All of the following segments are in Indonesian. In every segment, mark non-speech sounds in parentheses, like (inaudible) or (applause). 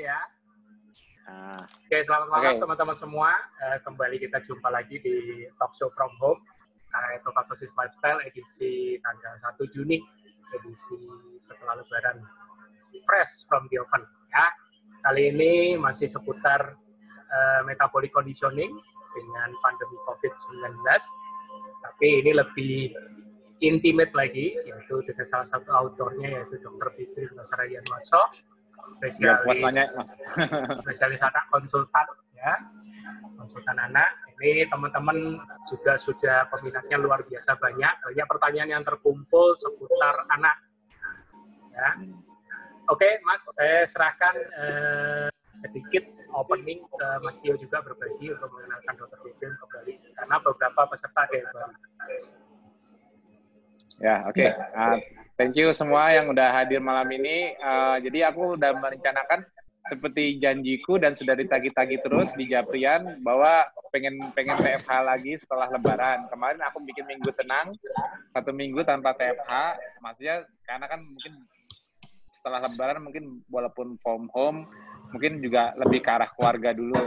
ya. Ah, Oke, selamat malam Oke. teman-teman semua. Eh, kembali kita jumpa lagi di Talk Show From Home. Uh, Total Sosis Lifestyle edisi tanggal 1 Juni, edisi setelah lebaran fresh from the oven. Ya. Kali ini masih seputar eh, metabolic conditioning dengan pandemi COVID-19. Tapi ini lebih intimate lagi, yaitu dengan salah satu autornya yaitu Dr. Fitri Basarayan Maso, biar puas nanya, spesialis Mas. (laughs) spesialis anak konsultan ya. Konsultan anak. Ini teman-teman juga sudah peminatnya luar biasa banyak. Banyak pertanyaan yang terkumpul seputar anak. Ya. Oke mas saya serahkan eh, sedikit opening ke Mas Tio juga berbagi untuk mengenalkan Dr. Bibim kembali. Karena beberapa peserta ada yang baru. Ya, oke. Ah, thank you semua yang udah hadir malam ini. Ah, jadi aku udah merencanakan seperti janjiku dan sudah ditagi-tagi terus di Japrian bahwa pengen pengen TFH lagi setelah Lebaran. Kemarin aku bikin minggu tenang, satu minggu tanpa TFH. Maksudnya karena kan mungkin setelah Lebaran mungkin walaupun from home, mungkin juga lebih ke arah keluarga dulu.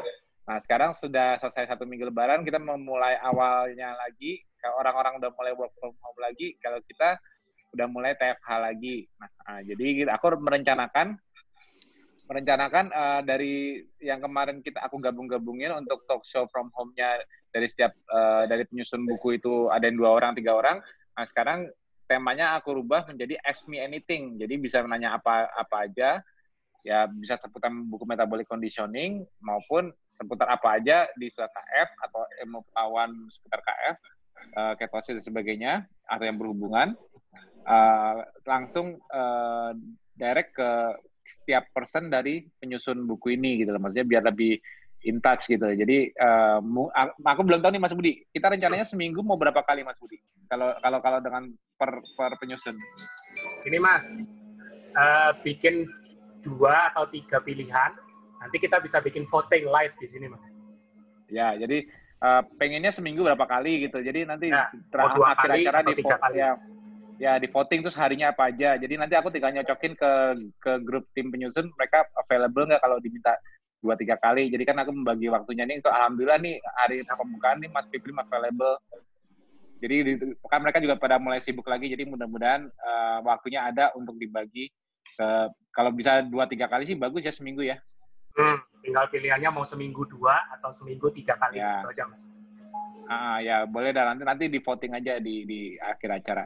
Nah sekarang sudah selesai satu minggu Lebaran, kita memulai awalnya lagi. Orang-orang udah mulai work from home lagi, kalau kita udah mulai TFH lagi. Nah, ah, jadi aku merencanakan merencanakan eh, dari yang kemarin kita aku gabung-gabungin untuk talk show from home-nya dari setiap eh, dari penyusun buku itu ada yang dua orang tiga orang. Nah sekarang temanya aku rubah menjadi ask me anything. Jadi bisa menanya apa apa aja. Ya bisa seputar buku metabolic conditioning maupun seputar apa aja di seputar KF atau ilmu seputar KF, eh, ketosis dan sebagainya atau yang berhubungan. Eh, langsung eh, direct ke setiap person dari penyusun buku ini gitu loh. Maksudnya biar lebih in touch gitu. Jadi eh, a- aku belum tahu nih Mas Budi. Kita rencananya seminggu mau berapa kali Mas Budi? Kalau kalau kalau dengan per per penyusun. Ini mas eh, bikin dua atau tiga pilihan. Nanti kita bisa bikin voting live di sini mas. Ya jadi eh, pengennya seminggu berapa kali gitu. Jadi nanti Ya, terakhir acara di tiga kali. ya ya di voting terus harinya apa aja. Jadi nanti aku tinggal nyocokin ke ke grup tim penyusun mereka available nggak kalau diminta dua tiga kali. Jadi kan aku membagi waktunya nih untuk alhamdulillah nih hari pembukaan nih Mas Piprim available. Jadi di- kan mereka juga pada mulai sibuk lagi jadi mudah-mudahan eh, waktunya ada untuk dibagi ke kalau bisa dua tiga kali sih bagus ya seminggu ya. Hmm, tinggal pilihannya mau seminggu dua atau seminggu tiga kali Ya. itu aja mas. Ah, ya boleh dah. Nanti nanti di voting aja di di akhir acara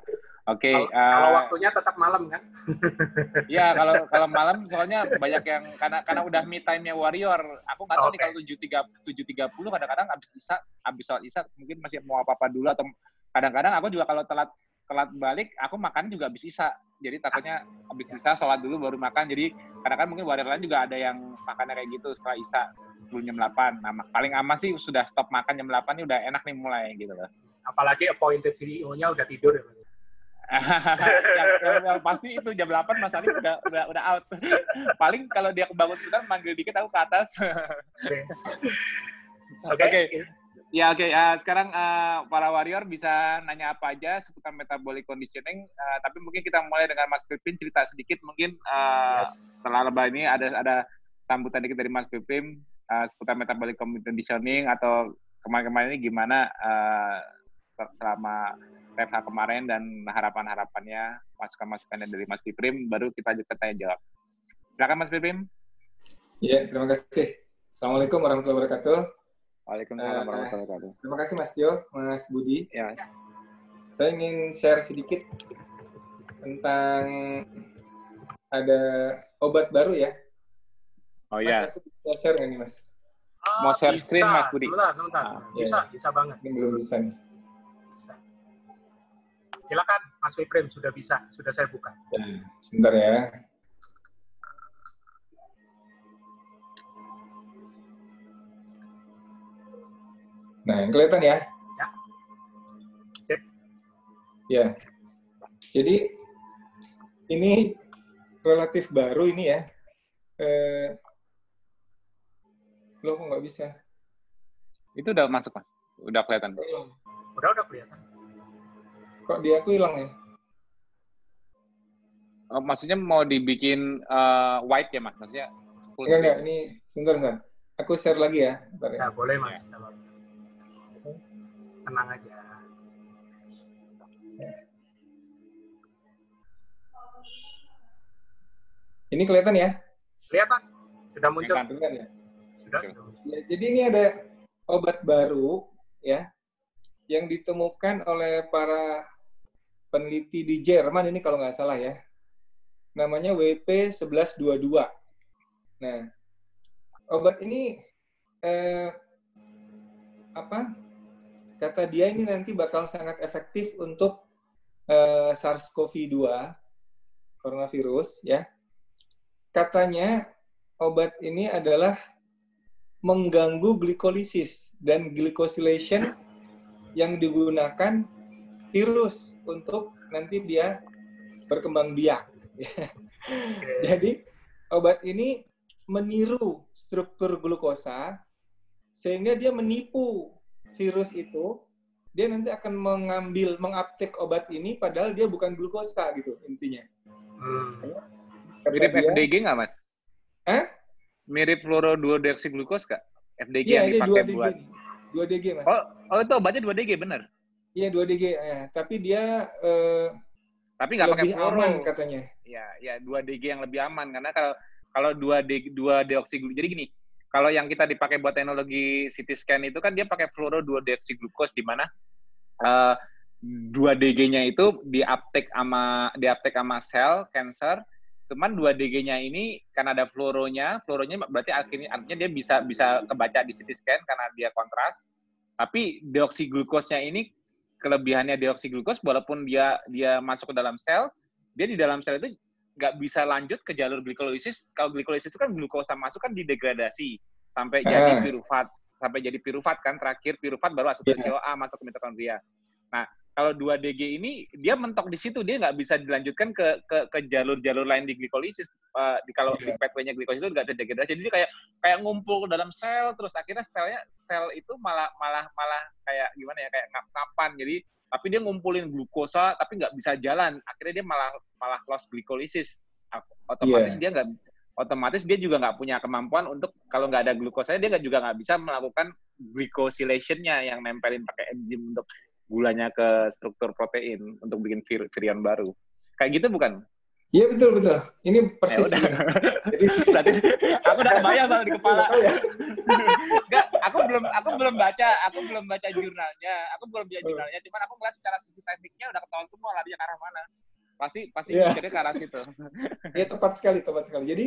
oke Kalau, eh, kalau waktunya tetap malam kan? (laughs) Iya kalau kalau malam soalnya banyak yang karena karena udah me time-nya warrior. Aku nggak tahu nih Oke. kalau tujuh tiga tujuh tiga puluh kadang-kadang abis isa abis sholat isa mungkin masih mau apa apa dulu atau kadang-kadang aku juga kalau telat telat balik aku makan juga abis isa. Jadi takutnya abis isa sholat dulu baru makan. Jadi kadang-kadang mungkin warrior lain juga ada yang makannya kayak gitu setelah isa sebelum jam 8. Nah, paling aman sih sudah stop makan jam 8 ini udah enak nih mulai gitu loh. Apalagi appointed CEO-nya udah tidur. ya. Yang, yang- yang pasti itu jam 8 Mas Alif udah udah udah out. Paling kalau dia kebangun sebentar manggil dikit aku ke atas. Oke. Oke. Ya oke, Eh, sekarang eh, para warrior bisa nanya apa aja seputar metabolic conditioning, Eh, tapi mungkin kita mulai dengan Mas Pipin cerita sedikit mungkin eh, Yes. setelah lebaran ini ada ada sambutan dikit dari Mas Pipin eh, seputar metabolic conditioning atau kemarin-kemarin ini gimana eh, selama TFH kemarin dan harapan-harapannya masukan-masukannya dari Mas Piprim baru kita lanjut ke tanya jawab. Silakan Mas Piprim. Iya, terima kasih. Assalamualaikum warahmatullahi wabarakatuh. Waalaikumsalam Eh, warahmatullahi wabarakatuh. Terima kasih Mas Tio, Mas Budi. Ya, Saya ingin share sedikit tentang ada obat baru ya. oh Mas, ya. aku bisa share nggak nih Mas? Mau share bisa. screen, Mas Budi? Sebentar, sebentar. Ah, iya. bisa, bisa banget. Ini belum bisa nih. Silakan, Mas Wiprim sudah bisa, sudah saya buka. Ya, sebentar ya. Nah, yang kelihatan ya? Ya. Sip. Ya. Jadi ini relatif baru ini ya. Eh, lo kok nggak bisa? Itu udah masuk, Mas. Udah kelihatan. Udah, udah kelihatan. Kok di aku hilang ya? Oh, maksudnya mau dibikin eh, white ya, Mas? Maksudnya full Enggak, enggak. Ini sebentar, sebentar. Aku share lagi ya. Bentar ya. Ya, boleh Mas. Tenang aja. Ini kelihatan ya? Kelihatan? Sudah muncul? Kelihatan. Kelihatan ya? Sudah? Ya, jadi ini ada obat baru ya yang ditemukan oleh para peneliti di Jerman ini kalau nggak salah ya. Namanya WP1122. Nah, obat ini eh, apa? Kata dia ini nanti bakal sangat efektif untuk eh, SARS-CoV-2 coronavirus ya. Katanya obat ini adalah mengganggu glikolisis dan glycosylation yang digunakan virus untuk nanti dia berkembang biak. (laughs) Jadi obat ini meniru struktur glukosa sehingga dia menipu virus itu dia nanti akan mengambil menguptake obat ini padahal dia bukan glukosa gitu intinya. Hmm. Kata Mirip dia- FDG nggak, Mas? Hah? Mirip fluoroduodeoksiglukos nggak? FDG Iya, yang dipakai 2 DG. buat. 2 DG, Mas. Oh, oh itu obatnya 2DG, bener. Iya, 2 DG. Ya. Tapi dia eh, Tapi nggak pakai fluoro. aman katanya. Ya, ya 2DG yang lebih aman karena kalau kalau 2D 2 deoksiglukos. Jadi gini, kalau yang kita dipakai buat teknologi CT scan itu kan dia pakai fluoro 2 deoksiglukos di mana eh 2DG-nya itu di uptake sama di uptake sama sel cancer cuman 2DG-nya ini karena ada fluoronya, fluoronya berarti akhirnya artinya dia bisa bisa kebaca di CT scan karena dia kontras. Tapi deoksiglukosnya ini kelebihannya deoksiglukos walaupun dia dia masuk ke dalam sel, dia di dalam sel itu nggak bisa lanjut ke jalur glikolisis. Kalau glikolisis itu kan glukosa masuk kan didegradasi sampai jadi Ah. pirufat, sampai jadi pirufat kan terakhir pirufat baru asetil. CoA masuk ke mitokondria. Nah, kalau 2DG ini dia mentok di situ, dia nggak bisa dilanjutkan ke ke, ke jalur-jalur lain di glikolisis. Eh, di kalau Iya. di pathway-nya glikolisis itu nggak terdegradasi. Jadi dia kayak kayak ngumpul ke dalam sel, terus akhirnya selnya sel itu malah malah malah kayak gimana ya kayak ngap-ngapan. Jadi tapi dia ngumpulin glukosa tapi nggak bisa jalan. Akhirnya dia malah malah lost glycolysis. Otomatis Iya. dia nggak otomatis dia juga nggak punya kemampuan untuk kalau nggak ada glukosanya dia juga nggak bisa melakukan glycosylation-nya yang nempelin pakai enzim untuk gulanya ke struktur protein untuk bikin vir- virion baru. Kayak gitu bukan? Iya betul betul. Ini Ya persis. udah. ini. (laughs) Jadi Berarti aku udah kebayang soal di kepala. Tahu ya? Enggak, aku belum aku belum baca, aku belum baca jurnalnya. Aku belum baca jurnalnya, cuman aku ngeliat secara sisi tekniknya udah ketahuan semua larinya ke arah mana. Pasti pasti Iya. mikirnya ke arah situ. (laughs) Ya tepat sekali, tepat sekali. Jadi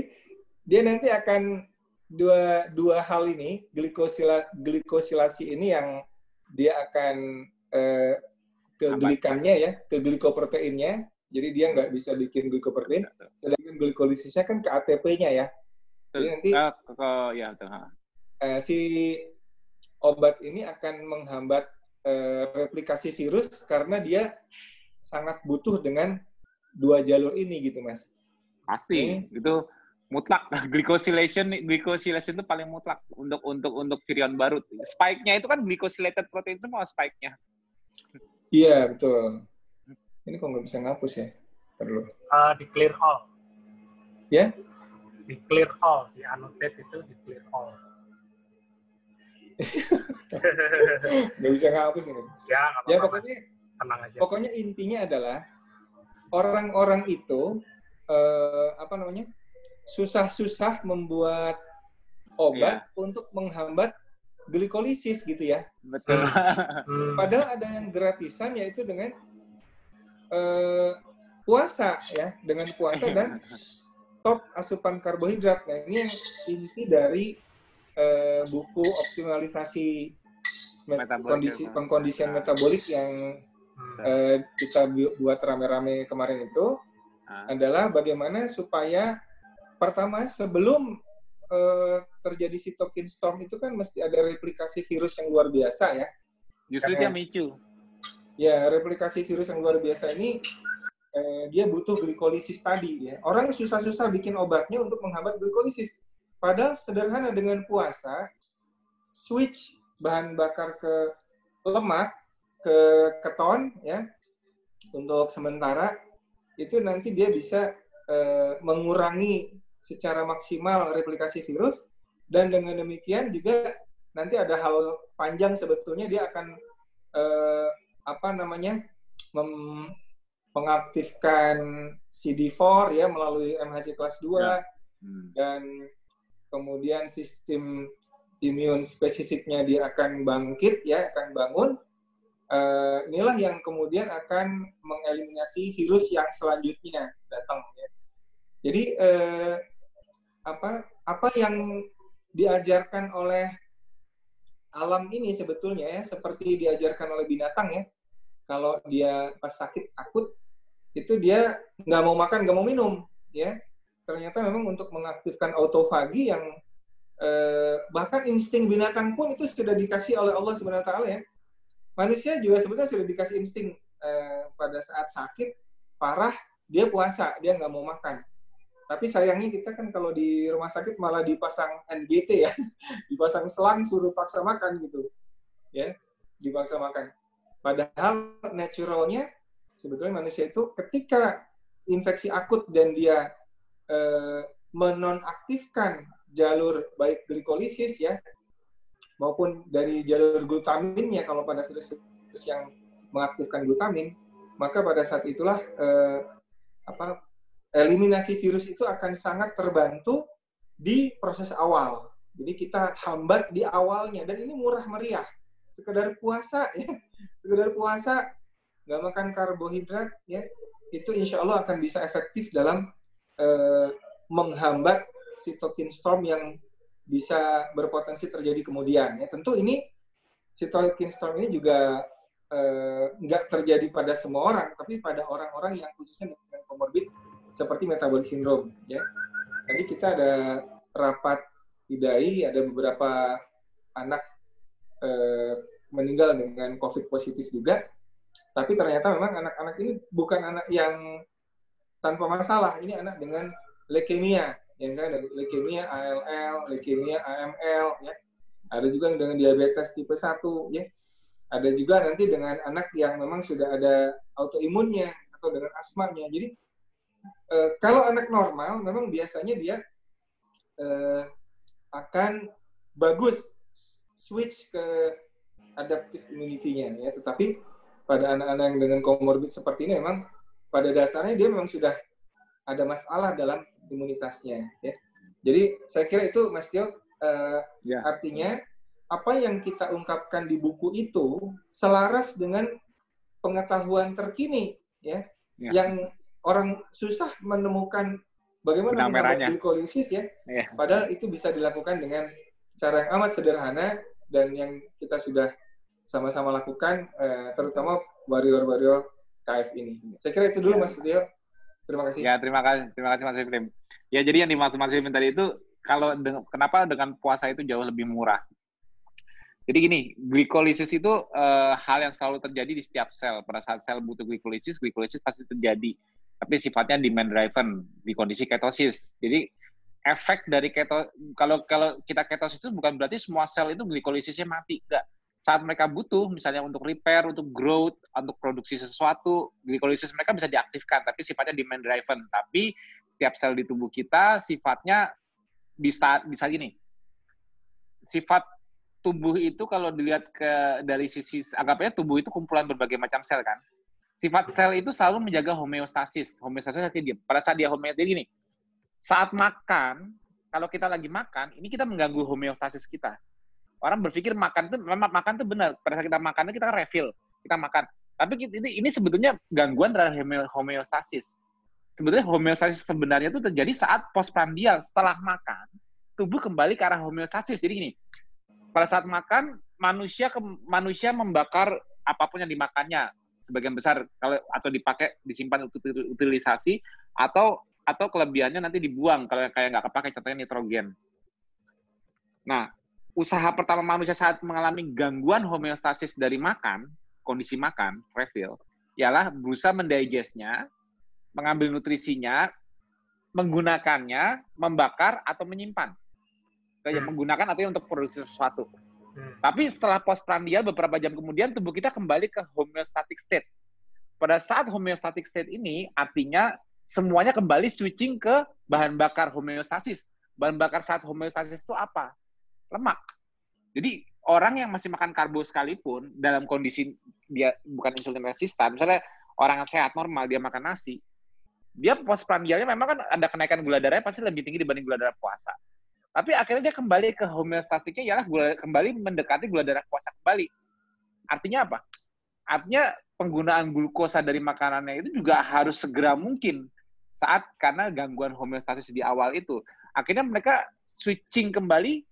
dia nanti akan dua dua hal ini glikosila glikosilasi ini yang dia akan eh, ke Aman. glikannya ya, ke glikoproteinnya. Jadi dia nggak bisa bikin glikoprotein. Sedangkan glikolisisnya kan ke ATP-nya ya. Jadi nanti ke, ke- ya eh, si obat ini akan menghambat eh, replikasi virus karena dia sangat butuh dengan dua jalur ini gitu mas. Pasti itu mutlak (laughs) glycosylation glycosylation itu paling mutlak untuk untuk untuk virion baru. Spike-nya itu kan glycosylated protein semua spike-nya. Iya betul. Ini kok nggak bisa ngapus ya? Perlu. Eh, di clear all. Ya? Di clear all. Di annotate itu di clear all. (laughs) Nggak bisa ngapus ini. ya, nggak Ya apa-apa. pokoknya Tenang aja. pokoknya intinya adalah orang-orang itu eh, apa namanya susah-susah membuat obat untuk menghambat glikolisis gitu ya. Betul. Hmm. Padahal ada yang gratisan yaitu dengan eh, puasa ya, dengan puasa dan top asupan karbohidrat. Nah ini yang inti dari eh, buku optimalisasi met- Metabolik, kondisi ya. pengkondisian metabolik yang eh, kita bu- buat rame-rame kemarin itu Ah. adalah bagaimana supaya pertama sebelum eh, terjadi sitokin storm itu kan mesti ada replikasi virus yang luar biasa ya. Justru dia micu. Ya, replikasi virus yang luar biasa ini eh, dia butuh glikolisis tadi ya. Orang susah-susah bikin obatnya untuk menghambat glikolisis. Padahal sederhana dengan puasa switch bahan bakar ke lemak ke keton ya untuk sementara itu nanti dia bisa eh, mengurangi secara maksimal replikasi virus dan dengan demikian juga nanti ada hal panjang sebetulnya dia akan eh, apa namanya mem, mengaktifkan CD4 ya melalui MHC kelas 2 ya. hmm. dan kemudian sistem imun spesifiknya dia akan bangkit ya akan bangun uh, inilah yang kemudian akan mengeliminasi virus yang selanjutnya datang. Jadi uh, apa apa yang diajarkan oleh alam ini sebetulnya ya seperti diajarkan oleh binatang ya kalau dia pas sakit akut itu dia nggak mau makan nggak mau minum ya. Ternyata memang untuk mengaktifkan autofagi yang eh, bahkan insting binatang pun itu sudah dikasih oleh Allah Subhanahu Taala ya. Manusia juga sebetulnya sudah dikasih insting eh, pada saat sakit parah dia puasa dia nggak mau makan tapi sayangnya kita kan kalau di rumah sakit malah dipasang NGT ya. (laughs) Dipasang selang suruh paksa makan gitu. Ya dipaksa makan. Padahal naturalnya sebetulnya manusia itu ketika infeksi akut dan dia eh, menonaktifkan jalur baik glikolisis ya maupun dari jalur glutaminnya kalau pada virus-virus yang mengaktifkan glutamin maka pada saat itulah eh, apa eliminasi virus itu akan sangat terbantu di proses awal. Jadi kita hambat di awalnya dan ini murah meriah. Sekedar puasa (laughs) ya, sekedar puasa nggak makan karbohidrat ya itu insya Allah akan bisa efektif dalam eh, menghambat sitokin storm yang bisa berpotensi terjadi kemudian ya tentu ini sitokin storm ini juga eh, nggak terjadi pada semua orang tapi pada orang-orang yang khususnya dengan komorbid seperti metabolic syndrome ya tadi kita ada rapat idai ada beberapa anak eh, meninggal dengan covid positif juga tapi ternyata memang anak-anak ini bukan anak yang tanpa masalah. Ini anak dengan leukemia, yang saya ada leukemia ALL, leukemia AML, ya. Ada juga yang dengan diabetes tipe 1, ya. Ada juga nanti dengan anak yang memang sudah ada autoimunnya atau dengan asmanya. Jadi eh, kalau anak normal, memang biasanya dia eh, akan bagus switch ke adaptive immunity-nya, ya. Tetapi pada anak-anak yang dengan komorbid seperti ini memang pada dasarnya dia memang sudah ada masalah dalam imunitasnya ya. Jadi saya kira itu Mas Tio uh, ya. artinya apa yang kita ungkapkan di buku itu selaras dengan pengetahuan terkini ya, ya. yang orang susah menemukan bagaimana mengubah glikolisis ya. ya. Padahal itu bisa dilakukan dengan cara yang amat sederhana dan yang kita sudah sama-sama lakukan, eh, terutama warrior-warrior KF ini. Saya kira itu dulu ya. Mas Dio. Terima kasih. Ya, terima kasih, terima kasih Mas Fitrim. Ya, jadi yang dimaksud Mas Fitrim tadi itu kalau dengan, kenapa dengan puasa itu jauh lebih murah? Jadi gini, glikolisis itu uh, hal yang selalu terjadi di setiap sel. Pada saat sel butuh glikolisis, glikolisis pasti terjadi. Tapi sifatnya demand driven di kondisi ketosis. Jadi efek dari keto kalau kalau kita ketosis itu bukan berarti semua sel itu glikolisisnya mati, enggak saat mereka butuh, misalnya untuk repair, untuk growth, untuk produksi sesuatu, glikolisis mereka bisa diaktifkan, tapi sifatnya demand driven. Tapi setiap sel di tubuh kita sifatnya bisa bisa gini. Sifat tubuh itu kalau dilihat ke dari sisi anggapnya tubuh itu kumpulan berbagai macam sel kan. Sifat sel itu selalu menjaga homeostasis. Homeostasis artinya dia pada saat dia homeostasis gini. Saat makan, kalau kita lagi makan, ini kita mengganggu homeostasis kita orang berpikir makan itu memang makan itu benar. Pada saat kita makan kita kan refill, kita makan. Tapi ini, ini sebetulnya gangguan terhadap homeostasis. Sebetulnya homeostasis sebenarnya itu terjadi saat postprandial setelah makan, tubuh kembali ke arah homeostasis. Jadi gini, pada saat makan manusia ke, manusia membakar apa pun yang dimakannya sebagian besar kalau atau dipakai disimpan untuk utilisasi atau atau kelebihannya nanti dibuang kalau kayak nggak kepake contohnya nitrogen. Nah, usaha pertama manusia saat mengalami gangguan homeostasis dari makan, kondisi makan, refill, ialah berusaha mendigestnya, mengambil nutrisinya, menggunakannya, membakar atau menyimpan. Kayak hmm. menggunakan atau untuk produksi sesuatu. Hmm. Tapi setelah postprandial beberapa jam kemudian tubuh kita kembali ke homeostatic state. Pada saat homeostatic state ini artinya semuanya kembali switching ke bahan bakar homeostasis. Bahan bakar saat homeostasis itu apa? Lemak. Jadi orang yang masih makan karbo sekalipun dalam kondisi dia bukan insulin resistan, misalnya orang sehat normal dia makan nasi, dia postprandialnya memang kan ada kenaikan gula darahnya pasti lebih tinggi dibanding gula darah puasa. Tapi akhirnya dia kembali ke homeostatiknya ialah gula, kembali mendekati gula darah puasa kembali. Artinya apa? Artinya penggunaan glukosa dari makanannya itu juga harus segera mungkin saat karena gangguan homeostatis di awal itu. Akhirnya mereka switching kembali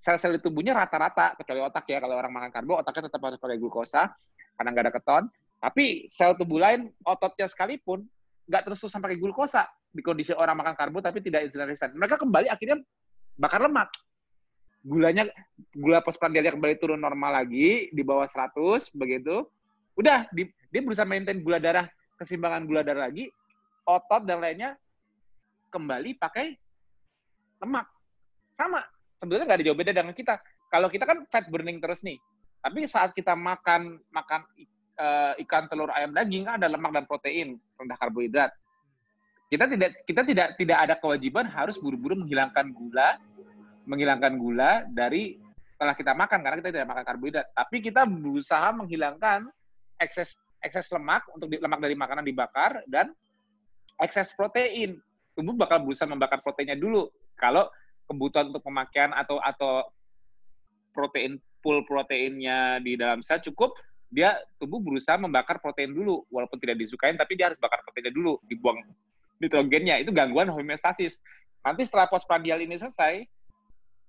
sel-sel tubuhnya rata-rata kecuali otak ya kalau orang makan karbo otaknya tetap harus pakai glukosa karena nggak ada keton. Tapi sel tubuh lain ototnya sekalipun nggak terus terusan pakai glukosa di kondisi orang makan karbo tapi tidak insulin resistan. Mereka kembali akhirnya bakar lemak. Gulanya gula postprandialnya kembali turun normal lagi di bawah 100 begitu. Udah di, dia berusaha maintain gula darah keseimbangan gula darah lagi, otot dan lainnya kembali pakai lemak. Sama. Sebetulnya nggak ada jauh beda dengan kita. Kalau kita kan fat burning terus nih. Tapi saat kita makan makan uh, ikan, telur, ayam, daging kan ada lemak dan protein, rendah karbohidrat kita tidak kita tidak tidak ada kewajiban harus buru-buru menghilangkan gula menghilangkan gula dari setelah kita makan karena kita tidak makan karbohidrat. Tapi kita berusaha menghilangkan ekses ekses lemak untuk di, lemak dari makanan dibakar dan ekses protein. Tubuh bakal berusaha membakar proteinnya dulu. Kalau kebutuhan untuk pemakaian atau atau protein pool proteinnya di dalam sel cukup dia tubuh berusaha membakar protein dulu. Walaupun tidak disukain tapi dia harus bakar proteinnya dulu. Dibuang nitrogennya itu gangguan homeostasis. Nanti setelah postprandial ini selesai,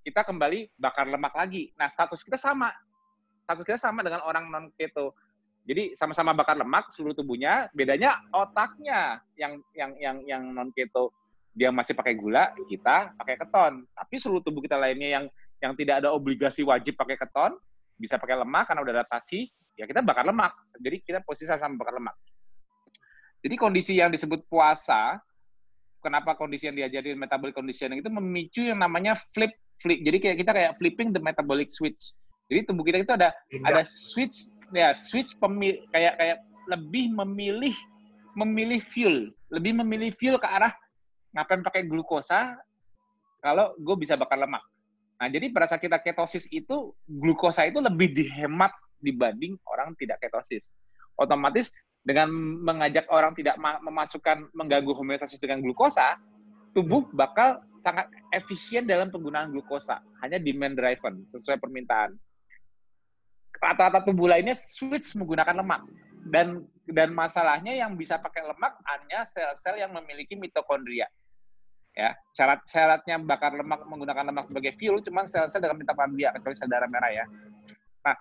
kita kembali bakar lemak lagi. Nah, status kita sama. Status kita sama dengan orang non keto. Jadi sama-sama bakar lemak seluruh tubuhnya, bedanya otaknya yang yang yang yang non keto dia masih pakai gula, kita pakai keton. Tapi seluruh tubuh kita lainnya yang yang tidak ada obligasi wajib pakai keton, bisa pakai lemak karena udah adaptasi, ya kita bakar lemak. Jadi kita posisi sama bakar lemak. Jadi kondisi yang disebut puasa, kenapa kondisi yang diajarin metabolic conditioning itu memicu yang namanya flip flip. Jadi kayak kita kayak flipping the metabolic switch. Jadi tubuh kita itu ada Indah. ada switch ya switch pemil, kayak kayak lebih memilih memilih fuel, lebih memilih fuel ke arah ngapain pakai glukosa kalau gue bisa bakar lemak. Nah, jadi pada saat kita ketosis itu, glukosa itu lebih dihemat dibanding orang tidak ketosis. Otomatis dengan mengajak orang tidak memasukkan mengganggu homeostasis dengan glukosa, tubuh bakal sangat efisien dalam penggunaan glukosa, hanya demand driven sesuai permintaan. Rata-rata tubuh lainnya switch menggunakan lemak dan dan masalahnya yang bisa pakai lemak hanya sel-sel yang memiliki mitokondria. Ya, syarat syaratnya bakar lemak menggunakan lemak sebagai fuel cuma sel-sel dengan mitokondria kecuali sel darah merah ya. Nah,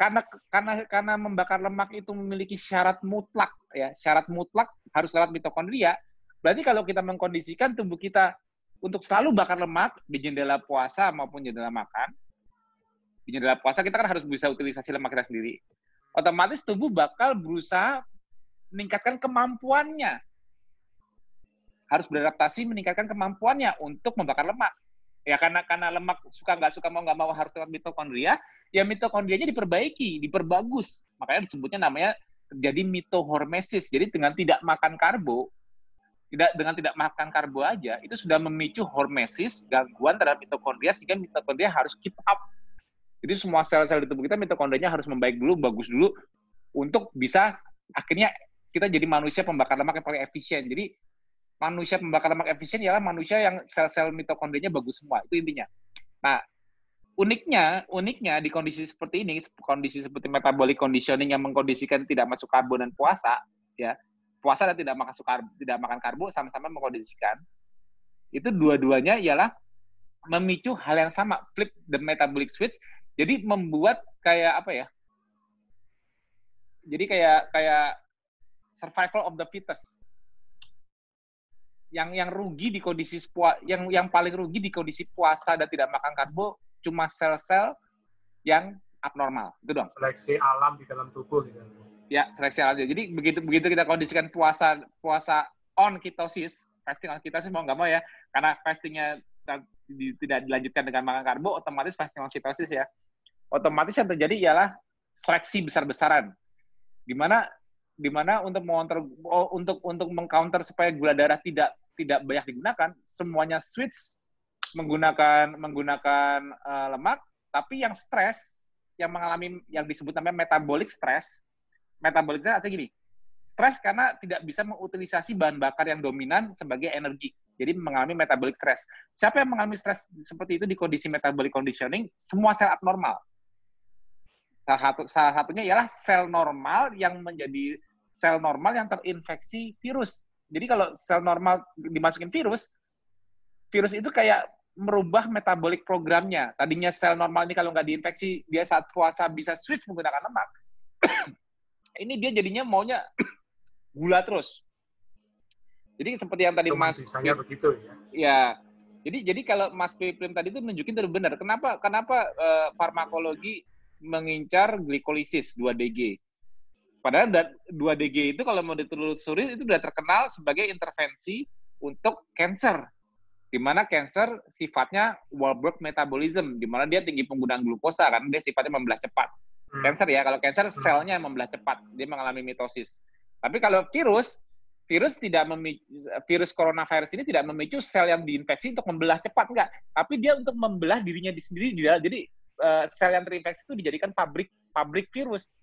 karena karena karena membakar lemak itu memiliki syarat mutlak ya. Syarat mutlak harus lewat mitokondria. Berarti kalau kita mengkondisikan tubuh kita untuk selalu bakar lemak di jendela puasa maupun jendela makan di jendela puasa kita kan harus bisa utilisasi lemak kita sendiri. Otomatis tubuh bakal berusaha meningkatkan kemampuannya. Harus beradaptasi meningkatkan kemampuannya untuk membakar lemak. Ya karena karena lemak suka nggak suka mau nggak mau harus lewat mitokondria ya mitokondrianya diperbaiki diperbagus makanya disebutnya namanya terjadi mitohormesis jadi dengan tidak makan karbo tidak dengan tidak makan karbo aja itu sudah memicu hormesis gangguan terhadap mitokondria sehingga mitokondria harus keep up jadi semua sel-sel di tubuh kita mitokondrianya harus membaik dulu bagus dulu untuk bisa akhirnya kita jadi manusia pembakar lemak yang paling efisien jadi manusia pembakar lemak efisien ialah manusia yang sel-sel mitokondrianya bagus semua. Itu intinya. Nah, uniknya, uniknya di kondisi seperti ini, kondisi seperti metabolic conditioning yang mengkondisikan tidak masuk karbo dan puasa, ya, puasa dan tidak makan karbo, tidak makan karbo sama-sama mengkondisikan. Itu dua-duanya ialah memicu hal yang sama, flip the metabolic switch. Jadi membuat kayak apa ya? Jadi kayak kayak survival of the fittest yang yang rugi di kondisi yang yang paling rugi di kondisi puasa dan tidak makan karbo cuma sel-sel yang abnormal itu dong. Seleksi alam di dalam tubuh gitu. Ya seleksi alam. Jadi begitu begitu kita kondisikan puasa puasa on ketosis fasting on ketosis mau nggak mau ya karena fastingnya tidak dilanjutkan dengan makan karbo otomatis fasting on ketosis ya. Otomatis yang terjadi ialah seleksi besar-besaran. Di mana di mana untuk mengontrol oh, untuk untuk mengcounter supaya gula darah tidak tidak banyak digunakan, semuanya switch menggunakan menggunakan uh, lemak, tapi yang stres, yang mengalami yang disebut namanya metabolic stress, metabolic stress artinya gini, stres karena tidak bisa mengutilisasi bahan bakar yang dominan sebagai energi. Jadi mengalami metabolic stress. Siapa yang mengalami stres seperti itu di kondisi metabolic conditioning? Semua sel abnormal. Salah, satu, salah satunya ialah sel normal yang menjadi sel normal yang terinfeksi virus. Jadi kalau sel normal dimasukin virus, virus itu kayak merubah metabolik programnya. Tadinya sel normal ini kalau nggak diinfeksi, dia saat puasa bisa switch menggunakan lemak. (coughs) ini dia jadinya maunya (coughs) gula terus. Jadi seperti yang tadi Mas Misalnya begitu ya. Ya. Jadi jadi kalau Mas Piprim tadi itu nunjukin itu benar. Kenapa kenapa uh, farmakologi mengincar glikolisis 2DG? Padahal 2DG itu kalau mau ditelusuri itu sudah terkenal sebagai intervensi untuk cancer. Di mana cancer sifatnya Warburg metabolism, di mana dia tinggi penggunaan glukosa kan, dia sifatnya membelah cepat. Hmm. Cancer ya, kalau cancer hmm. selnya membelah cepat, dia mengalami mitosis. Tapi kalau virus, virus tidak memicu, virus coronavirus ini tidak memicu sel yang diinfeksi untuk membelah cepat enggak, tapi dia untuk membelah dirinya sendiri jadi uh, sel yang terinfeksi itu dijadikan pabrik pabrik virus.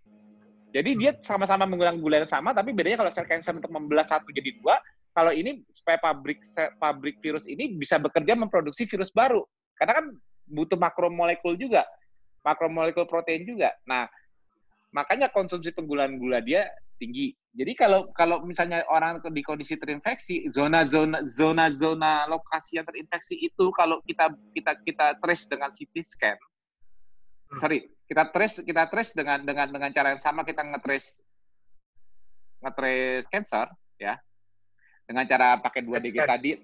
Jadi dia sama-sama menggunakan gula yang sama, tapi bedanya kalau sel cancer untuk membelah satu jadi dua, kalau ini supaya pabrik pabrik virus ini bisa bekerja memproduksi virus baru. Karena kan butuh makromolekul juga, makromolekul protein juga. Nah, makanya konsumsi penggunaan gula dia tinggi. Jadi kalau kalau misalnya orang di kondisi terinfeksi, zona-zona zona-zona lokasi yang terinfeksi itu kalau kita kita kita trace dengan CT scan, hmm. sorry, kita trace kita trace dengan dengan dengan cara yang sama kita ngetrace ngetrace cancer ya dengan cara pakai dua DG tadi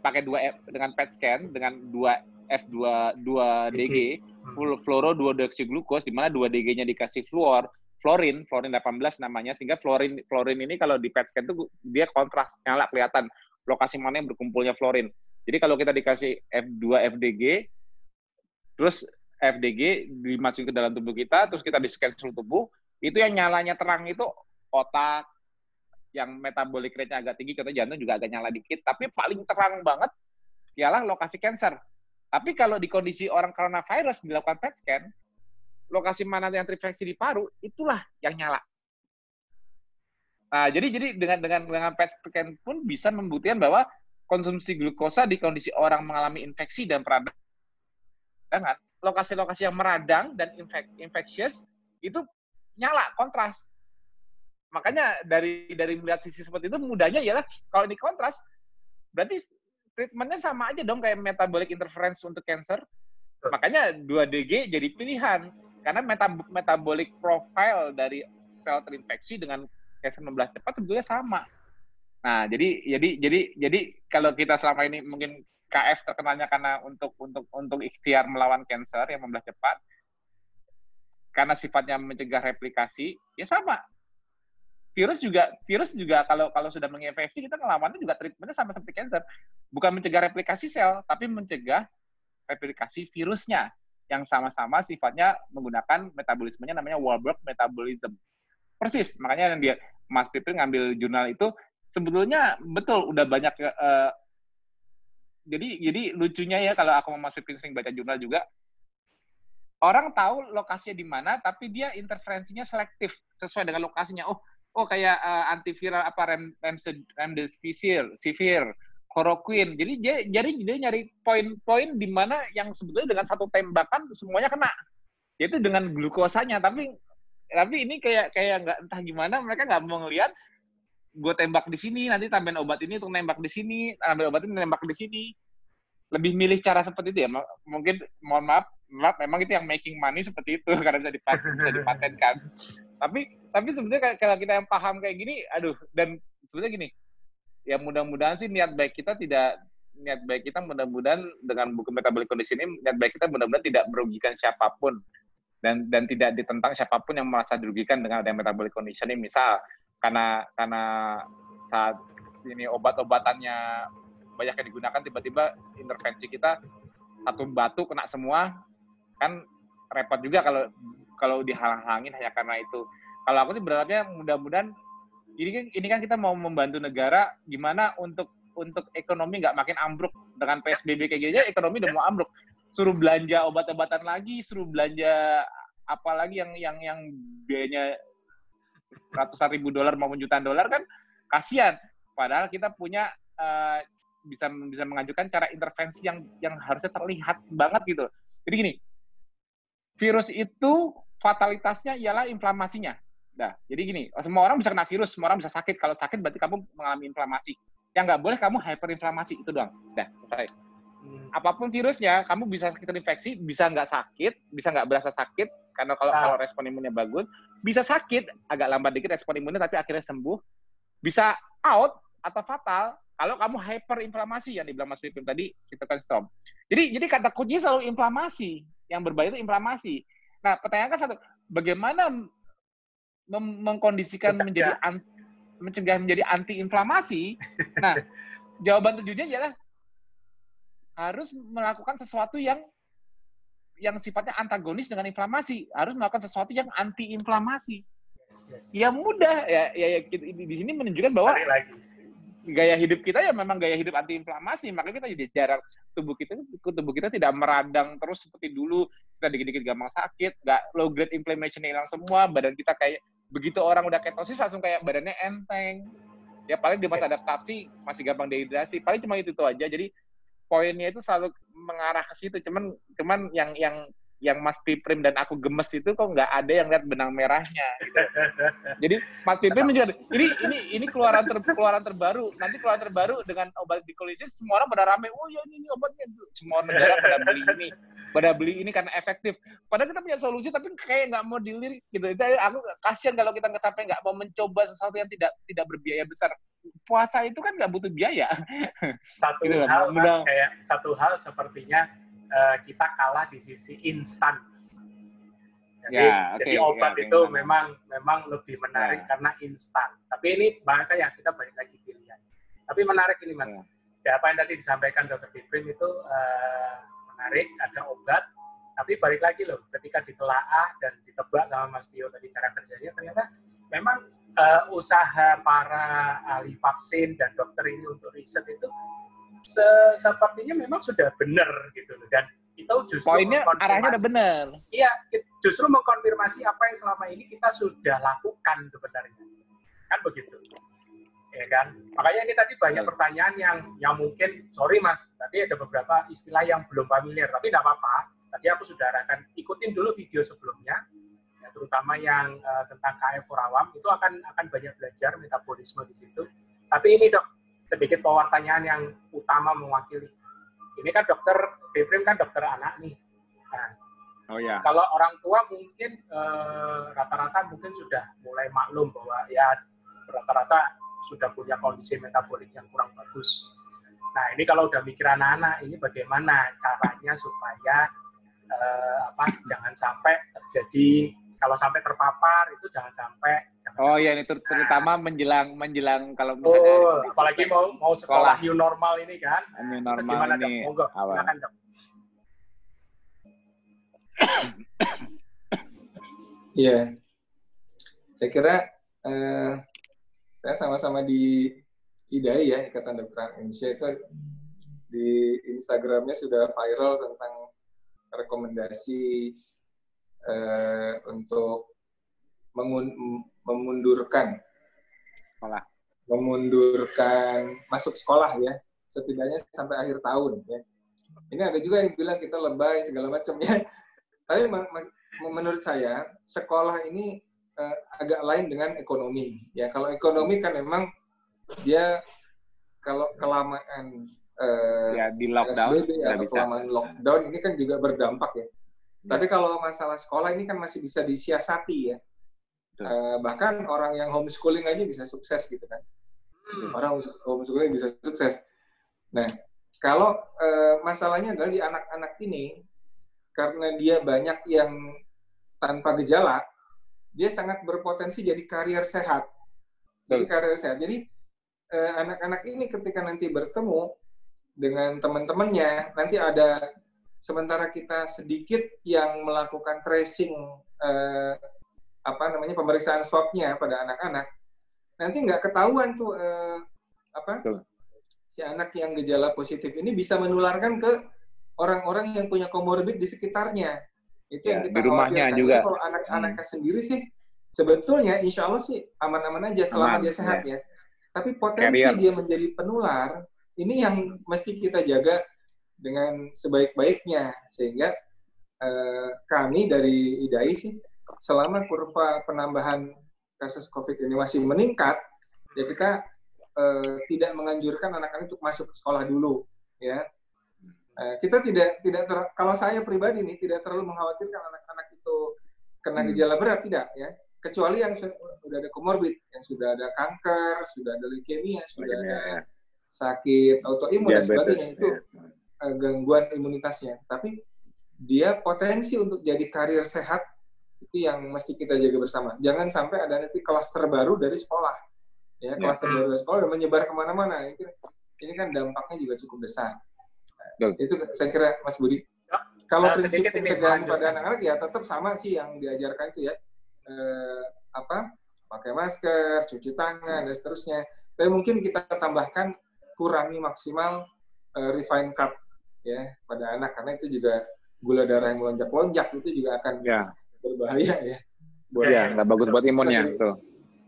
pakai dua F, dengan PET scan dengan dua F2 dua DG hmm. fluoro dua deoksiglukos di mana dua DG-nya dikasih fluor fluorin, fluorin 18 namanya, sehingga fluorin fluorin ini kalau di PET scan itu dia kontras, nyala kelihatan. Lokasi mana yang berkumpulnya fluorin. Jadi kalau kita dikasih F2 FDG, terus FDG dimasukin ke dalam tubuh kita, terus kita di scan seluruh tubuh, itu yang nyalanya terang itu otak, yang metabolic rate-nya agak tinggi, contohnya jantung juga agak nyala dikit, tapi paling terang banget ialah lokasi cancer. Tapi kalau di kondisi orang coronavirus dilakukan PET scan, lokasi mana yang terinfeksi di paru, itulah yang nyala. Nah, jadi jadi dengan dengan dengan PET scan pun bisa membuktikan bahwa konsumsi glukosa di kondisi orang mengalami infeksi dan peradangan, lokasi-lokasi yang meradang dan infek, infectious itu nyala kontras. Makanya dari dari melihat sisi seperti itu mudahnya ialah kalau ini kontras berarti treatmentnya sama aja dong kayak metabolic interference untuk cancer. Makanya 2DG jadi pilihan karena meta metabolic profile dari sel terinfeksi dengan cancer 16 cepat sebetulnya sama. Nah, jadi jadi jadi jadi kalau kita selama ini mungkin KF terkenalnya karena untuk untuk untuk ikhtiar melawan cancer yang membelah cepat karena sifatnya mencegah replikasi, ya sama. Virus juga virus juga kalau kalau sudah menginfeksi kita ngelawannya juga treatmentnya sama seperti cancer. Bukan mencegah replikasi sel, tapi mencegah replikasi virusnya yang sama-sama sifatnya menggunakan metabolismenya namanya Warburg metabolism. Persis, makanya yang dia Mas Pipin ngambil jurnal itu sebetulnya betul udah banyak uh, jadi jadi lucunya ya kalau aku mau Mas sering baca jurnal juga orang tahu lokasinya di mana tapi dia interferensinya selektif sesuai dengan lokasinya. Oh, oh kayak uh, antiviral apa rem, rem, remdesivir, sivir, chloroquine. Jadi jadi dia nyari poin-poin di mana yang sebetulnya dengan satu tembakan semuanya kena. Yaitu dengan glukosanya, tapi tapi ini kayak kayak nggak entah gimana mereka nggak mau ngelihat gue tembak di sini nanti tambahin obat ini untuk nembak di sini ambil obat ini nembak di sini lebih milih cara seperti itu ya mungkin mohon maaf maaf memang itu yang making money seperti itu (laughs) karena bisa bisa dipatenkan tapi tapi sebenarnya kalau kita yang paham kayak gini aduh dan sebenarnya gini ya mudah-mudahan sih niat baik kita tidak niat baik kita mudah-mudahan dengan buku metabolic condition ini niat baik kita mudah-mudahan tidak merugikan siapa pun. Dan dan tidak ditentang siapa pun yang merasa dirugikan dengan ada metabolic condition ini. Misal karena karena saat ini obat-obatannya banyak yang digunakan tiba-tiba intervensi kita satu batu kena semua kan repot juga kalau kalau dihalang-halangin hanya karena itu kalau aku sih berharapnya mudah-mudahan ini kan ini kan kita mau membantu negara gimana untuk untuk ekonomi nggak makin ambruk dengan PSBB kayak gini aja ekonomi udah mau ambruk. Suruh belanja obat-obatan lagi, suruh belanja apa lagi yang yang yang biayanya ratusan ribu dolar maupun jutaan dolar kan kasihan. Padahal kita punya uh, bisa bisa mengajukan cara intervensi yang yang harusnya terlihat banget gitu. Jadi gini, virus itu fatalitasnya ialah inflamasinya. Nah, jadi gini, semua orang bisa kena virus, semua orang bisa sakit. Kalau sakit berarti kamu mengalami inflamasi. Yang nggak boleh kamu hyperinflamasi, itu doang. Nah, selesai. Hmm. Apa pun virusnya, kamu bisa terinfeksi, bisa nggak sakit, bisa nggak berasa sakit, karena kalau, kalau respon imunnya bagus, bisa sakit, agak lambat dikit respon imunnya, tapi akhirnya sembuh. Bisa out atau fatal kalau kamu hyperinflamasi yang dibilang Mas Pipim tadi, cytokine storm. Jadi, jadi kata kuncinya selalu inflamasi. Yang berbahaya itu inflamasi. Nah, pertanyaan kan satu, bagaimana mengkondisikan mencegah. menjadi an, mencegah menjadi anti inflamasi. (laughs) Nah, jawaban tujuannya adalah harus melakukan sesuatu yang yang sifatnya antagonis dengan inflamasi, harus melakukan sesuatu yang anti inflamasi. Yes, yes. Ya mudah ya, ya, ya di sini menunjukkan bahwa gaya hidup kita ya memang gaya hidup anti inflamasi, makanya kita jadi jarang tubuh kita tubuh kita tidak meradang terus seperti dulu, kita dikit-dikit gampang sakit, nggak low grade inflammation hilang semua, badan kita kayak begitu orang udah ketosis langsung kayak badannya enteng. Ya paling di masa adaptasi masih gampang dehidrasi. Paling cuma itu, itu aja. Jadi poinnya itu selalu mengarah ke situ. Cuman cuman yang yang yang Mas Piprim dan aku gemes itu kok nggak ada yang lihat benang merahnya gitu. (laughs) Jadi Mas Piprim juga ini ini ini keluaran ter, keluaran terbaru. Nanti keluaran terbaru dengan obat dikolisis semua orang pada rame. Oh ya ini, ini obatnya semua negara pada beli ini. Pada beli ini karena efektif. Padahal kita punya solusi tapi kayak nggak mau dilirik gitu. Itu aku kasihan kalau kita nggak sampai nggak mau mencoba sesuatu yang tidak tidak berbiaya besar. Puasa itu kan nggak butuh biaya. Satu gitu, hal mas, kayak satu hal sepertinya uh, kita kalah di sisi instan. Jadi, ya, okay, jadi obat ya, itu memang memang lebih menarik ya. karena instan. Tapi ini bahkan yang kita balik lagi pilihan. Tapi menarik ini mas. Ya. ya apa yang tadi disampaikan dokter Piprim itu uh, menarik. Ada obat. Tapi balik lagi loh, ketika ditelaah dan ditebak sama Mas Tio tadi cara kerjanya, ternyata memang uh, usaha para ahli vaksin dan dokter ini untuk riset itu se sepertinya memang sudah benar gitu loh. Dan itu justru poinnya arahnya udah benar. Iya justru mengkonfirmasi apa yang selama ini kita sudah lakukan sebenarnya. Kan begitu. Ya kan? Makanya ini tadi banyak ya. pertanyaan yang yang mungkin sorry mas tadi ada beberapa istilah yang belum familiar tapi tidak apa-apa. Tadi aku sudah akan ikutin dulu video sebelumnya ya, terutama yang uh, tentang KF Awam. Itu akan akan banyak belajar metabolisme di situ. Tapi ini dok sedikit pertanyaan yang utama mewakili. Ini kan dokter, Biprim kan dokter anak nih. Nah, oh ya. Kalau orang tua mungkin eh, rata-rata eh, mungkin sudah mulai maklum bahwa ya rata-rata sudah punya kondisi metabolik yang kurang bagus. Nah ini kalau udah mikir anak-anak, ini bagaimana caranya supaya eh, apa jangan sampai terjadi kalau sampai terpapar itu jangan sampai Oh iya ini ter terutama menjelang menjelang kalau misalnya oh, apalagi mau mau sekolah, sekolah new normal ini kan. New normal Gimana, ini. Dok? Monggo, silakan, Dok. Iya. Saya kira eh, saya sama-sama di IDAI ya, Ikatan Dokter Indonesia itu di Instagramnya sudah viral tentang rekomendasi eh, untuk memundurkan sekolah, memundurkan masuk sekolah ya, setidaknya sampai akhir tahun ya. Ini ada juga yang bilang kita lebay segala macam ya. (laughs) Tapi menurut saya sekolah ini uh, agak lain dengan ekonomi. Ya kalau ekonomi kan memang dia kalau kelamaan uh, ya di lockdown SBB atau bisa. kelamaan lockdown ini kan juga berdampak ya. Tapi kalau masalah sekolah ini kan masih bisa disiasati ya. Uh, bahkan orang yang homeschooling aja bisa sukses gitu kan. Hmm. Orang homeschooling bisa sukses. Nah, kalau uh, masalahnya adalah di anak-anak ini karena dia banyak yang tanpa gejala, dia sangat berpotensi jadi karier sehat. Jadi karier sehat. Jadi uh, anak-anak ini ketika nanti bertemu dengan teman-temannya, nanti ada sementara kita sedikit yang melakukan tracing uh, apa namanya pemeriksaan swabnya pada anak-anak nanti nggak ketahuan tuh eh, apa si anak yang gejala positif ini bisa menularkan ke orang-orang yang punya komorbid di sekitarnya. Itu Ya, yang kita di rumahnya khawatirkan. juga. Kalau anak-anaknya sendiri sih sebetulnya insya Allah sih aman-aman aja selama Aman, dia sehat ya. Tapi potensi Carrier. dia menjadi penular ini yang mesti kita jaga dengan sebaik-baiknya sehingga eh, kami dari IDAI sih selama kurva penambahan kasus COVID ini masih meningkat ya kita eh, tidak menganjurkan anak-anak untuk masuk ke sekolah dulu ya Eh, kita tidak tidak ter- kalau saya pribadi nih tidak terlalu mengkhawatirkan anak-anak itu kena Hmm. gejala berat tidak ya kecuali yang su- sudah ada komorbid yang sudah ada kanker sudah ada leukemia sudah ada ya. sakit autoimun dan sebagainya itu ya. Eh, gangguan imunitasnya. Tapi dia potensi untuk jadi karir sehat itu yang mesti kita jaga bersama. Jangan sampai ada nanti klaster baru dari sekolah. Ya Ya. klaster baru dari sekolah dan menyebar ke mana-mana. Ini, ini kan dampaknya juga cukup besar. Nah, itu saya kira Mas Budi. Ya. kalau Nah, prinsip pencegahan pada anak-anak ya tetap sama sih yang diajarkan itu ya. Eh, apa? Pakai masker cuci tangan dan seterusnya. Tapi mungkin kita tambahkan kurangi maksimal eh, refined carb ya pada anak karena itu juga gula darah yang melonjak-lonjak itu juga akan Ya, berbahaya ya. Ya, ya, ya. nggak bagus buat imunnya. Tuh.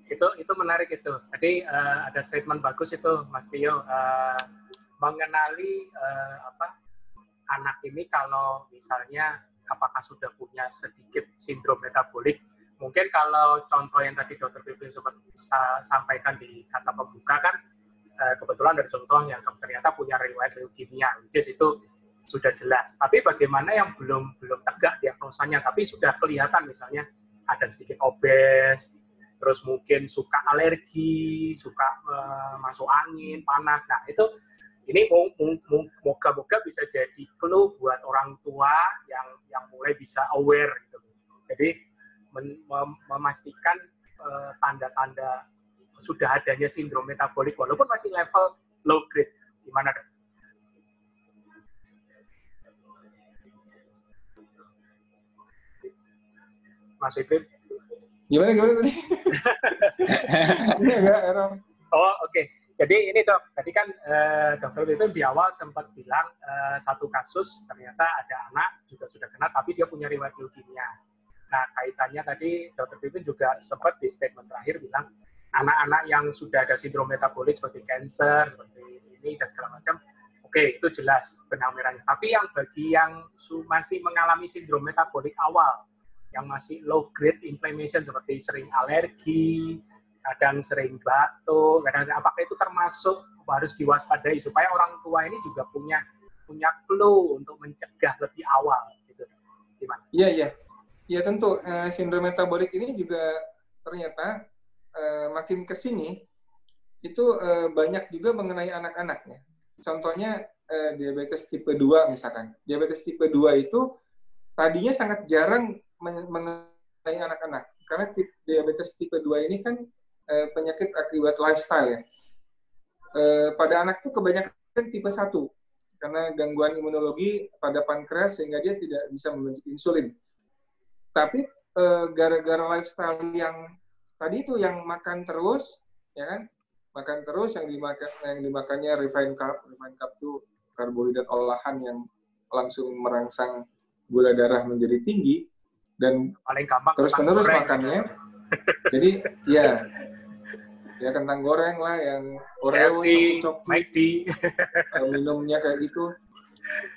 itu itu menarik itu. Tadi eh, ada statement bagus itu Mas Tio eh, mengenali eh, apa anak ini kalau misalnya apakah sudah punya sedikit sindrom metabolik. Mungkin kalau contoh yang tadi Dokter Pipin sempat sa- sampaikan di kata pembuka kan eh, kebetulan dari contoh yang ternyata punya riwayat leukemia, which itu sudah jelas. Tapi bagaimana yang belum belum tegak diagnosanya, tapi sudah kelihatan misalnya ada sedikit obes, terus mungkin suka alergi, suka eh, masuk angin, panas. Nah, itu ini mo- mo- mo- moga-moga bisa jadi clue buat orang tua yang yang mulai bisa aware gitu. Jadi memastikan eh, tanda-tanda sudah adanya sindrom metabolik walaupun masih level low grade. Gimana, Dok? Mas Wipin? Gimana gimana tadi? Ini agak error. Oh, oke. Jadi ini dok, tadi kan eh, dokter Pipin di awal sempat bilang eh, satu kasus ternyata ada anak juga sudah kena, tapi dia punya riwayat leukemia. Nah, kaitannya tadi dokter Pipin juga sempat di statement terakhir bilang anak-anak yang sudah ada sindrom metabolik seperti cancer, seperti ini dan segala macam, oke itu jelas benang merahnya. Tapi yang bagi yang masih mengalami sindrom metabolik awal, yang masih low grade inflammation seperti sering alergi, kadang sering batuk, kadang apakah itu termasuk harus diwaspadai supaya orang tua ini juga punya punya clue untuk mencegah lebih awal gitu. Gimana? Iya iya. Iya tentu eh, sindrom metabolik ini juga ternyata eh, makin ke sini itu eh, banyak juga mengenai anak-anaknya. Contohnya eh, diabetes tipe 2 misalkan. Diabetes tipe 2 itu tadinya sangat jarang men- mengenai anak-anak karena diabetes tipe 2 ini kan eh, penyakit akibat lifestyle ya. Eh, pada anak itu kebanyakan tipe 1 karena gangguan imunologi pada pankreas sehingga dia tidak bisa membentuk insulin. Tapi gara-gara lifestyle yang tadi itu yang makan terus, ya kan? Makan terus yang dimakan yang dimakannya refined carb, refined carb itu karbohidrat olahan yang langsung merangsang gula darah menjadi tinggi dan Paling gampang Terus-menerus kentang goreng. makannya. jadi ya ya kentang goreng lah yang Oreo, coklat minumnya kayak gitu.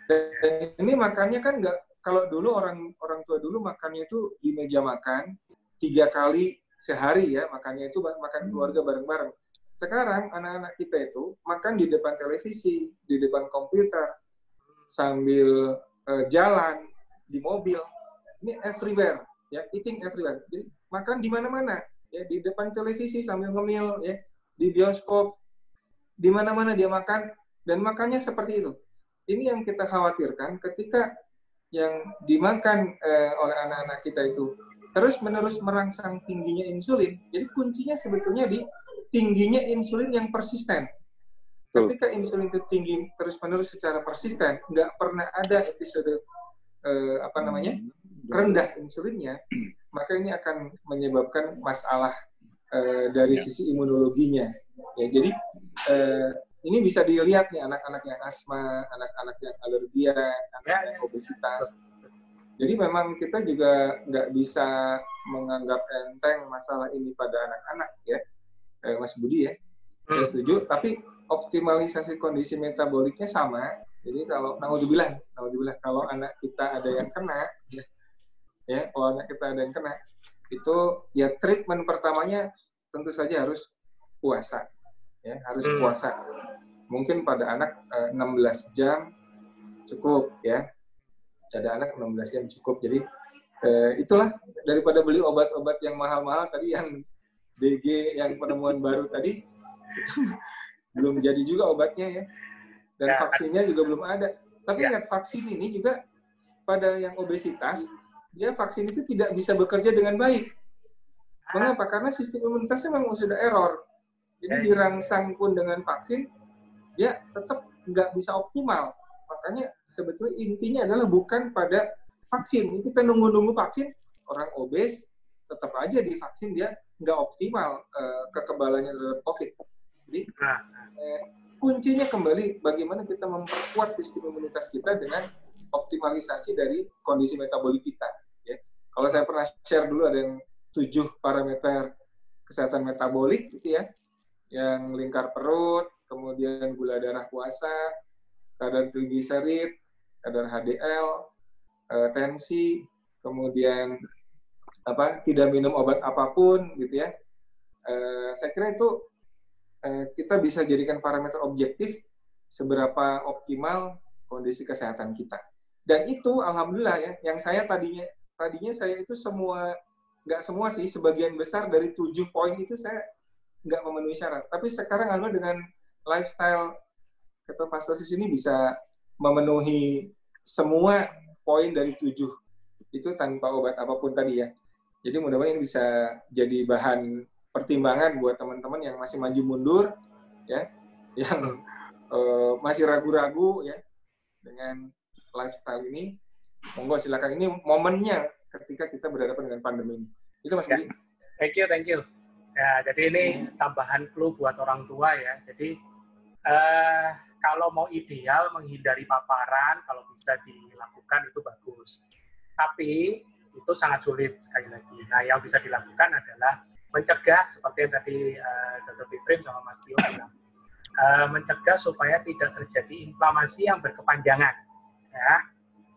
Dan ini makannya kan nggak kalau dulu orang orang tua dulu makannya itu di meja makan tiga kali sehari ya makannya itu makan keluarga bareng-bareng. Sekarang anak-anak kita itu makan di depan televisi, di depan komputer, sambil eh, jalan di mobil. Ini everywhere ya, eating everywhere. Jadi makan di mana-mana ya di depan televisi sambil ngemil ya, di bioskop di mana-mana dia makan dan makannya seperti itu. Ini yang kita khawatirkan ketika yang dimakan eh, oleh anak-anak kita itu terus-menerus merangsang tingginya insulin. Jadi kuncinya sebetulnya di tingginya insulin yang persisten. Ketika insulin itu tinggi terus-menerus secara persisten, nggak pernah ada episode eh, apa namanya rendah insulinnya, maka ini akan menyebabkan masalah eh, dari Ya. sisi imunologinya. Ya, jadi eh, ini bisa dilihat nih anak-anak yang asma, anak-anak yang alergia, anak-anak yang obesitas. Jadi memang kita juga nggak bisa menganggap enteng masalah ini pada anak-anak ya, eh, Mas Budi ya. Saya hmm. setuju. Tapi optimalisasi kondisi metaboliknya sama. Jadi kalau naudzubillah, naudzubillah kalau anak kita ada yang kena, ya, ya kalau anak kita ada yang kena, itu ya treatment pertamanya tentu saja harus puasa ya harus hmm. puasa mungkin pada anak eh, 16 jam cukup ya ada anak 16 jam cukup. Jadi uh, itulah daripada beli obat-obat yang mahal-mahal tadi yang DG yang penemuan baru tadi (laughs) belum jadi juga obatnya ya. Dan ya. vaksinnya juga belum ada. Tapi ya. ingat vaksin ini juga pada yang obesitas dia vaksin itu tidak bisa bekerja dengan baik. Mengapa? Karena sistem imunitasnya memang sudah error. Jadi dirangsang pun dengan vaksin, dia tetap nggak bisa optimal. Makanya sebetulnya intinya adalah bukan pada vaksin. Ini kita nunggu-nunggu vaksin, orang obes tetap aja divaksin dia nggak optimal uh, kekebalannya terhadap COVID. Jadi nah. eh, kuncinya kembali bagaimana kita memperkuat sistem imunitas kita dengan optimalisasi dari kondisi metabolik kita. Ya. Kalau saya pernah share dulu ada yang tujuh parameter kesehatan metabolik gitu ya yang lingkar perut, kemudian gula darah puasa, kadar trigliserid, kadar HDL, eh, tensi, kemudian apa tidak minum obat apa pun gitu ya. Eh, saya kira itu eh, kita bisa jadikan parameter objektif seberapa optimal kondisi kesehatan kita. Dan itu alhamdulillah ya, yang saya tadinya tadinya saya itu semua nggak semua sih, sebagian besar dari tujuh poin itu saya nggak memenuhi syarat. Tapi sekarang alhamdulillah dengan lifestyle ketofastosis ini bisa memenuhi semua poin dari tujuh itu tanpa obat apa pun tadi ya. Jadi mudah-mudahan ini bisa jadi bahan pertimbangan buat teman-teman yang masih maju mundur ya, yang uh, masih ragu-ragu ya dengan lifestyle ini. Monggo silakan ini momennya ketika kita berhadapan dengan pandemi ini. Itu Mas ya. Thank you, thank you. Ya, jadi ini tambahan clue buat orang tua ya. Jadi eh, kalau mau ideal menghindari paparan, kalau bisa dilakukan itu bagus. Tapi itu sangat sulit sekali lagi. Nah, yang bisa dilakukan adalah mencegah seperti yang tadi uh, Dr. Biprim sama Mas Tio bilang, uh, mencegah supaya tidak terjadi inflamasi yang berkepanjangan. Ya.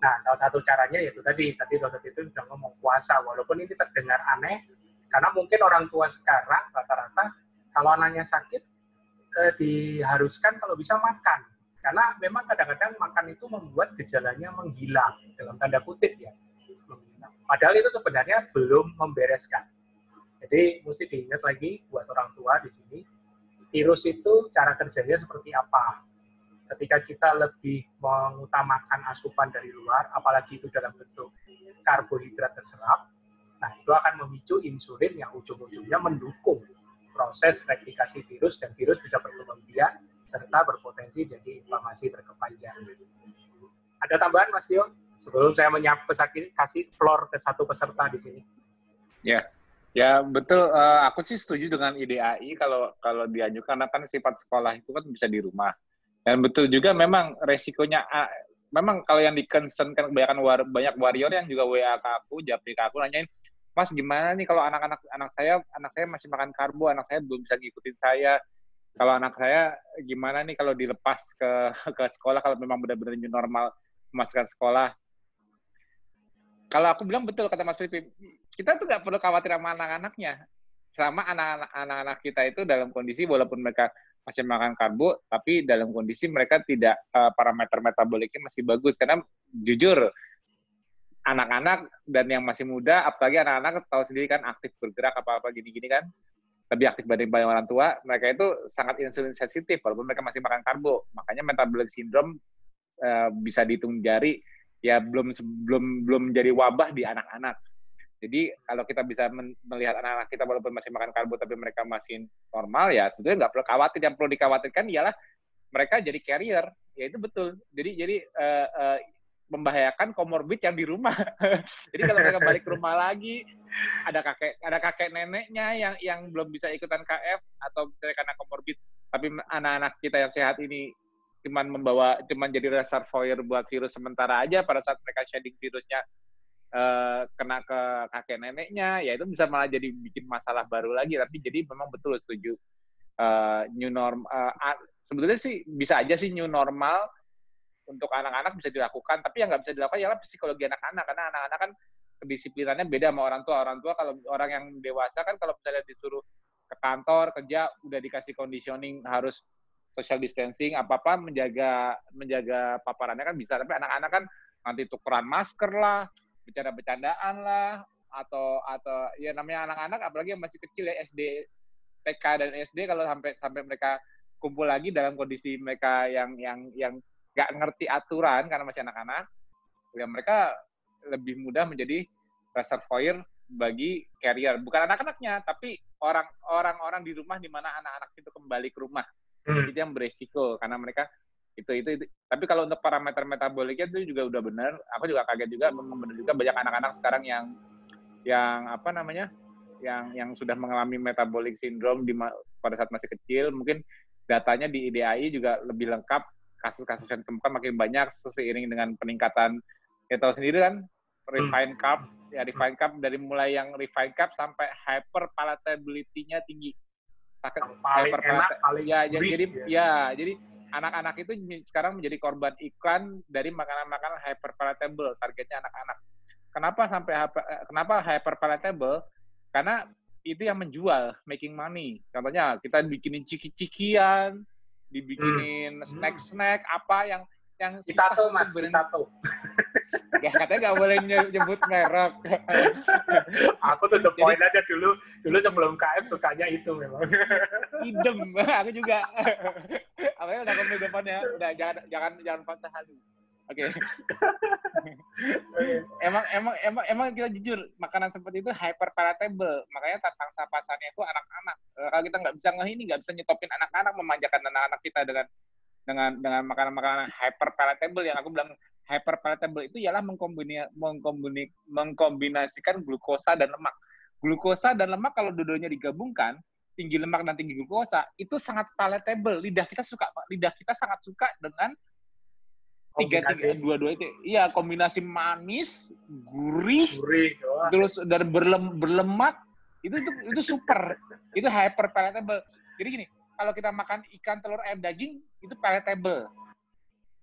Nah, salah satu caranya yaitu tadi, tadi Dr. Biprim sudah ngomong puasa, walaupun ini terdengar aneh, karena mungkin orang tua sekarang rata-rata kalau anaknya sakit eh, diharuskan kalau bisa makan. Karena memang kadang-kadang makan itu membuat gejalanya menghilang dalam tanda kutip ya. Padahal itu sebenarnya belum membereskan. Jadi mesti diingat lagi buat orang tua di sini, virus itu cara kerjanya seperti apa. Ketika kita lebih mengutamakan asupan dari luar, apalagi itu dalam bentuk karbohidrat terserap, Nah, itu akan memicu insulin yang ujung-ujungnya mendukung proses replikasi virus dan virus bisa berkembang biak serta berpotensi jadi inflamasi berkepanjangan. Ada tambahan Mas Tio? Sebelum saya menyapa kasih floor ke satu peserta di sini. Ya, ya betul. Uh, aku sih setuju dengan ide AI kalau kalau dianjurkan karena kan sifat sekolah itu kan bisa di rumah. Dan betul juga memang resikonya uh, memang kalau yang di concern kan kebanyakan war, banyak warrior yang juga WA ke aku, japri ke aku nanyain, Mas gimana nih kalau anak-anak anak saya anak saya masih makan karbo, anak saya belum bisa ngikutin saya. Kalau anak saya gimana nih kalau dilepas ke ke sekolah kalau memang benar-benar new normal memasukkan sekolah. Kalau aku bilang betul kata Mas Pipi, kita tuh nggak perlu khawatir sama anak-anaknya. Selama anak-anak kita itu dalam kondisi walaupun mereka masih makan karbo, tapi dalam kondisi mereka tidak uh, parameter metaboliknya masih bagus. Karena jujur, anak-anak dan yang masih muda, apalagi anak-anak tahu sendiri kan aktif bergerak apa-apa gini-gini kan, lebih aktif dibanding banyak orang tua, mereka itu sangat insulin sensitif walaupun mereka masih makan karbo. Makanya metabolic syndrome uh, bisa dihitung jari ya belum belum belum menjadi wabah di anak-anak. Jadi kalau kita bisa melihat anak-anak kita walaupun masih makan karbo tapi mereka masih normal ya sebetulnya nggak perlu khawatir. Yang perlu dikhawatirkan ialah mereka jadi carrier. Ya itu betul. Jadi jadi uh, uh, membahayakan komorbid yang di rumah. (laughs) Jadi kalau mereka balik ke rumah lagi, ada kakek ada kakek neneknya yang yang belum bisa ikutan KF atau karena komorbid tapi anak-anak kita yang sehat ini cuman membawa cuman jadi reservoir buat virus sementara aja pada saat mereka shedding virusnya uh, kena ke kakek neneknya ya itu bisa malah jadi bikin masalah baru lagi tapi jadi memang betul setuju uh, new norm uh, sebetulnya sih bisa aja sih new normal untuk anak-anak bisa dilakukan tapi yang nggak bisa dilakukan ialah psikologi anak-anak karena anak-anak kan kedisiplinannya beda sama orang tua. Orang tua kalau orang yang dewasa kan kalau misalnya disuruh ke kantor kerja udah dikasih conditioning harus social distancing apa apa menjaga menjaga paparannya kan bisa. Tapi anak-anak kan nanti tukeran masker lah bercanda-bercandaan lah atau atau ya namanya anak-anak apalagi yang masih kecil ya SD TK dan SD kalau sampai sampai mereka kumpul lagi dalam kondisi mereka yang yang yang nggak ngerti aturan karena masih anak-anak ya mereka lebih mudah menjadi reservoir bagi carrier. Bukan anak-anaknya tapi orang orang-orang di rumah di mana anak-anak itu kembali ke rumah. Hmm. itu yang beresiko karena mereka itu, itu itu. Tapi kalau untuk parameter metaboliknya itu juga udah benar aku juga kaget juga benar juga banyak anak-anak sekarang yang yang apa namanya yang yang sudah mengalami metabolic syndrome di pada saat masih kecil. Mungkin datanya di IDAI juga lebih lengkap kasus-kasus yang ditemukan makin banyak seiring dengan peningkatan ya tahu sendiri kan refined carb ya refined carb dari mulai yang refined carb sampai hyper palatability-nya tinggi paling enak, paling ya, jadi ya. ya jadi anak-anak itu sekarang menjadi korban iklan dari makanan-makanan hyper palatable targetnya anak-anak. Kenapa sampai kenapa hyper palatable? Karena itu yang menjual, making money. Contohnya kita bikinin ciki-cikian, dibikinin hmm. snack-snack apa yang yang kita tuh mas kita tuh (laughs) ya katanya nggak boleh nyebut merek. (laughs) Aku tuh the point Jadi, aja dulu dulu sebelum KF sukanya itu memang. (laughs) Idem aku juga. Apa ya udah komedi depannya udah jangan jangan jangan fase halu Oke. Okay. emang emang emang emang kita jujur makanan seperti itu hyper palatable. Makanya pangsa pasarnya itu anak-anak. Kalau kita nggak bisa ngeh ini nggak bisa nyetopin anak-anak memanjakan anak-anak kita dengan dengan dengan makanan-makanan hyper palatable yang aku bilang hyper palatable itu ialah mengkombini, mengkombini, mengkombinasikan glukosa dan lemak. Glukosa dan lemak kalau dua-duanya digabungkan, tinggi lemak dan tinggi glukosa itu sangat palatable. Lidah kita suka, lidah kita sangat suka dengan tiga tiga dua dua itu. Iya kombinasi manis, gurih, gurih terus dan berlem, berlemak itu itu itu super. itu hyper palatable. Jadi gini, kalau kita makan ikan, telur, ayam, daging, itu palatable.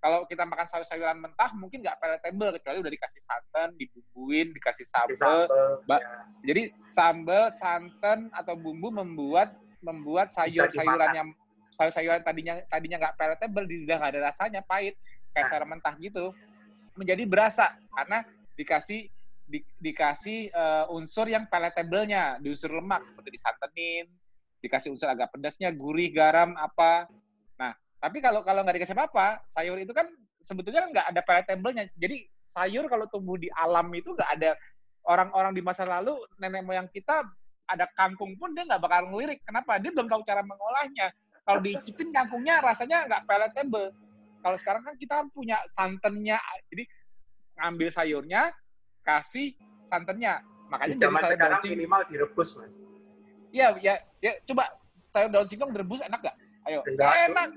Kalau kita makan sayur-sayuran mentah, mungkin nggak palatable, kecuali udah dikasih santan, dibumbuin, dikasih sambal. Ya. Jadi sambal, santan, atau bumbu membuat membuat sayur-sayuran yang sayur-sayuran tadinya tadinya nggak palatable, tidak nggak ada rasanya, pahit, kayak sayur mentah gitu, menjadi berasa karena dikasih di, dikasih uh, unsur yang palatable-nya, di unsur lemak seperti disantenin, dikasih unsur agak pedasnya, gurih, garam, apa. Nah, tapi kalau kalau nggak dikasih apa-apa, sayur itu kan sebetulnya nggak ada palatable-nya. Jadi sayur kalau tumbuh di alam itu nggak ada orang-orang di masa lalu nenek moyang kita ada kangkung pun dia nggak bakal ngelirik. Kenapa? Dia belum tahu cara mengolahnya. Kalau diicipin kangkungnya rasanya nggak palatable. Kalau sekarang kan kita punya santannya, jadi ngambil sayurnya, kasih santannya. Makanya di zaman sekarang minimal direbus, mas. Iya, ya, ya, coba sayur daun singkong direbus enak gak? Ayo. Enggak. Enak.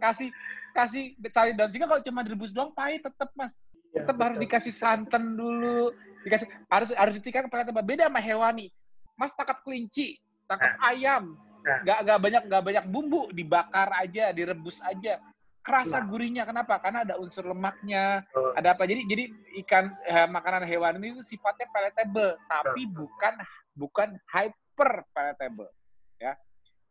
kasih kasih sayur daun singkong kalau cuma direbus doang pahit tetap Mas. Ya, tetap harus dikasih santan dulu, dikasih harus harus ditikar pakai tempat beda sama hewani. Mas tangkap kelinci, tangkap nah. ayam, nah. nggak banyak nggak banyak bumbu, dibakar aja, direbus aja kerasa nah. gurihnya kenapa karena ada unsur lemaknya oh. ada apa jadi jadi ikan eh, makanan hewan ini sifatnya palatable tapi oh. bukan bukan hyper palatable ya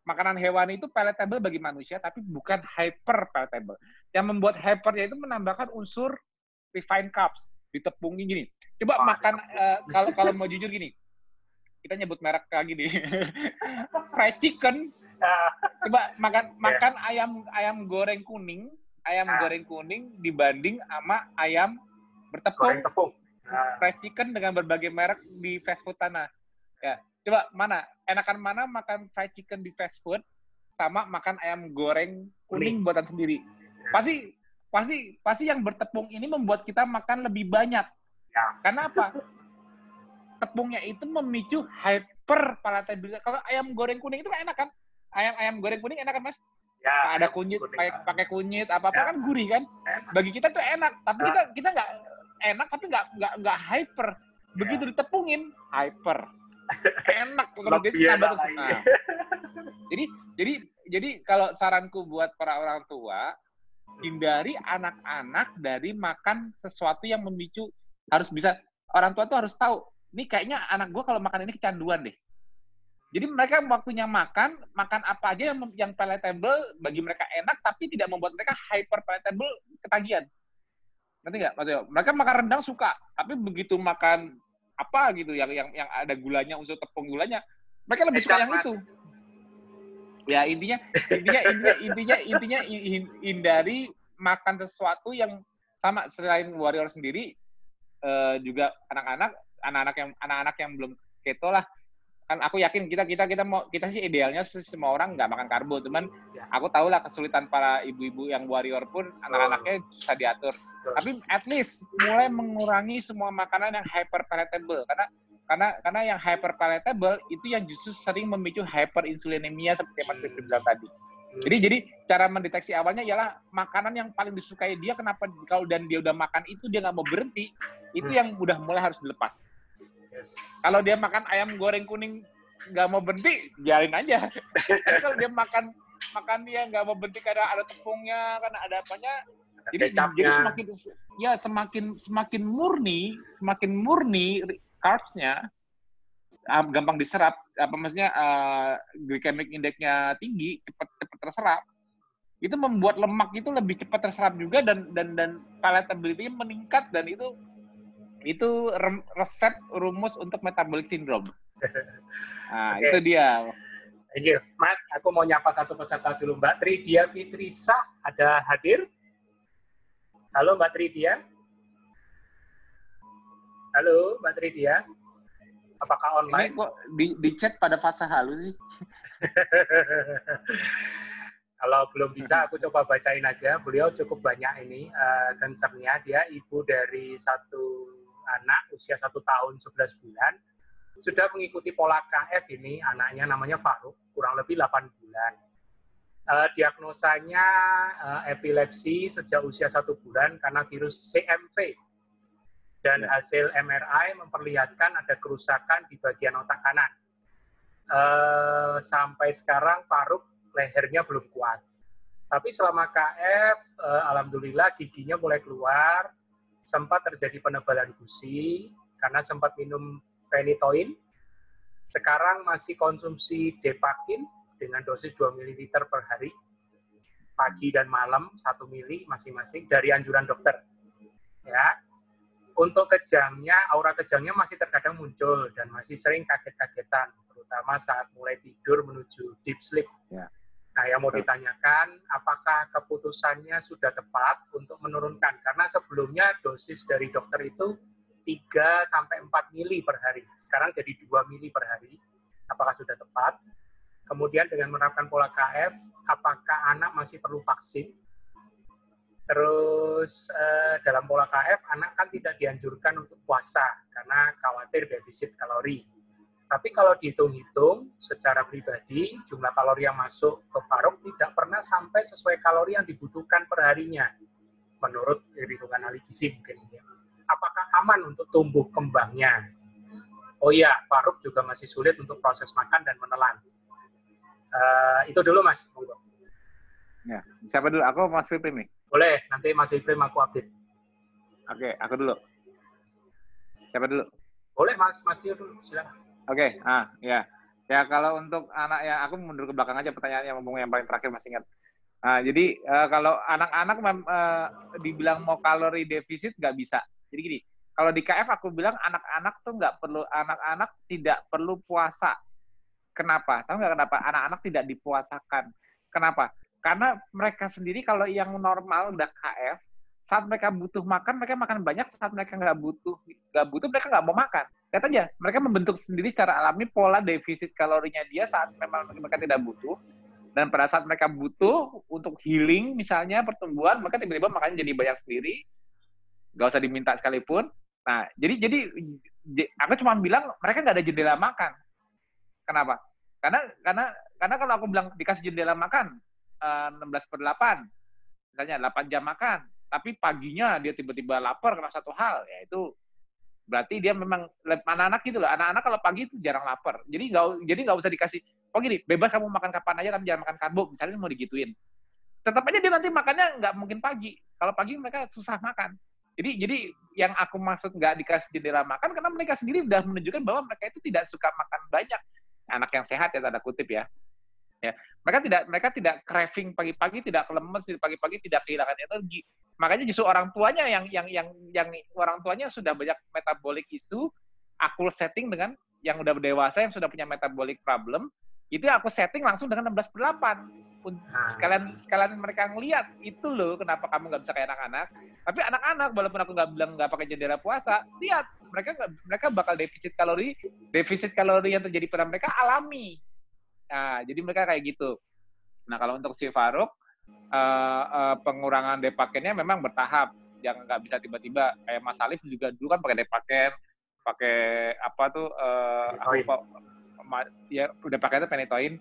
makanan hewan itu palatable bagi manusia tapi bukan hyper palatable yang membuat hypernya itu menambahkan unsur refined carbs di tepungnya gini coba oh, makan uh, kalau kalau mau jujur gini kita nyebut merek lagi nih (laughs) fried chicken (laughs) Coba makan yeah. makan ayam ayam goreng kuning, ayam ah. goreng kuning dibanding sama ayam bertepung. tepung. Ah. Fried chicken dengan berbagai merek di fast food tanah. Ya, coba mana? Enakan mana makan fried chicken di fast food sama makan ayam goreng kuning, kuning. buatan sendiri? Pasti pasti pasti yang bertepung ini membuat kita makan lebih banyak. Ya. Karena apa? Tepungnya itu memicu hyper palatabilitas. Kalau ayam goreng kuning itu kan enak kan? ayam ayam goreng kuning enak kan mas? Ya, ada kunyit, pakai pakai kunyit apa apa Ya. kan gurih kan? Enak. Bagi kita tuh enak, tapi Ah. kita kita nggak enak tapi nggak nggak nggak hyper. Begitu ditepungin hyper. enak kalau dia Lebih tambah terus. Nah. Jadi jadi jadi kalau saranku buat para orang tua hindari anak-anak dari makan sesuatu yang memicu harus bisa orang tua tuh harus tahu ini kayaknya anak gua kalau makan ini kecanduan deh. Jadi mereka waktunya makan makan apa aja yang yang palatable bagi mereka enak tapi tidak membuat mereka hyper palatable ketagihan. Ngerti nggak? Maksudnya mereka makan rendang suka tapi begitu makan apa gitu yang yang yang ada gulanya unsur tepung gulanya mereka lebih suka yang itu. Ya intinya intinya intinya intinya intinya hi- hi- hindari makan sesuatu yang sama selain warrior sendiri eh, juga anak-anak anak-anak yang anak-anak yang belum keto lah. Kan aku yakin kita kita kita mau kita sih idealnya semua orang nggak makan karbo teman Ya. aku tahu lah kesulitan para ibu-ibu yang warrior pun anak-anaknya susah diatur. Tapi at least mulai mengurangi semua makanan yang hyper palatable karena karena karena yang hyper palatable itu yang justru sering memicu hyperinsulinemia seperti yang Mas bilang tadi. Jadi jadi cara mendeteksi awalnya ialah makanan yang paling disukai dia kenapa kalau dan dia udah makan itu dia nggak mau berhenti itu yang udah mulai harus dilepas. Yes. Kalau dia makan ayam goreng kuning nggak mau berhenti biarin aja. (laughs) Tapi kalau dia makan makan dia nggak mau berhenti karena ada tepungnya karena ada apanya Ada jadi kecapnya. jadi semakin ya semakin semakin murni semakin murni carbs-nya gampang diserap apa maksudnya uh, glycemic index-nya tinggi cepat cepat terserap itu membuat lemak itu lebih cepat terserap juga dan dan dan palatability-nya meningkat dan itu itu rem- resep rumus untuk metabolic syndrome. Nah, (laughs) Oke. itu dia. Thank you. Mas, aku mau nyapa satu peserta dulu. Mbak Tridia Fitrisa ada hadir? Halo Mbak Tridia. Halo Mbak Tridia. Apakah Ini online? kok di, di chat pada fase halus sih? (laughs) Kalau belum bisa, aku (laughs) coba bacain aja. Beliau cukup banyak ini concern-nya. Dia ibu dari satu anak usia satu tahun 11 bulan. Sudah mengikuti pola KF ini, anaknya namanya Faruk, kurang lebih 8 bulan. Eh, diagnosanya eh, epilepsi sejak usia satu bulan karena virus CMV. Dan Ya. hasil MRI memperlihatkan ada kerusakan di bagian otak kanan. Eh, sampai sekarang Faruk lehernya belum kuat. Tapi selama KF, eh, alhamdulillah giginya mulai keluar, sempat terjadi penebalan gusi karena sempat minum penitoin. Sekarang masih konsumsi Depakin dengan dosis 2 ml per hari, pagi dan malam 1 ml masing-masing dari anjuran dokter. Ya, untuk kejangnya, aura kejangnya masih terkadang muncul dan masih sering kaget-kagetan, terutama saat mulai tidur menuju deep sleep. Ya. Nah, yang mau ditanyakan, apakah keputusannya sudah tepat untuk menurunkan? Karena sebelumnya dosis dari dokter itu 3 sampai 4 mili per hari. Sekarang jadi 2 mili per hari. Apakah sudah tepat? Kemudian dengan menerapkan pola KF, apakah anak masih perlu vaksin? Terus eh, dalam pola KF anak kan tidak dianjurkan untuk puasa karena khawatir defisit kalori. Tapi kalau dihitung-hitung secara pribadi jumlah kalori yang masuk ke Faruk tidak pernah sampai sesuai kalori yang dibutuhkan per harinya menurut hitungan ahli gizi mungkin ya. Apakah aman untuk tumbuh kembangnya? Oh iya, Faruk juga masih sulit untuk proses makan dan menelan. Eh, itu dulu Mas. Ya, siapa dulu? Aku Mas Fitri nih. Boleh, nanti Mas Ibrahim aku update. Oke, aku dulu. Siapa dulu? Boleh Mas, Mas Tio dulu, silakan. Oke, ah ya. Ya kalau untuk anak ya aku mundur ke belakang aja pertanyaannya ngomong yang paling terakhir masih ingat. Nah, jadi eh, kalau anak-anak eh, dibilang mau kalori defisit nggak bisa. Jadi gini, kalau di KF aku bilang anak-anak tuh nggak perlu anak-anak tidak perlu puasa. Kenapa? Tahu nggak kenapa? Anak-anak tidak dipuasakan. Kenapa? Karena mereka sendiri kalau yang normal udah KF, saat mereka butuh makan, mereka makan banyak. Saat mereka nggak butuh, nggak butuh, mereka nggak mau makan. Lihat aja, mereka membentuk sendiri secara alami pola defisit kalorinya dia saat memang mereka tidak butuh. Dan pada saat mereka butuh untuk healing, misalnya pertumbuhan, mereka tiba-tiba makannya jadi banyak sendiri. Nggak usah diminta sekalipun. Nah, jadi jadi aku cuma bilang mereka nggak ada jendela makan. Kenapa? Karena karena karena kalau aku bilang dikasih jendela makan 16 per 8, misalnya 8 jam makan, tapi paginya dia tiba-tiba lapar karena satu hal, ya itu berarti dia memang anak-anak gitu loh. Anak-anak kalau pagi itu jarang lapar. Jadi nggak jadi nggak usah dikasih, oh gini, bebas kamu makan kapan aja tapi jangan makan karbo. Misalnya mau digituin. Tetap aja dia nanti makannya nggak mungkin pagi. Kalau pagi mereka susah makan. Jadi jadi yang aku maksud nggak dikasih jendela makan karena mereka sendiri sudah menunjukkan bahwa mereka itu tidak suka makan banyak. Anak yang sehat ya tanda kutip ya. Ya, mereka tidak mereka tidak craving pagi-pagi, tidak lemes pagi-pagi, tidak kehilangan energi. Makanya justru orang tuanya yang yang yang yang orang tuanya sudah banyak metabolic isu, aku setting dengan yang udah dewasa yang sudah punya metabolic problem, itu aku setting langsung dengan 16 per 8. Sekalian sekalian mereka ngeliat itu loh kenapa kamu nggak bisa kayak anak-anak. Tapi anak-anak walaupun aku nggak bilang nggak pakai jendela puasa, lihat mereka mereka bakal defisit kalori, defisit kalori yang terjadi pada mereka alami Nah, jadi mereka kayak gitu. Nah, kalau untuk si Faruk, uh, uh, pengurangan depaketnya memang bertahap. Jangan nggak bisa tiba-tiba. Kayak Mas Alif juga dulu kan pakai depaket, pakai apa tuh, uh, aku kok, ya udah pakai itu penitoin,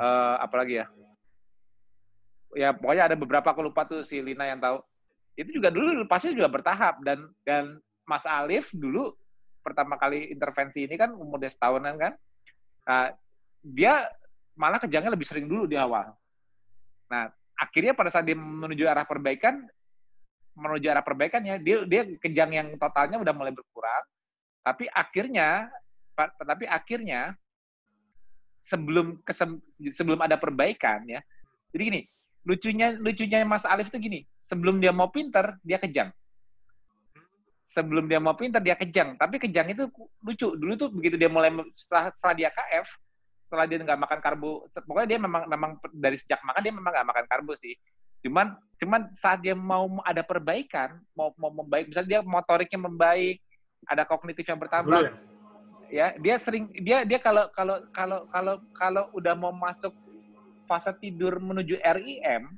uh, apalagi ya? Ya pokoknya ada beberapa aku lupa tuh si Lina yang tahu. Itu juga dulu pasti juga bertahap dan dan Mas Alif dulu pertama kali intervensi ini kan umur dia setahunan kan. Nah, dia malah kejangnya lebih sering dulu di awal. Nah, akhirnya pada saat dia menuju arah perbaikan, menuju arah perbaikannya, dia dia kejang yang totalnya udah mulai berkurang. Tapi akhirnya, tapi akhirnya sebelum kesem, sebelum ada perbaikan ya. Jadi gini, lucunya lucunya Mas Alif itu gini, sebelum dia mau pinter, dia kejang. Sebelum dia mau pinter, dia kejang. Tapi kejang itu lucu. Dulu tuh begitu dia mulai setelah, setelah dia KF, setelah dia nggak makan karbo pokoknya dia memang memang dari sejak makan dia memang nggak makan karbo sih. Cuman cuman saat dia mau ada perbaikan mau mau membaik misalnya dia motoriknya membaik ada kognitif yang bertambah ya? dia sering dia dia kalau kalau kalau kalau kalau udah mau masuk fase tidur menuju RIM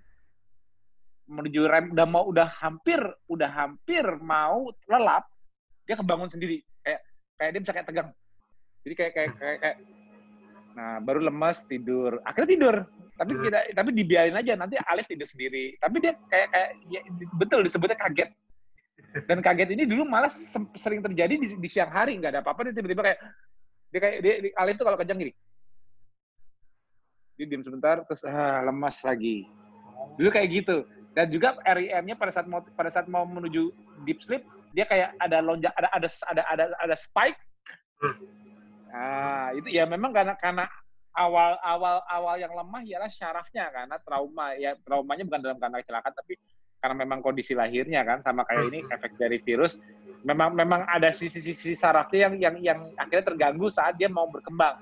menuju rem udah mau udah hampir udah hampir mau lelap dia kebangun sendiri. Kayak kayak dia bisa kayak tegang. Jadi kayak kayak kayak, kayak Nah, baru lemas tidur. Akhirnya tidur. Tapi hmm. kita tapi dibiarin aja nanti Alif tidur sendiri. Tapi dia kayak kayak ya, betul disebutnya kaget. Dan kaget ini dulu malah sering terjadi di, di siang hari nggak ada apa-apa dia tiba-tiba kayak dia kayak dia, dia Alif tuh kalau kejang gini. Dia diam sebentar terus ah, lemas lagi. Dulu kayak gitu. Dan juga REM-nya pada saat mau pada saat mau menuju deep sleep dia kayak ada lonjak ada ada ada ada ada spike. Nah, itu ya memang karena karena awal awal awal yang lemah ialah syarafnya karena trauma. Ya traumanya bukan dalam karena kecelakaan tapi karena memang kondisi lahirnya kan sama kayak ini hmm. efek dari virus memang memang ada sisi-sisi sarafnya yang yang yang akhirnya terganggu saat dia mau berkembang.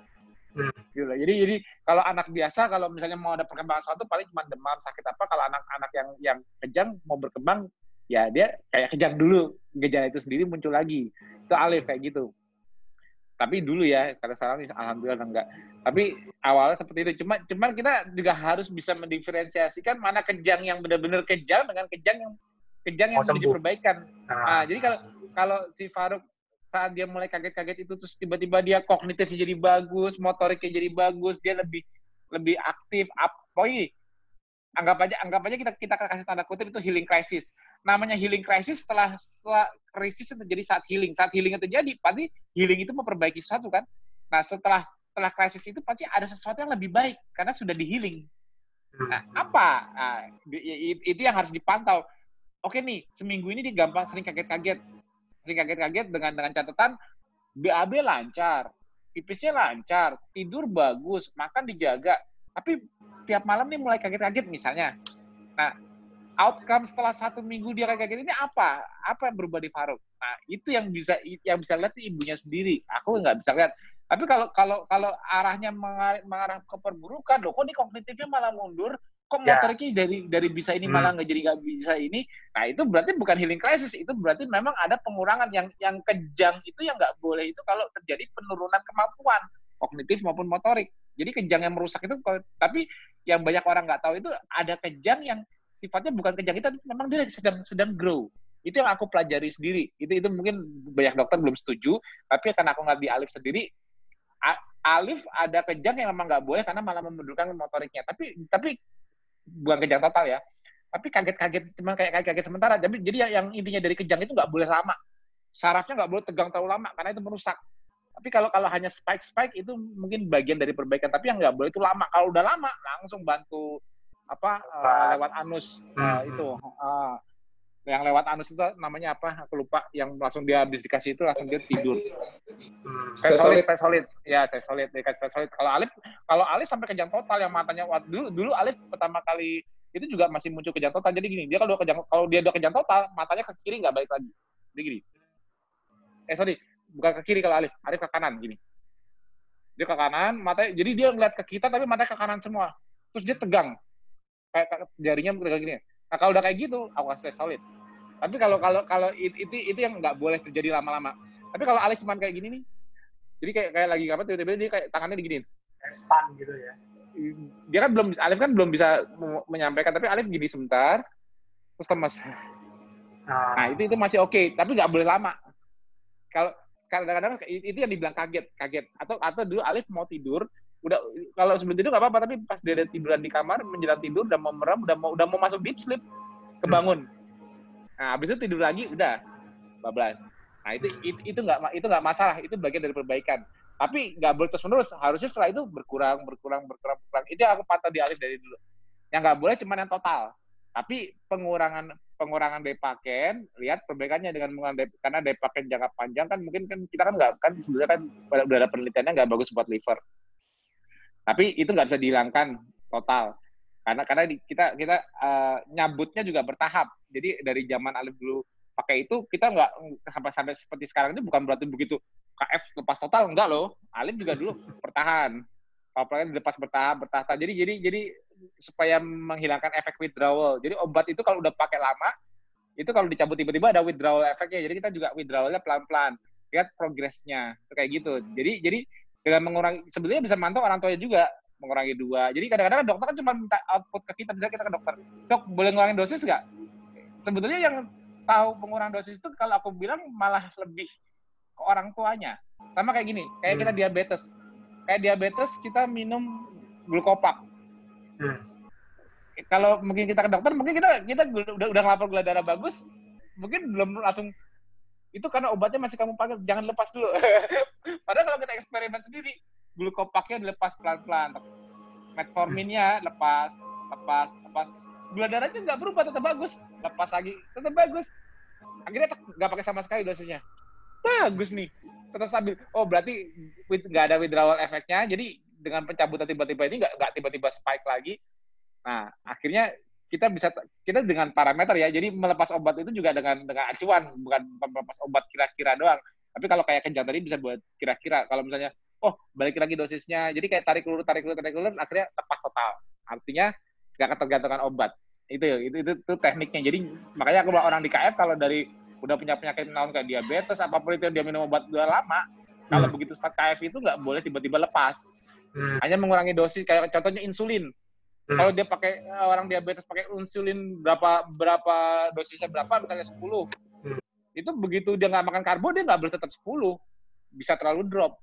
Hmm. gitu. Jadi jadi kalau anak biasa kalau misalnya mau ada perkembangan suatu paling cuma demam sakit apa kalau anak-anak yang yang kejang mau berkembang ya dia kayak kejang dulu gejala itu sendiri muncul lagi. Itu alif kayak gitu tapi dulu ya karena sekarang alhamdulillah enggak. Tapi awalnya seperti itu. Cuma cuman kita juga harus bisa mendiferensiasikan mana kejang yang benar-benar kejang dengan kejang yang kejang yang oh, menuju perbaikan nah, jadi kalau kalau si Faruk saat dia mulai kaget-kaget itu terus tiba-tiba dia kognitifnya jadi bagus motoriknya jadi bagus dia lebih lebih aktif pokoknya anggap aja anggap aja kita kita kasih tanda kutip itu healing crisis. Namanya healing crisis setelah, setelah krisis terjadi saat healing. Saat healing itu terjadi pasti healing itu memperbaiki sesuatu kan. Nah setelah setelah krisis itu pasti ada sesuatu yang lebih baik karena sudah di healing. Nah apa? Nah, itu yang harus dipantau. Oke nih seminggu ini dia gampang sering kaget-kaget, sering kaget-kaget dengan dengan catatan BAB lancar, pipisnya lancar, tidur bagus, makan dijaga. Tapi tiap malam nih mulai kaget-kaget misalnya. Nah, outcome setelah satu minggu dia kaget ini apa? Apa yang berubah di Faruk? Nah, itu yang bisa yang bisa lihat ibunya sendiri. Aku nggak bisa lihat. Tapi kalau kalau kalau arahnya mengarah, mengarah ke perburukan, loh kok ini kognitifnya malah mundur? Kok ya. motoriknya dari dari bisa ini hmm. malah nggak jadi nggak bisa ini? Nah itu berarti bukan healing crisis, itu berarti memang ada pengurangan yang yang kejang itu yang nggak boleh itu kalau terjadi penurunan kemampuan kognitif maupun motorik. Jadi kejang yang merusak itu, tapi yang banyak orang nggak tahu itu ada kejang yang sifatnya bukan kejang itu, memang dia sedang sedang grow. Itu yang aku pelajari sendiri. Itu itu mungkin banyak dokter belum setuju, tapi karena aku nggak di alif sendiri, Alif ada kejang yang memang nggak boleh karena malah memundurkan motoriknya. Tapi tapi bukan kejang total ya. Tapi kaget-kaget cuma kayak kaget-kaget sementara. Jadi jadi yang intinya dari kejang itu nggak boleh lama. Sarafnya nggak boleh tegang terlalu lama karena itu merusak. Tapi kalau kalau hanya spike spike itu mungkin bagian dari perbaikan. Tapi yang nggak boleh itu lama. Kalau udah lama langsung bantu apa uh, lewat. anus. Uh, itu. Uh, yang lewat anus itu namanya apa? Aku lupa. Yang langsung dia habis dikasih itu langsung dia tidur. Hmm. tes solid tes solid. Ya tes solid. Dikasih tes solid. Kalau Alif kalau Alif sampai kejang total yang matanya. Dulu dulu Alif pertama kali itu juga masih muncul kejang total. Jadi gini dia kalau kejang kalau dia udah kejang total matanya ke kiri nggak balik lagi. Jadi gini. Eh sorry bukan ke kiri kalau Alif Alif ke kanan gini dia ke kanan matanya jadi dia ngeliat ke kita tapi matanya ke kanan semua terus dia tegang kayak jarinya tegang gini Nah kalau udah kayak gitu, aku kasih solid. Tapi kalau kalau kalau itu itu yang nggak boleh terjadi lama-lama. Tapi kalau Alex cuma kayak gini nih, jadi kayak kayak lagi apa tiba-tiba dia kayak tangannya diginiin. Stun gitu ya. Dia kan belum Alif kan belum bisa menyampaikan, tapi Alif gini sebentar, terus lemas. Nah, nah itu itu masih oke, okay, tapi nggak boleh lama. Kalau kadang-kadang itu yang dibilang kaget, kaget. Atau atau dulu Alif mau tidur, udah kalau sebelum tidur nggak apa-apa tapi pas dia tiduran di kamar menjelang tidur udah mau merem udah mau udah mau masuk deep sleep kebangun. Nah habis itu tidur lagi udah bablas. Nah itu itu nggak itu nggak masalah itu bagian dari perbaikan. Tapi nggak boleh terus menerus harusnya setelah itu berkurang berkurang berkurang berkurang. Itu yang aku pantau di alif dari dulu. Yang nggak boleh cuma yang total. Tapi pengurangan pengurangan depaken lihat perbaikannya dengan mengurangan karena depaken jangka panjang kan mungkin kan kita kan nggak kan sebenarnya kan udah ada penelitiannya nggak bagus buat liver tapi itu nggak bisa dihilangkan total. Karena karena kita kita uh, nyabutnya juga bertahap. Jadi dari zaman Alif dulu pakai itu kita nggak sampai sampai seperti sekarang itu bukan berarti begitu KF lepas total enggak loh. Alif juga dulu bertahan. Apalagi dilepas bertahap bertahap. Jadi jadi jadi supaya menghilangkan efek withdrawal. Jadi obat itu kalau udah pakai lama itu kalau dicabut tiba-tiba ada withdrawal efeknya. Jadi kita juga withdrawalnya pelan-pelan. Lihat progresnya. Kayak gitu. Jadi jadi dengan mengurangi sebetulnya bisa mantau orang tuanya juga mengurangi dua. Jadi kadang-kadang dokter kan cuma minta output ke kita, misalnya kita ke dokter, dok boleh ngurangin dosis nggak? Sebetulnya yang tahu pengurangan dosis itu kalau aku bilang malah lebih ke orang tuanya. Sama kayak gini, kayak hmm. kita diabetes. Kayak diabetes kita minum glukopak. Hmm. Kalau mungkin kita ke dokter, mungkin kita kita udah udah ngelapor gula darah bagus, mungkin belum langsung itu karena obatnya masih kamu pakai, jangan lepas dulu. (laughs) Padahal kalau kita eksperimen sendiri, glukopaknya dilepas pelan-pelan. Metforminnya lepas, lepas, lepas. Gula darahnya nggak berubah, tetap bagus. Lepas lagi, tetap bagus. Akhirnya nggak pakai sama sekali dosisnya. Bagus nih, tetap stabil. Oh berarti nggak ada withdrawal efeknya, jadi dengan pencabutan tiba-tiba ini nggak tiba-tiba spike lagi. Nah, akhirnya kita bisa kita dengan parameter ya. Jadi melepas obat itu juga dengan dengan acuan, bukan melepas obat kira-kira doang. Tapi kalau kayak kenjang tadi bisa buat kira-kira. Kalau misalnya, oh balik lagi dosisnya, jadi kayak tarik ulur, tarik ulur, tarik ulur, akhirnya lepas total. Artinya nggak ketergantungan obat. Itu, itu itu itu tekniknya. Jadi makanya aku orang di KF kalau dari udah punya penyakit naon kayak diabetes apa pun itu dia minum obat udah lama, hmm. kalau begitu saat KF itu nggak boleh tiba-tiba lepas. Hmm. Hanya mengurangi dosis kayak contohnya insulin Hmm. Kalau dia pakai eh, orang diabetes pakai insulin berapa berapa dosisnya berapa misalnya 10. Hmm. Itu begitu dia nggak makan karbo dia nggak boleh tetap 10. Bisa terlalu drop.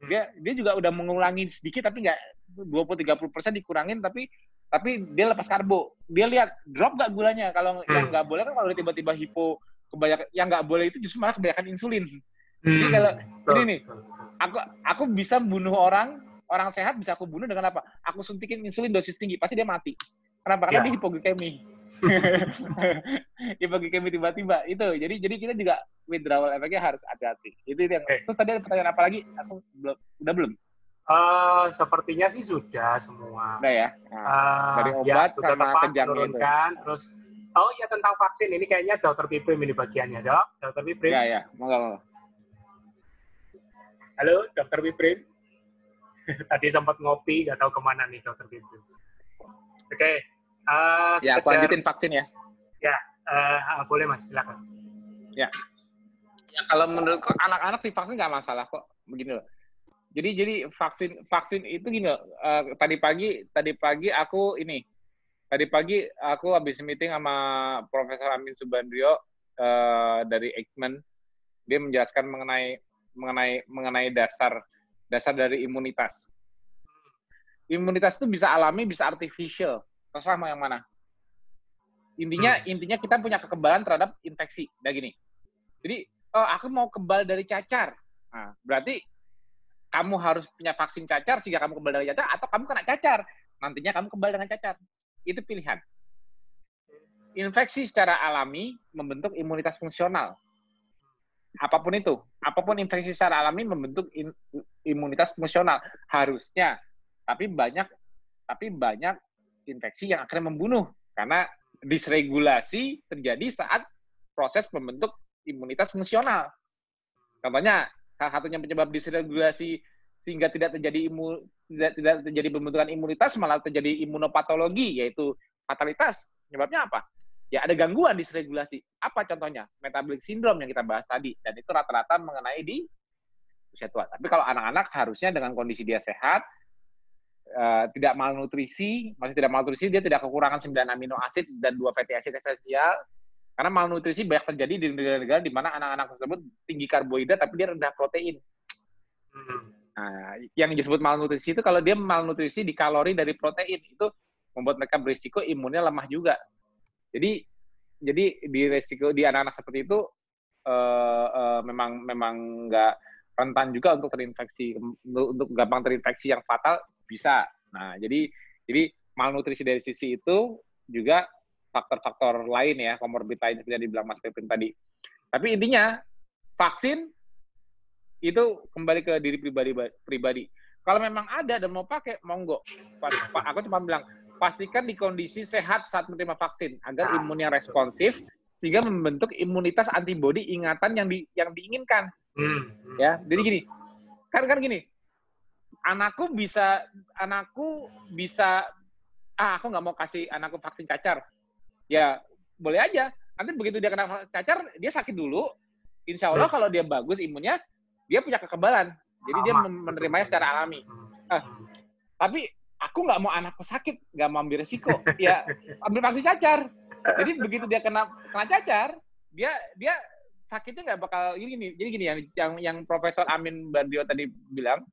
Hmm. Dia dia juga udah mengurangi sedikit tapi nggak 20 30 persen dikurangin tapi tapi dia lepas karbo. Dia lihat drop nggak gulanya. Kalau hmm. yang nggak boleh kan kalau tiba-tiba hipo kebanyakan yang nggak boleh itu justru malah kebanyakan insulin. Hmm. Jadi kalau ini nih, aku aku bisa bunuh orang orang sehat bisa aku bunuh dengan apa? Aku suntikin insulin dosis tinggi, pasti dia mati. Kenapa? Karena ya. dia hipoglikemi. (laughs) hipoglikemi tiba-tiba itu. Jadi jadi kita juga withdrawal efeknya harus hati-hati. Itu yang. Okay. Terus tadi ada pertanyaan apa lagi? Aku belum udah belum? Uh, sepertinya sih sudah semua. Udah ya. Nah, uh, dari obat ya, sama kejangnya itu. Terus oh ya tentang vaksin ini kayaknya dokter Piprim ini bagiannya, Dok. Dokter Piprim. Ya ya, monggo. Halo, dokter Piprim. (laughs) Tadi sempat ngopi, nggak tahu ke mana nih dokter Pintu. Oke. Okay. Uh, eh, ya, aku lanjutin vaksin ya. Ya, uh, boleh mas, silakan. Ya. Ya kalau menurutku anak-anak divaksin nggak masalah kok. Begini loh. Jadi jadi vaksin vaksin itu gini loh. Uh, tadi pagi tadi pagi aku ini tadi pagi aku habis meeting sama Profesor Amin Subandrio uh, dari Eijkman. Dia menjelaskan mengenai mengenai mengenai dasar dasar dari imunitas. Imunitas itu bisa alami, bisa artificial. Terserah mau yang mana. Intinya hmm. intinya kita punya kekebalan terhadap infeksi. Nah gini. Jadi, oh aku mau kebal dari cacar. Nah, berarti kamu harus punya vaksin cacar sehingga kamu kebal dari cacar atau kamu kena cacar. Nantinya kamu kebal dengan cacar. Itu pilihan. Infeksi secara alami membentuk imunitas fungsional. Apa pun itu, apa pun infeksi secara alami membentuk in, imunitas fungsional harusnya. Tapi banyak tapi banyak infeksi yang akhirnya membunuh karena disregulasi terjadi saat proses membentuk imunitas fungsional. Contohnya salah satunya penyebab disregulasi sehingga tidak terjadi imun tidak, tidak terjadi pembentukan imunitas malah terjadi imunopatologi yaitu fatalitas. Penyebabnya apa? ya ada gangguan di regulasi. Apa contohnya? Metabolic syndrome yang kita bahas tadi. Dan itu rata-rata mengenai di usia tua. Tapi kalau anak-anak harusnya dengan kondisi dia sehat, uh, tidak malnutrisi, masih tidak malnutrisi, dia tidak kekurangan 9 amino asid dan dua fatty acid esensial. Karena malnutrisi banyak terjadi di negara-negara di mana anak-anak tersebut tinggi karbohidrat tapi dia rendah protein. Hmm. Nah, yang disebut malnutrisi itu kalau dia malnutrisi di kalori dari protein itu membuat mereka berisiko imunnya lemah juga. Jadi jadi di resiko di anak-anak seperti itu uh, uh, memang memang nggak rentan juga untuk terinfeksi untuk, gampang terinfeksi yang fatal bisa. Nah jadi jadi malnutrisi dari sisi itu juga faktor-faktor lain ya komorbid lain seperti yang dibilang Mas Pepin tadi. Tapi intinya vaksin itu kembali ke diri pribadi pribadi. Kalau memang ada dan mau pakai, monggo. Aku cuma bilang pastikan di kondisi sehat saat menerima vaksin agar imunnya responsif sehingga membentuk imunitas antibodi ingatan yang di, yang diinginkan. Hmm. Ya, jadi gini. Kan kan gini. Anakku bisa anakku bisa ah aku nggak mau kasih anakku vaksin cacar. Ya, boleh aja. Nanti begitu dia kena cacar, dia sakit dulu. Insya Allah hmm. kalau dia bagus imunnya, dia punya kekebalan. Jadi Sama. dia menerimanya secara alami. Ah, tapi aku nggak mau anakku sakit, nggak mau ambil resiko. ya ambil vaksin cacar. Jadi begitu dia kena kena cacar, dia dia sakitnya nggak bakal ini gini. Jadi gini yang yang yang Profesor Amin Bandio tadi bilang,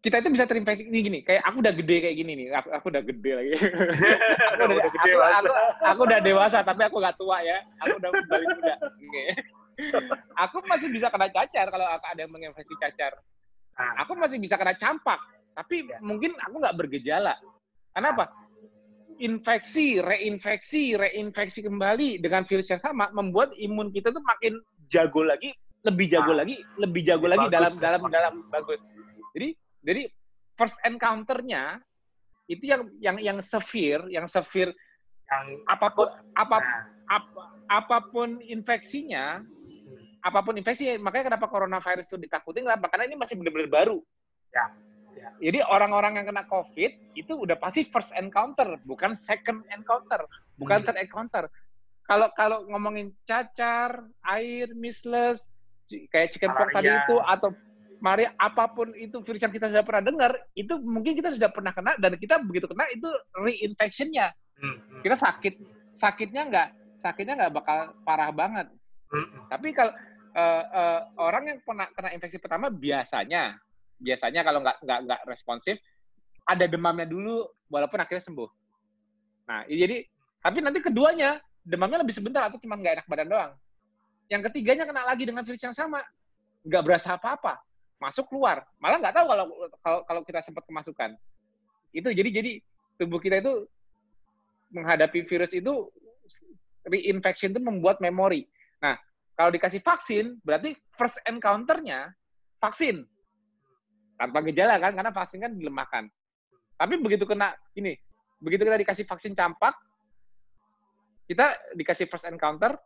kita itu bisa terinfeksi ini gini. Kayak aku udah gede kayak gini nih. Aku, aku udah gede lagi. (laughs) aku, udah, udah gede aku, aku, aku, udah dewasa tapi aku nggak tua ya. Aku udah balik muda. Okay. (laughs) aku masih bisa kena cacar kalau ada yang menginfeksi cacar. Nah. Aku masih bisa kena campak tapi ya. mungkin aku nggak bergejala. Kenapa? Infeksi, reinfeksi, reinfeksi kembali dengan virus yang sama membuat imun kita tuh makin jago lagi, lebih jago ah. lagi, lebih jago lagi dalam dalam dalam bagus. Jadi jadi first encounter-nya itu yang yang yang severe, yang severe yang apa pun apa, nah. apa apa pun infeksinya, apa pun infeksi makanya kenapa coronavirus itu ditakutin kenapa? Karena ini masih benar-benar baru. Ya jadi orang-orang yang kena COVID itu udah pasti first encounter, bukan second encounter, bukan hmm. third encounter. Kalau kalau ngomongin cacar, air, measles, kayak chickenpox tadi itu atau mari apa pun itu virus yang kita sudah pernah dengar, itu mungkin kita sudah pernah kena dan kita begitu kena itu reinfectionnya. Hmm. Kita sakit, sakitnya nggak sakitnya nggak bakal parah banget. Hmm. Tapi kalau uh, uh, orang yang pernah kena infeksi pertama biasanya biasanya kalau nggak nggak nggak responsif ada demamnya dulu walaupun akhirnya sembuh. Nah, jadi tapi nanti keduanya demamnya lebih sebentar atau cuma nggak enak badan doang. Yang ketiganya kena lagi dengan virus yang sama, nggak berasa apa-apa, masuk keluar, malah nggak tahu kalau kalau kalau kita sempat kemasukan. Itu jadi jadi tubuh kita itu menghadapi virus itu reinfection itu membuat memori. Nah, kalau dikasih vaksin, berarti first encounter-nya vaksin tanpa gejala kan karena vaksin kan dilemahkan. Tapi begitu kena ini, begitu kita dikasih vaksin campak, kita dikasih first encounter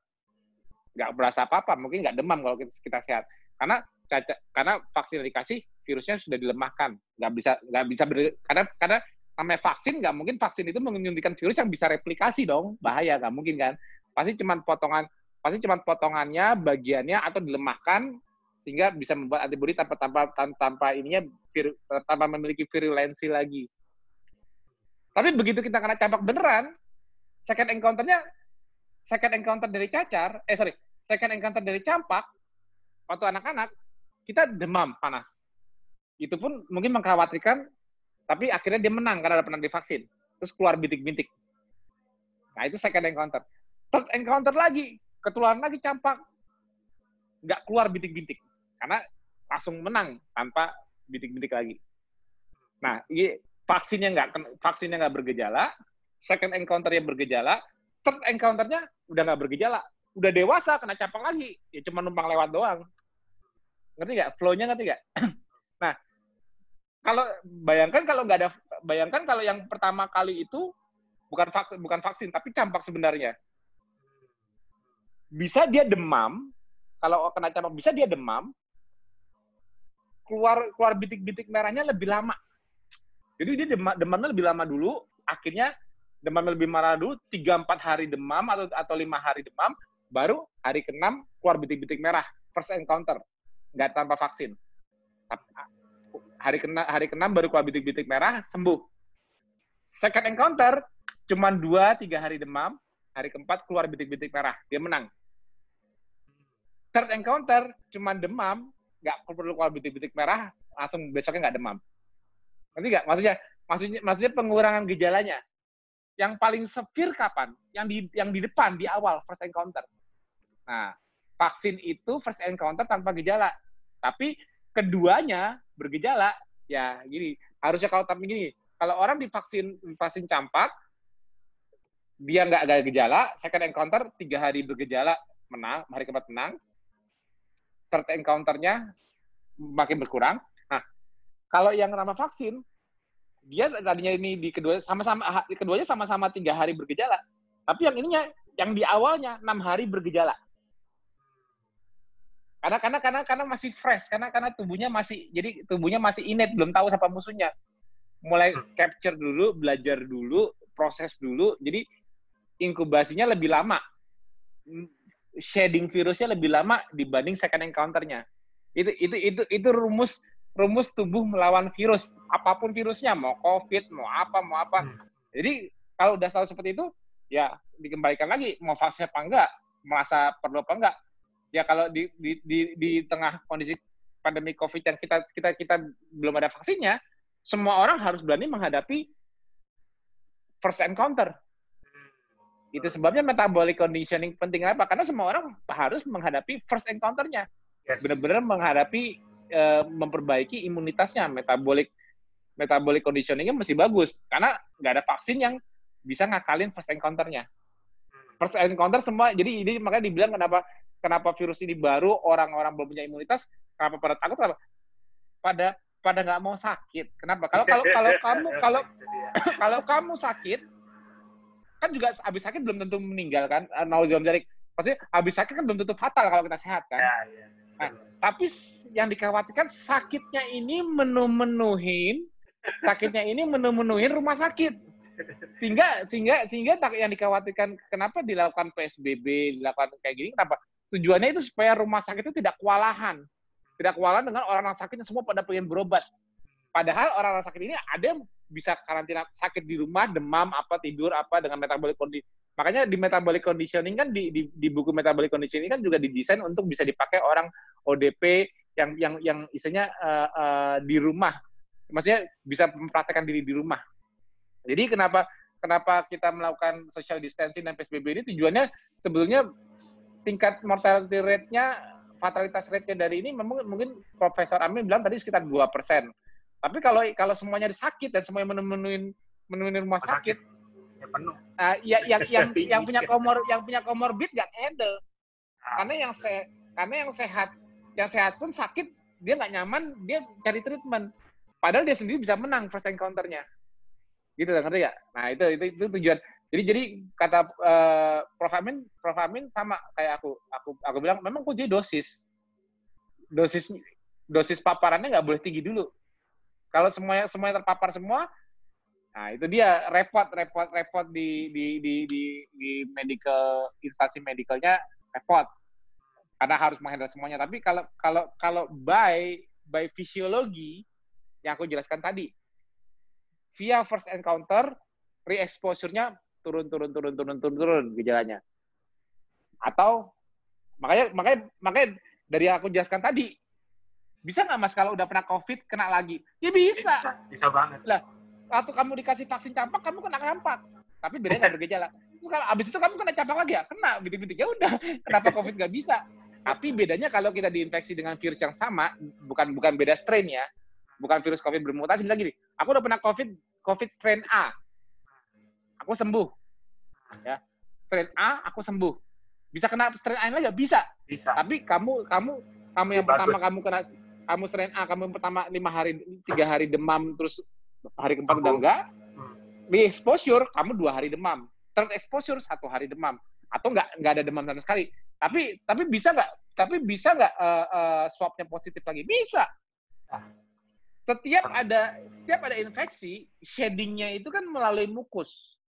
nggak berasa apa-apa, mungkin nggak demam kalau kita, kita sehat. Karena caca, karena vaksin dikasih virusnya sudah dilemahkan, nggak bisa nggak bisa ber, karena karena namanya vaksin nggak mungkin vaksin itu menyuntikkan virus yang bisa replikasi dong, bahaya nggak mungkin kan. Pasti cuma potongan pasti cuma potongannya, bagiannya atau dilemahkan sehingga bisa membuat antibodi tanpa tanpa tanpa, tanpa ininya vir, tanpa memiliki virulensi lagi. Tapi begitu kita kena campak beneran, second encounter-nya second encounter dari cacar, eh sorry, second encounter dari campak waktu anak-anak, kita demam panas. Itu pun mungkin mengkhawatirkan, tapi akhirnya dia menang karena ada pernah divaksin. Terus keluar bintik-bintik. Nah itu second encounter. Third encounter lagi, ketularan lagi campak. Nggak keluar bintik-bintik. Karena langsung menang tanpa bintik-bintik lagi. Nah, ini vaksinnya nggak vaksinnya nggak bergejala, second encounter-nya bergejala, third encounter-nya udah nggak bergejala, udah dewasa kena campak lagi, ya cuma numpang lewat doang. Ngerti nggak? Flow-nya ngerti nggak? (clears throat) nah, kalau bayangkan kalau nggak ada, bayangkan kalau yang pertama kali itu bukan vaksin, bukan vaksin, tapi campak sebenarnya. Bisa dia demam, kalau kena campak bisa dia demam, keluar keluar bintik-bintik merahnya lebih lama. Jadi dia demam, demamnya lebih lama dulu, akhirnya demam lebih marah dulu, 3-4 hari demam atau atau 5 hari demam, baru hari ke-6 keluar bintik-bintik merah, first encounter, nggak tanpa vaksin. Hari ke hari ke-6 baru keluar bintik-bintik merah, sembuh. Second encounter, cuma 2-3 hari demam, hari keempat keluar bintik-bintik merah, dia menang. Third encounter, cuma demam, nggak perlu keluar bintik-bintik merah, langsung besoknya nggak demam. Nanti nggak? Maksudnya, maksudnya, maksudnya pengurangan gejalanya. Yang paling severe kapan? Yang di yang di depan, di awal, first encounter. Nah, vaksin itu first encounter tanpa gejala. Tapi keduanya bergejala, ya gini. Harusnya kalau tapi gini, kalau orang divaksin vaksin campak, dia nggak ada gejala, second encounter tiga hari bergejala menang, hari keempat menang, third encounternya makin berkurang. Nah, kalau yang ramah vaksin, dia tadinya ini di kedua sama-sama keduanya sama-sama tiga hari bergejala, tapi yang ininya yang di awalnya enam hari bergejala. Karena karena karena karena masih fresh, karena karena tubuhnya masih jadi tubuhnya masih inet, belum tahu siapa musuhnya. Mulai capture dulu, belajar dulu, proses dulu. Jadi inkubasinya lebih lama. Shedding virusnya lebih lama dibanding second encounter-nya. Itu itu itu itu rumus rumus tubuh melawan virus. Apa pun virusnya, mau COVID, mau apa, mau apa. Hmm. Jadi kalau udah tahu seperti itu, ya dikembalikan lagi mau vaksin apa enggak, merasa perlu apa enggak. Ya kalau di di di, di tengah kondisi pandemi COVID yang kita kita kita belum ada vaksinnya, semua orang harus berani menghadapi first encounter. Itu sebabnya metabolic conditioning penting apa? Karena semua orang harus menghadapi first encounter-nya. Yes. Benar-benar menghadapi uh, memperbaiki imunitasnya, metabolic metabolic conditioning-nya masih bagus karena nggak ada vaksin yang bisa ngakalin first encounter-nya. First encounter semua, jadi ini makanya dibilang kenapa kenapa virus ini baru orang-orang belum punya imunitas, kenapa pada takut kenapa? Pada pada nggak mau sakit. Kenapa? Kalau kalau kalau (laughs) kamu kalau (laughs) kalau kamu sakit, kan juga habis sakit belum tentu meninggal kan uh, nauzubillah dari maksudnya habis sakit kan belum tentu fatal kalau kita sehat kan. Ya, ya. Nah, tapi yang dikhawatirkan sakitnya ini menu-menuhin (laughs) sakitnya ini menu-menuhin rumah sakit. Sehingga sehingga sehingga yang dikhawatirkan kenapa dilakukan PSBB dilakukan kayak gini kenapa? Tujuannya itu supaya rumah sakit itu tidak kewalahan. Tidak kewalahan dengan orang yang sakitnya semua pada pengen berobat. Padahal orang-orang sakit ini ada yang bisa karantina sakit di rumah, demam, apa tidur apa dengan metabolic condition. Makanya di metabolic conditioning kan di, di, di buku metabolic conditioning kan juga didesain untuk bisa dipakai orang ODP yang yang yang istilahnya uh, uh, di rumah. Maksudnya bisa mempraktekkan diri di rumah. Jadi kenapa kenapa kita melakukan social distancing dan PSBB ini tujuannya sebetulnya tingkat mortality rate-nya, fatalitas rate-nya dari ini memang mungkin Profesor Amin bilang tadi sekitar 2 persen tapi kalau kalau semuanya sakit dan semuanya menemuin menemuin rumah sakit, ya penuh. Uh, ya, yang yang (laughs) yang punya komor yang punya komorbid gak handle. Ah, karena yang se karena yang sehat yang sehat pun sakit dia nggak nyaman dia cari treatment. Padahal dia sendiri bisa menang first encounter-nya. Gitu ngerti ya? Nah itu itu itu tujuan. Jadi jadi kata uh, Prof Amin Prof Amin sama kayak aku aku aku bilang memang kunci dosis dosis dosis paparannya nggak boleh tinggi dulu kalau semuanya semuanya terpapar semua, nah itu dia repot repot repot di di di di, di medical instansi medicalnya repot karena harus menghandle semuanya. Tapi kalau kalau kalau by by fisiologi yang aku jelaskan tadi, via first encounter, re-exposure-nya turun turun turun turun turun turun gejalanya. Atau makanya makanya makanya dari yang aku jelaskan tadi Bisa nggak mas kalau udah pernah COVID kena lagi? Ya bisa. Bisa, bisa banget. Lah, waktu kamu dikasih vaksin campak, kamu kena campak. Tapi bedanya nggak (laughs) bergejala. Terus kalau abis itu kamu kena campak lagi ya? Kena, bintik-bintik. Ya udah, (laughs) kenapa COVID nggak bisa? Tapi bedanya kalau kita diinfeksi dengan virus yang sama, bukan bukan beda strain ya, bukan virus COVID bermutasi. Misalnya gini, aku udah pernah COVID, COVID strain A, aku sembuh. Ya, strain A, aku sembuh. Bisa kena strain A lagi? Bisa. Bisa. Tapi kamu kamu kamu yang Bagus. pertama kamu kena kamu strain A, kamu yang pertama lima hari tiga hari demam terus hari keempat udah enggak, Hmm. di exposure kamu dua hari demam, third exposure satu hari demam atau enggak enggak ada demam sama sekali. Tapi tapi bisa nggak? Tapi bisa nggak eh, eh, swabnya positif lagi? Bisa. Ah. Setiap ada setiap ada infeksi, shadingnya itu kan melalui mukus.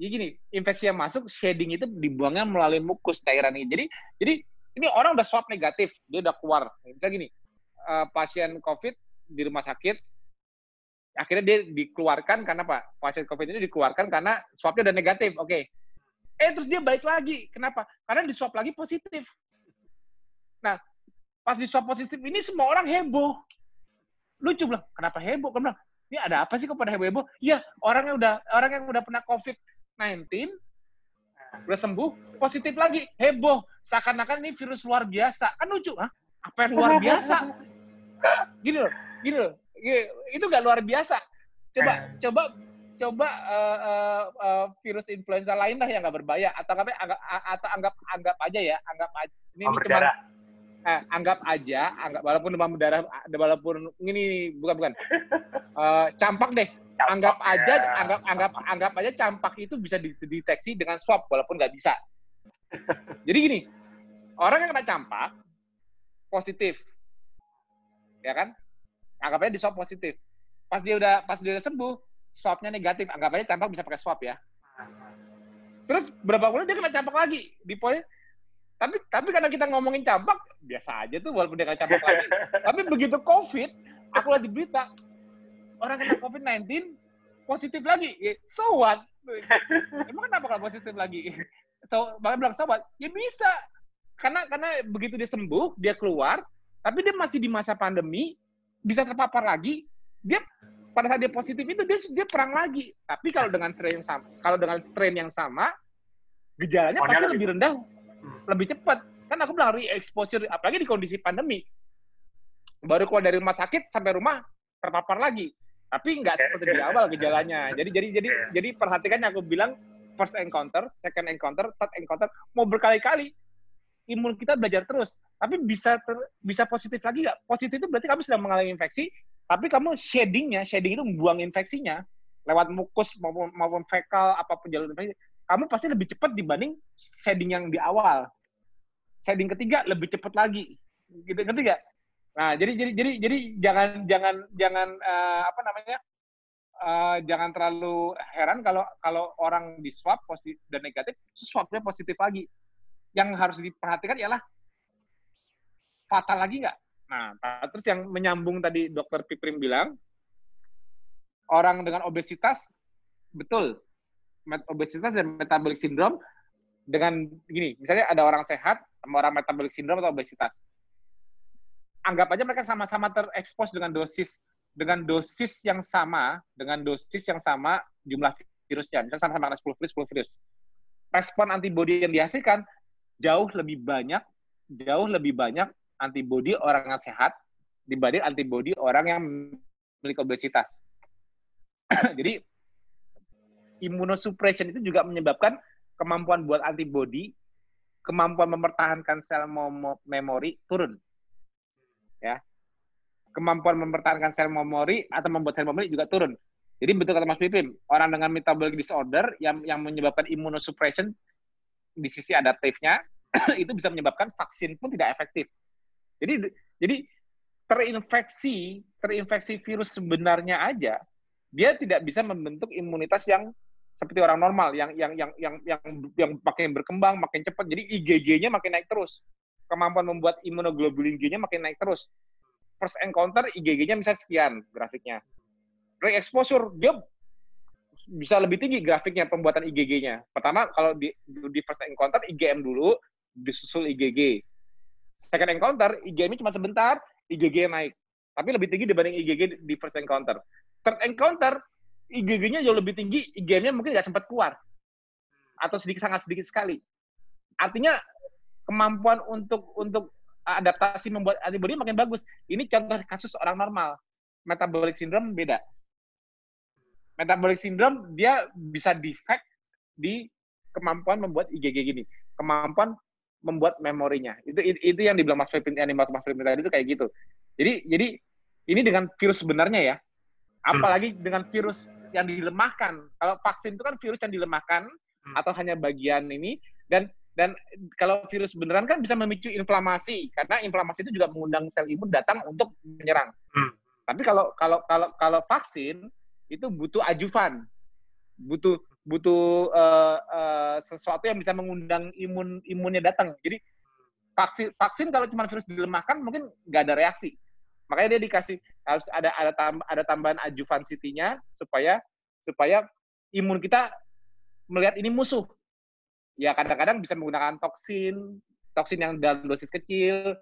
Jadi gini, infeksi yang masuk, shading itu dibuangnya melalui mukus cairan ini. Jadi, jadi ini orang udah swab negatif, dia udah keluar. Misalnya gini, eh, pasien COVID di rumah sakit, akhirnya dia dikeluarkan karena apa? Pasien COVID ini dikeluarkan karena swabnya udah negatif, oke. Eh terus dia balik lagi, kenapa? Karena di swab lagi positif. Nah, pas di swab positif ini semua orang heboh. Lucu bilang, kenapa heboh? Bilang, ini ada apa sih kok pada heboh-heboh? Iya, orang yang udah orang yang udah pernah COVID-19 udah sembuh, positif lagi, heboh. Seakan-akan ini virus luar biasa. Kan lucu, ah? Apa yang luar biasa? Gini loh, gini loh. Gini, Itu nggak luar biasa. Coba, coba, coba eh, eh, eh, virus influenza lain lah yang nggak berbahaya. Atau anggap, anggap, atau anggap, anggap aja ya, anggap aja. Ini, ini cuma eh, anggap aja, anggap walaupun demam berdarah, walaupun ini bukan bukan, (laughs) Eh, campak deh. Anggap aja, anggap anggap anggap aja campak itu bisa dideteksi dengan swab walaupun nggak bisa. (laughs) Jadi gini, orang yang kena campak positif, ya kan? Anggap aja di swab positif. Pas dia udah pas dia udah sembuh, swabnya negatif. Anggap aja campak bisa pakai swab ya. Terus berapa bulan dia kena campak lagi di poin. Tapi tapi karena kita ngomongin campak biasa aja tuh walaupun dia kena campak lagi. (laughs) tapi begitu COVID, aku lihat di berita orang kena COVID-19 positif lagi. So what? (laughs) Emang kenapa kalau positif lagi? So, makanya bilang so what? Ya bisa. Karena karena begitu dia sembuh, dia keluar, tapi dia masih di masa pandemi, bisa terpapar lagi, dia pada saat dia positif itu dia dia perang lagi. Tapi kalau dengan strain yang sama, kalau dengan strain yang sama, gejalanya Responnya pasti lebih- lebih rendah, Hmm. lebih cepat. Kan aku bilang re-exposure, apalagi di kondisi pandemi. Baru keluar dari rumah sakit sampai rumah terpapar lagi. Tapi nggak seperti di awal gejalanya. Jadi jadi jadi jadi perhatikan yang aku bilang first encounter, second encounter, third encounter, mau berkali-kali imun kita belajar terus. Tapi bisa ter- bisa positif lagi nggak? Positif itu berarti kamu sedang mengalami infeksi, tapi kamu shadingnya, shading itu membuang infeksinya lewat mukus maupun, maupun fekal apa pun jalur infeksi. Kamu pasti lebih cepat dibanding shading yang di awal. Shading ketiga lebih cepat lagi. Gitu ngerti nggak? Nah, jadi jadi jadi jadi jangan jangan jangan eh, apa namanya? eh, jangan terlalu heran kalau kalau orang di swab positif dan negatif, swabnya positif lagi. Yang harus diperhatikan ialah fatal lagi nggak? Nah, terus yang menyambung tadi dokter Piprim bilang, orang dengan obesitas, betul, obesitas dan metabolic syndrome dengan gini, misalnya ada orang sehat sama orang metabolic syndrome atau obesitas. Anggap aja mereka sama-sama terekspos dengan dosis dengan dosis yang sama, dengan dosis yang sama jumlah virusnya. Misalnya sama-sama kena 10 virus, 10 virus. Respon antibodi yang dihasilkan jauh lebih banyak, jauh lebih banyak antibodi orang yang sehat dibanding antibodi orang yang memiliki obesitas. (clears throat) Jadi immunosuppression itu juga menyebabkan kemampuan buat antibodi, kemampuan mempertahankan sel memori turun. Ya. Kemampuan mempertahankan sel memori atau membuat sel memori juga turun. Jadi betul kata Mas Pipim, orang dengan metabolic disorder yang yang menyebabkan immunosuppression di sisi adaptifnya (clears throat) itu bisa menyebabkan vaksin pun tidak efektif. Jadi jadi terinfeksi terinfeksi virus sebenarnya aja dia tidak bisa membentuk imunitas yang seperti orang normal yang yang yang yang yang yang makin berkembang makin cepat jadi IgG-nya makin naik terus kemampuan membuat imunoglobulin G-nya makin naik terus first encounter IgG-nya misalnya sekian grafiknya re-exposure dia bisa lebih tinggi grafiknya pembuatan IgG-nya pertama kalau di di first encounter IgM dulu disusul IgG second encounter, IgM-nya cuma sebentar, IgG naik. Tapi lebih tinggi dibanding IgG di first encounter. Third encounter, IgG-nya jauh lebih tinggi, IgM-nya mungkin nggak sempat keluar. Atau sedikit sangat sedikit sekali. Artinya kemampuan untuk untuk adaptasi membuat antibody makin bagus. Ini contoh kasus orang normal. Metabolic syndrome beda. Metabolic syndrome dia bisa defect di kemampuan membuat IgG gini. Kemampuan membuat memorinya. Itu itu yang dibilang Mas Febin, yang Mas Febin tadi itu kayak gitu. Jadi jadi ini dengan virus sebenarnya ya. Apalagi dengan virus yang dilemahkan. Kalau vaksin itu kan virus yang dilemahkan hmm. atau hanya bagian ini dan dan kalau virus beneran kan bisa memicu inflamasi karena inflamasi itu juga mengundang sel imun datang untuk menyerang. Hmm. Tapi kalau kalau kalau kalau vaksin itu butuh ajuvan, butuh butuh uh, uh, sesuatu yang bisa mengundang imun imunnya datang. Jadi vaksin vaksin kalau cuma virus dilemahkan mungkin nggak ada reaksi. Makanya dia dikasih harus ada ada tam, ada tambahan ajuvan nya supaya supaya imun kita melihat ini musuh ya kadang-kadang bisa menggunakan toksin, toksin yang dalam dosis kecil,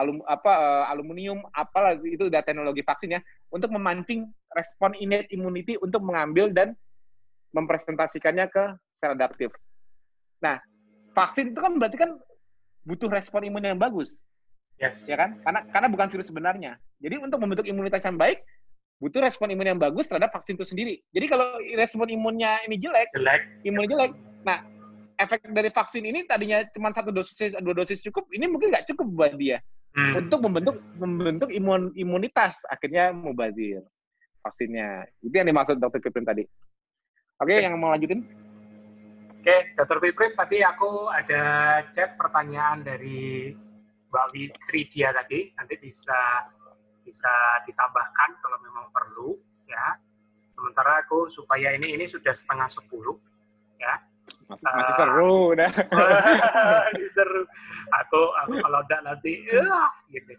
alum apa uh, aluminium, apalah itu udah teknologi vaksin ya, untuk memancing respon innate immunity untuk mengambil dan mempresentasikannya ke sel adaptif. Nah, vaksin itu kan berarti kan butuh respon imun yang bagus. Yes. Ya kan? Karena karena bukan virus sebenarnya. Jadi untuk membentuk imunitas yang baik, butuh respon imun yang bagus terhadap vaksin itu sendiri. Jadi kalau respon imunnya ini jelek, jelek. imunnya jelek, nah efek dari vaksin ini tadinya cuma satu dosis dua dosis cukup ini mungkin nggak cukup buat dia. Hmm. untuk membentuk membentuk imun imunitas akhirnya mubazir vaksinnya. Itu yang dimaksud dokter Piprim tadi. Oke okay, yang mau lanjutin? Oke okay, dokter Piprim tadi aku ada chat pertanyaan dari Mbak Witridia tadi. Nanti bisa bisa ditambahkan kalau memang perlu ya. Sementara aku supaya ini ini sudah setengah sepuluh ya masih, masih seru udah. (laughs) masih seru. Aku aku kalau udah nanti uh, gitu.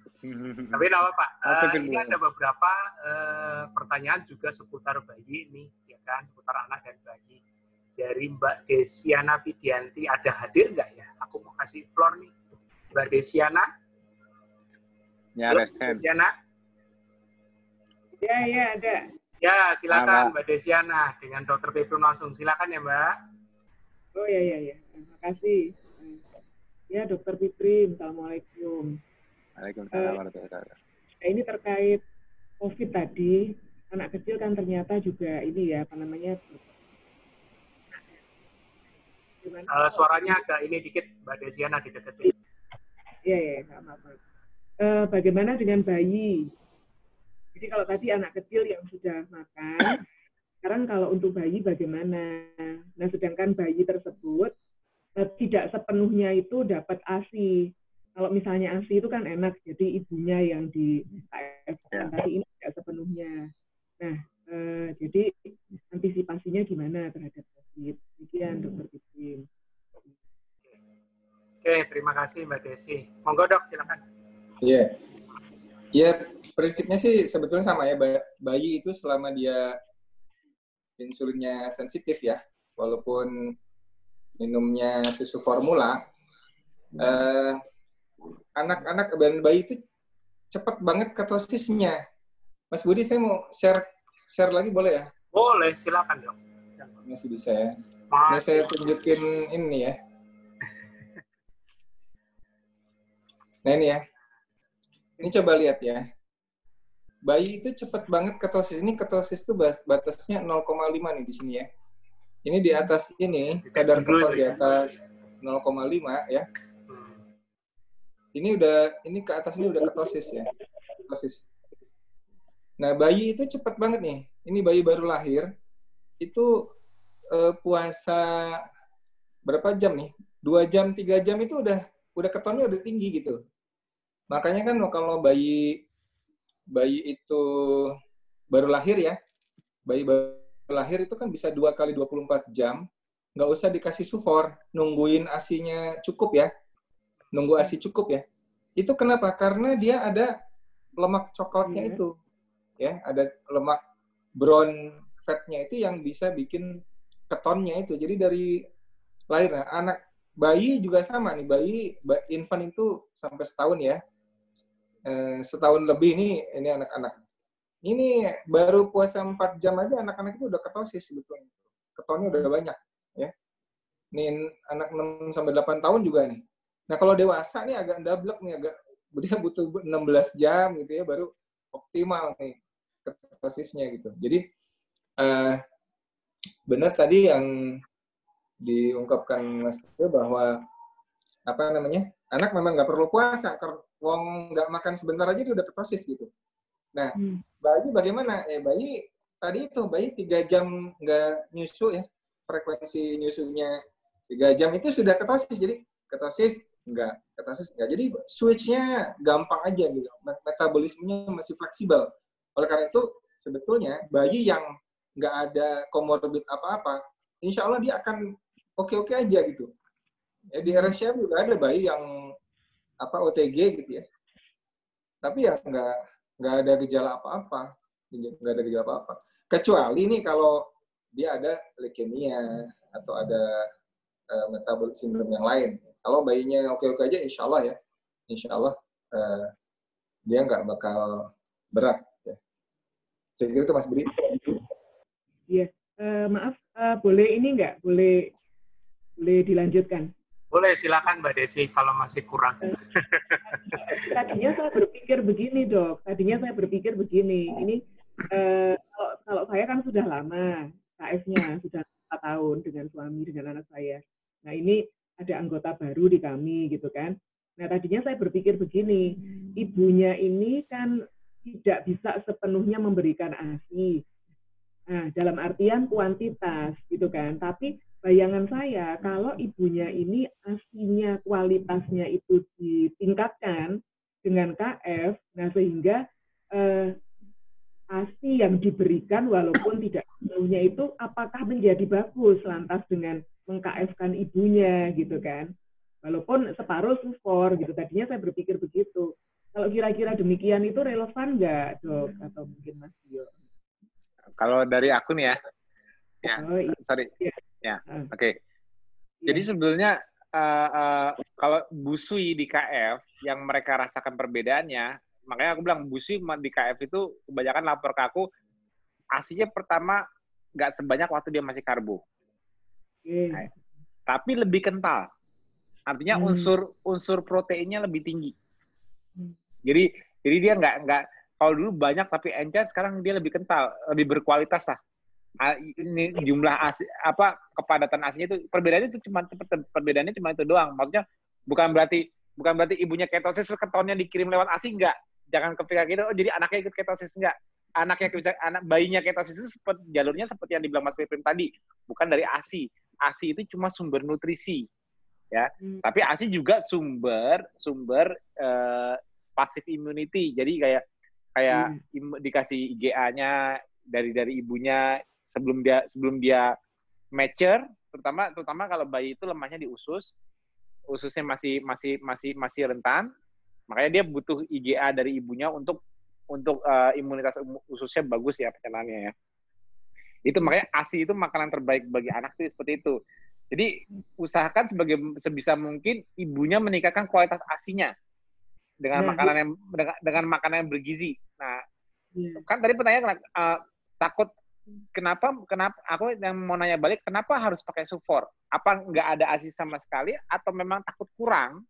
Tapi apa Pak? Uh, ini ada beberapa uh, pertanyaan juga seputar bayi ini, ya kan, seputar anak dan bayi. Dari Mbak Desiana Vidianti ada hadir nggak ya? Aku mau kasih floor nih. Mbak Desiana. Ya, Halo, Desiana. Ya, ya, ada. Ya, silakan Mbak Desiana dengan Dokter Pepro langsung. Silakan ya, Mbak. Oh ya ya ya, terima kasih. Ya Dokter Fitri, Assalamualaikum. Waalaikumsalam warahmatullahi uh, Ini terkait COVID tadi, anak kecil kan ternyata juga ini ya apa namanya Uh, suaranya agak ini dikit, Mbak Desiana dideketin. Iya, iya, nggak apa-apa. Uh, bagaimana dengan bayi? Jadi kalau tadi anak kecil yang sudah makan, sekarang kalau untuk bayi bagaimana? Nah, sedangkan bayi tersebut eh, tidak sepenuhnya itu dapat ASI. Kalau misalnya ASI itu kan enak, jadi ibunya yang di KF, ya. tapi ini tidak sepenuhnya. Nah, eh, jadi antisipasinya gimana terhadap COVID? Demikian, hmm. Dokter Pipin. Oke, terima kasih Mbak Desi. Monggo dok, silakan. Iya. Yeah. Ya, prinsipnya sih sebetulnya sama ya. Bayi itu selama dia insulinnya sensitif ya, walaupun minumnya susu formula, eh, anak-anak dan bayi itu cepat banget ketosisnya. Mas Budi, saya mau share share lagi boleh ya? Boleh, silakan dong. Masih bisa ya. Nah, saya tunjukin ini ya. Nah ini ya. Ini coba lihat ya bayi itu cepat banget ketosis. Ini ketosis itu batasnya 0,5 nih di sini ya. Ini di atas ini, kadar keton di atas 0,5 ya. Ini udah, ini ke atas ini udah ketosis ya. Ketosis. Nah, bayi itu cepat banget nih. Ini bayi baru lahir, itu eh, puasa berapa jam nih? Dua jam, tiga jam itu udah udah ketonnya udah tinggi gitu. Makanya kan kalau bayi bayi itu baru lahir ya, bayi baru lahir itu kan bisa dua kali 24 jam, nggak usah dikasih sufor, nungguin asinya cukup ya, nunggu asi cukup ya. Itu kenapa? Karena dia ada lemak coklatnya yeah. itu, ya, ada lemak brown fatnya itu yang bisa bikin ketonnya itu. Jadi dari lahir, nah, anak bayi juga sama nih bayi infant itu sampai setahun ya eh, setahun lebih nih ini anak-anak. Ini baru puasa 4 jam aja anak-anak itu udah ketosis sebetulnya. Ketonnya udah banyak ya. Nih anak 6 sampai 8 tahun juga nih. Nah kalau dewasa nih agak double nih agak dia butuh 16 jam gitu ya baru optimal nih ketosisnya gitu. Jadi eh, benar tadi yang diungkapkan Mas bahwa apa namanya anak memang nggak perlu puasa wong nggak makan sebentar aja dia udah ketosis gitu nah hmm. bayi bagaimana eh bayi tadi itu bayi tiga jam nggak nyusu ya frekuensi nyusunya tiga jam itu sudah ketosis jadi ketosis enggak ketosis enggak jadi switchnya gampang aja gitu metabolismenya masih fleksibel oleh karena itu sebetulnya bayi yang nggak ada komorbid apa-apa insya Allah dia akan oke-oke aja gitu. Ya, di RSCM juga ada bayi yang apa OTG gitu ya. Tapi ya nggak nggak ada gejala apa-apa, nggak ada gejala apa-apa. Kecuali nih kalau dia ada leukemia atau ada uh, metabolic syndrome yang lain. Kalau bayinya oke-oke aja, insya Allah ya, insya Allah uh, dia nggak bakal berat. Ya. Saya kira itu Mas Bri. Iya, uh, maaf, uh, boleh ini nggak? Boleh boleh dilanjutkan? Boleh, silakan Mbak Desi kalau masih kurang. (laughs) Tadinya saya berpikir begini, dok. Tadinya saya berpikir begini. Ini eh, kalau, kalau saya kan sudah lama KF-nya, sudah 4 tahun dengan suami, dengan anak saya. Nah ini ada anggota baru di kami, gitu kan. Nah tadinya saya berpikir begini, ibunya ini kan tidak bisa sepenuhnya memberikan ASI. Nah, dalam artian kuantitas, gitu kan. Tapi bayangan saya kalau ibunya ini aslinya kualitasnya itu ditingkatkan dengan KF, nah sehingga eh, ASI yang diberikan walaupun tidak sepenuhnya itu apakah menjadi bagus lantas dengan mengkf-kan ibunya gitu kan. Walaupun separuh sufor gitu. Tadinya saya berpikir begitu. Kalau kira-kira demikian itu relevan nggak dok atau mungkin Mas Dio? Kalau dari aku nih ya, ya oh, iya. sorry. Ya. Ya, hmm. oke. Okay. Jadi iya. sebenarnya uh, uh, kalau busui di KF yang mereka rasakan perbedaannya, makanya aku bilang busui di KF itu kebanyakan lapor ke aku, asinya pertama nggak sebanyak waktu dia masih karbo. Hmm. Nah, tapi lebih kental. Artinya hmm. unsur unsur proteinnya lebih tinggi. Hmm. Jadi jadi dia nggak nggak kalau dulu banyak tapi encer sekarang dia lebih kental, lebih berkualitas lah ini jumlah asi, apa kepadatan asinya itu perbedaannya itu cuma perbedaannya cuma itu doang. Maksudnya bukan berarti bukan berarti ibunya ketosis ketonnya dikirim lewat asi enggak. Jangan kepikiran gitu, oh jadi anaknya ikut ketosis enggak. Anaknya bisa anak bayinya ketosis itu seperti jalurnya seperti yang dibilang Mas Pipim tadi, bukan dari ASI. ASI itu cuma sumber nutrisi. Ya. Hmm. Tapi ASI juga sumber sumber uh, passive immunity. Jadi kayak kayak hmm. dikasih IgA-nya dari dari ibunya sebelum dia sebelum dia mature terutama terutama kalau bayi itu lemahnya di usus ususnya masih masih masih masih rentan makanya dia butuh IgA dari ibunya untuk untuk uh, imunitas ususnya bagus ya pencernaannya ya. Itu makanya ASI itu makanan terbaik bagi anak itu seperti itu. Jadi usahakan sebagai sebisa mungkin ibunya meningkatkan kualitas asinya dengan nah, makanan yang dengan, dengan makanan yang bergizi. Nah yeah. kan tadi pertanyaan uh, takut kenapa kenapa aku yang mau nanya balik kenapa harus pakai sufor? Apa nggak ada ASI sama sekali atau memang takut kurang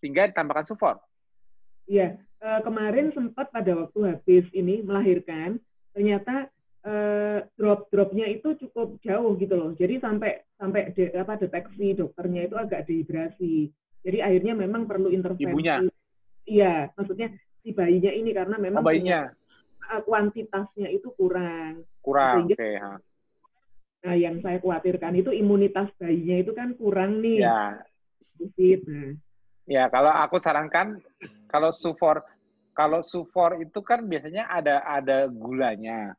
sehingga ditambahkan sufor? Iya, uh, kemarin sempat pada waktu habis ini melahirkan ternyata uh, drop-dropnya itu cukup jauh gitu loh. Jadi sampai sampai de, apa deteksi dokternya itu agak dehidrasi. Jadi akhirnya memang perlu intervensi. Ibunya. Iya, maksudnya si bayinya ini karena memang oh, bayinya. Eh, kuantitasnya itu kurang. Kurang, oke. Okay. Nah, yang saya khawatirkan itu imunitas bayinya itu kan kurang nih. Ya. Nah. Ya, kalau aku sarankan kalau sufor kalau sufor itu kan biasanya ada ada gulanya,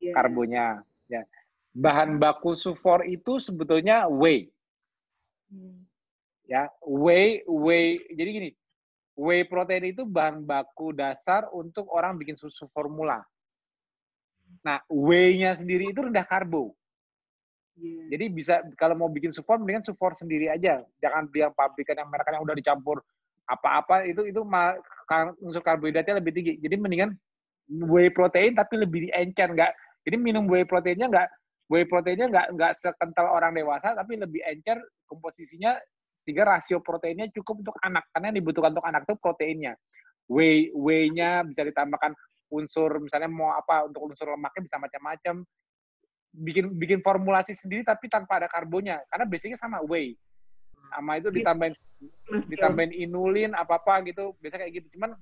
yeah. karbonya. Ya. Bahan baku sufor itu sebetulnya whey. Hmm. Ya, whey whey. Jadi gini, whey protein itu bahan baku dasar untuk orang bikin susu formula. Nah, whey-nya sendiri itu rendah karbo. Yeah. Jadi bisa kalau mau bikin sufor mendingan sufor sendiri aja. Jangan beli yang pabrikan yang mereka yang udah dicampur apa-apa itu itu unsur karbohidratnya lebih tinggi. Jadi mendingan whey protein tapi lebih diencer nggak. Jadi minum whey proteinnya nggak whey proteinnya nggak nggak sekental orang dewasa tapi lebih encer komposisinya sehingga rasio proteinnya cukup untuk anak karena yang dibutuhkan untuk anak itu proteinnya. Whey whey-nya bisa ditambahkan unsur misalnya mau apa untuk unsur lemaknya bisa macam-macam. Bikin bikin formulasi sendiri tapi tanpa ada karbonnya karena basicnya sama whey. Sama itu ditambahin ditambahin inulin apa apa gitu biasa kayak gitu. Cuman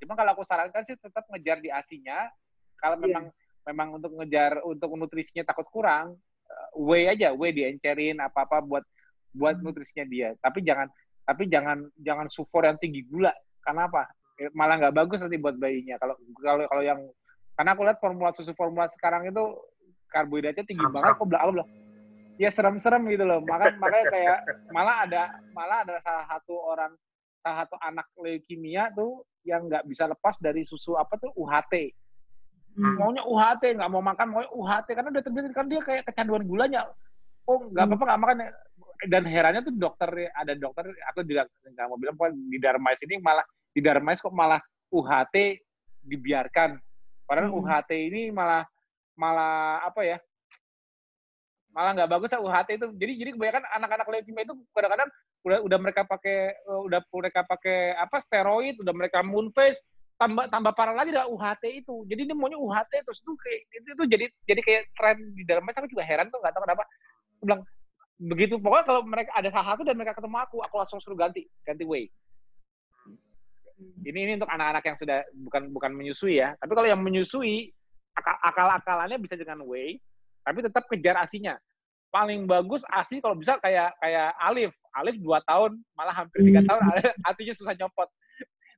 cuman kalau aku sarankan sih tetap ngejar di asinya kalau iya. memang yeah. memang untuk ngejar untuk nutrisinya takut kurang uh, whey aja whey diencerin apa apa buat buat hmm. nutrisinya dia. Tapi jangan tapi jangan jangan sufor yang tinggi gula. Karena apa? eh, malah nggak bagus nanti buat bayinya. Kalau kalau kalau yang karena aku lihat formula susu formula sekarang itu karbohidratnya tinggi serem, banget kok belakang bilang ya serem-serem gitu loh. Makanya (laughs) makanya kayak malah ada malah ada salah satu orang salah satu anak leukemia tuh yang nggak bisa lepas dari susu apa tuh UHT hmm. maunya UHT nggak mau makan mau UHT karena udah terbiasa kan dia kayak kecanduan gulanya. Oh nggak apa-apa nggak makan. Dan herannya tuh dokter ada dokter aku juga nggak mau bilang di Darmais ini malah di Darmais kok malah UHT dibiarkan. Padahal hmm. UHT ini malah malah apa ya? Malah nggak bagus ya UHT itu. Jadi jadi kebanyakan anak-anak leukemia itu kadang-kadang udah udah mereka pakai eh, udah mereka pakai apa steroid udah mereka moon face tambah tambah parah lagi adalah UHT itu. Jadi dia maunya UHT terus itu kayak itu, itu jadi jadi kayak tren di dalam aku juga heran tuh nggak tahu kenapa. Aku bilang begitu. Pokoknya kalau mereka ada salah satu dan mereka ketemu aku aku langsung suruh ganti ganti way ini ini untuk anak-anak yang sudah bukan bukan menyusui ya tapi kalau yang menyusui akal-akalannya bisa dengan whey, tapi tetap kejar asinya. Paling bagus asi kalau bisa kayak kayak Alif. Alif dua tahun, malah hampir tiga hmm. tahun, (laughs) asinya susah nyopot.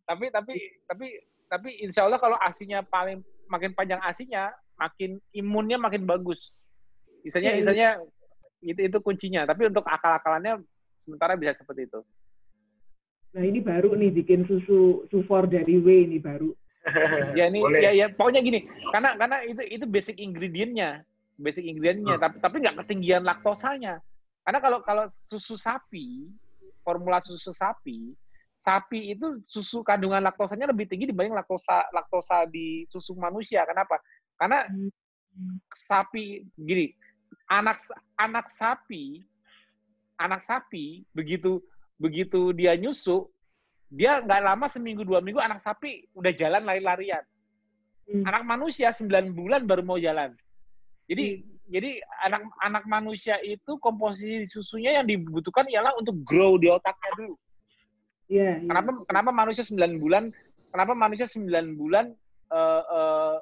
tapi tapi tapi tapi insya Allah kalau asinya paling makin panjang asinya, makin imunnya makin bagus. Misalnya, iya, misalnya itu itu kuncinya. Tapi untuk akal-akalannya sementara bisa seperti itu. Nah ini baru nih bikin susu sufor dari whey ini baru. (laughs) Ya ini Boleh. ya ya pokoknya gini karena karena itu itu basic ingredientnya basic ingredientnya hmm. tapi tapi nggak ketinggian laktosanya. Karena kalau kalau susu sapi formula susu sapi sapi itu susu kandungan laktosanya lebih tinggi dibanding laktosa laktosa di susu manusia. Kenapa? Karena sapi gini anak anak sapi anak sapi begitu begitu dia nyusu dia nggak lama seminggu dua minggu anak sapi udah jalan lari-larian. Hmm. Anak manusia sembilan bulan baru mau jalan. Jadi hmm. jadi anak anak manusia itu komposisi susunya yang dibutuhkan ialah untuk grow di otaknya dulu. Yeah, yeah. Kenapa kenapa manusia sembilan bulan? Kenapa manusia sembilan bulan uh, uh,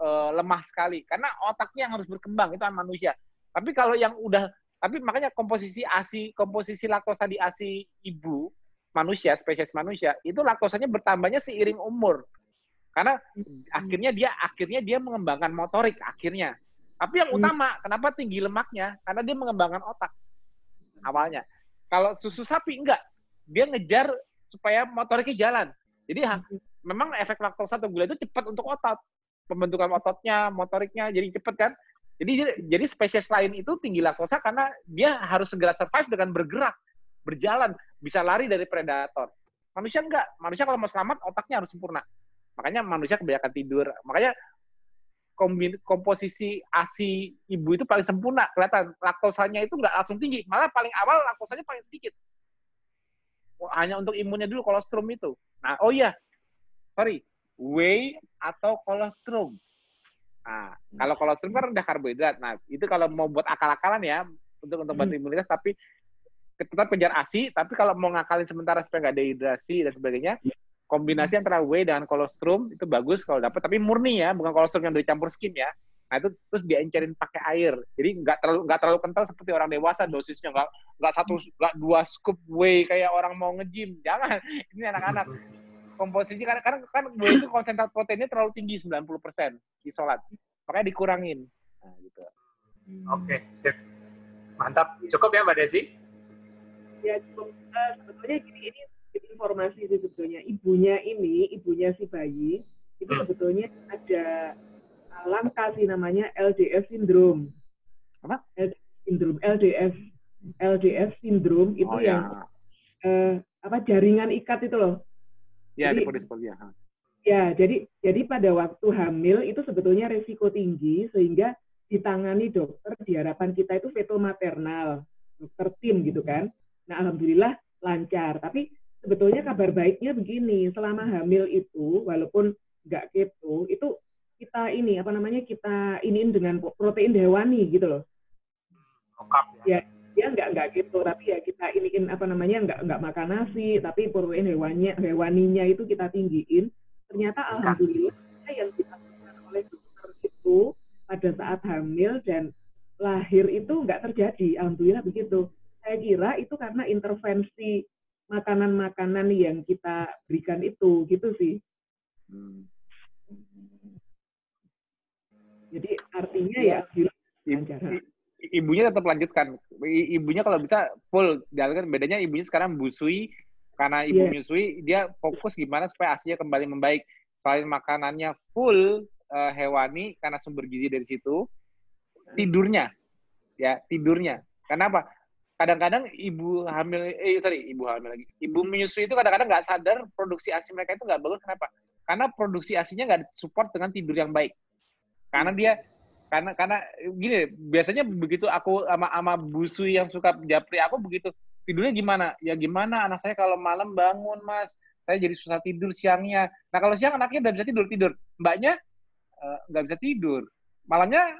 uh, lemah sekali? Karena otaknya yang harus berkembang itu anak manusia. Tapi kalau yang udah tapi makanya komposisi asi komposisi laktosa di asi ibu manusia, spesies manusia, itu laktosanya bertambahnya seiring umur. Karena akhirnya dia akhirnya dia mengembangkan motorik akhirnya. Tapi yang hmm. utama, kenapa tinggi lemaknya? Karena dia mengembangkan otak awalnya. Kalau susu sapi enggak, dia ngejar supaya motoriknya jalan. Jadi memang efek laktosa atau gula itu cepat untuk otot. Pembentukan ototnya, motoriknya jadi cepat kan. Jadi jadi spesies lain itu tinggi laktosa karena dia harus segera survive dengan bergerak berjalan, bisa lari dari predator. Manusia enggak. Manusia kalau mau selamat, otaknya harus sempurna. Makanya manusia kebanyakan tidur. Makanya komposisi ASI ibu itu paling sempurna. Kelihatan laktosanya itu enggak langsung tinggi. Malah paling awal laktosanya paling sedikit. Hanya untuk imunnya dulu kolostrum itu. Nah, oh iya. Sorry. Whey atau kolostrum. Nah, kalau kolostrum kan rendah karbohidrat. Nah, itu kalau mau buat akal-akalan ya, untuk untuk bantu hmm. imunitas, tapi tetap kejar ASI, tapi kalau mau ngakalin sementara supaya nggak dehidrasi dan sebagainya, iya. kombinasi antara whey dengan kolostrum itu bagus kalau dapat, tapi murni ya, bukan kolostrum yang dicampur skim ya. Nah itu terus diencerin pakai air, jadi nggak terlalu nggak terlalu kental seperti orang dewasa dosisnya nggak nggak satu nggak dua scoop whey kayak orang mau ngejim, jangan. (laughs) Ini anak-anak komposisi karena karena kan whey itu konsentrat proteinnya terlalu tinggi 90% isolat, makanya dikurangin. Nah, gitu. Oke, sip. Mantap. Cukup ya Mbak Desi? ya cukup uh, sebetulnya gini ini informasi sih sebetulnya ibunya ini ibunya si bayi itu hmm. sebetulnya ada langka sih namanya LDS syndrome apa sindrom LDS LDS sindrom itu Oh yang ya. eh, apa jaringan ikat itu loh. Ya, Jadi- dipodis ya. Ya, jadi jadi pada waktu hamil itu sebetulnya resiko tinggi sehingga ditangani dokter di harapan kita itu fetal maternal, dokter tim gitu kan. Nah, alhamdulillah lancar. Tapi sebetulnya kabar baiknya begini, selama hamil itu walaupun nggak keto, itu kita ini apa namanya kita iniin dengan protein hewani gitu loh. lengkap ya. Ya. Dia nggak nggak gitu, tapi ya kita iniin apa namanya nggak nggak makan nasi, tapi protein hewaninya hewaninya itu kita tinggiin. Ternyata alhamdulillah yang dilakukan oleh dokter itu pada saat hamil dan lahir itu nggak terjadi. Alhamdulillah begitu. Saya kira itu karena intervensi makanan-makanan yang kita berikan itu, gitu sih. Hmm. Jadi artinya ya alhamdulillah I- lancar. i- ibunya tetap lanjutkan. I- Ibunya kalau bisa full jalankan. Bedanya ibunya sekarang busui karena ibu Iya. menyusui, dia fokus gimana supaya asinya kembali membaik. Selain makanannya full eh, hewani karena sumber gizi dari situ, tidurnya, ya tidurnya. Kenapa? Kadang-kadang ibu hamil, eh sorry, ibu hamil lagi. Ibu menyusui itu kadang-kadang nggak sadar produksi asi mereka itu nggak bagus. Kenapa? Karena produksi asinya nggak support dengan tidur yang baik. Karena dia karena karena gini biasanya begitu aku sama sama busui yang suka japri aku begitu. Tidurnya gimana? Ya gimana? Anak saya kalau malam bangun mas. Saya jadi susah tidur siangnya. Nah kalau siang anaknya udah bisa tidur tidur. Mbaknya eh, nggak bisa tidur. Malamnya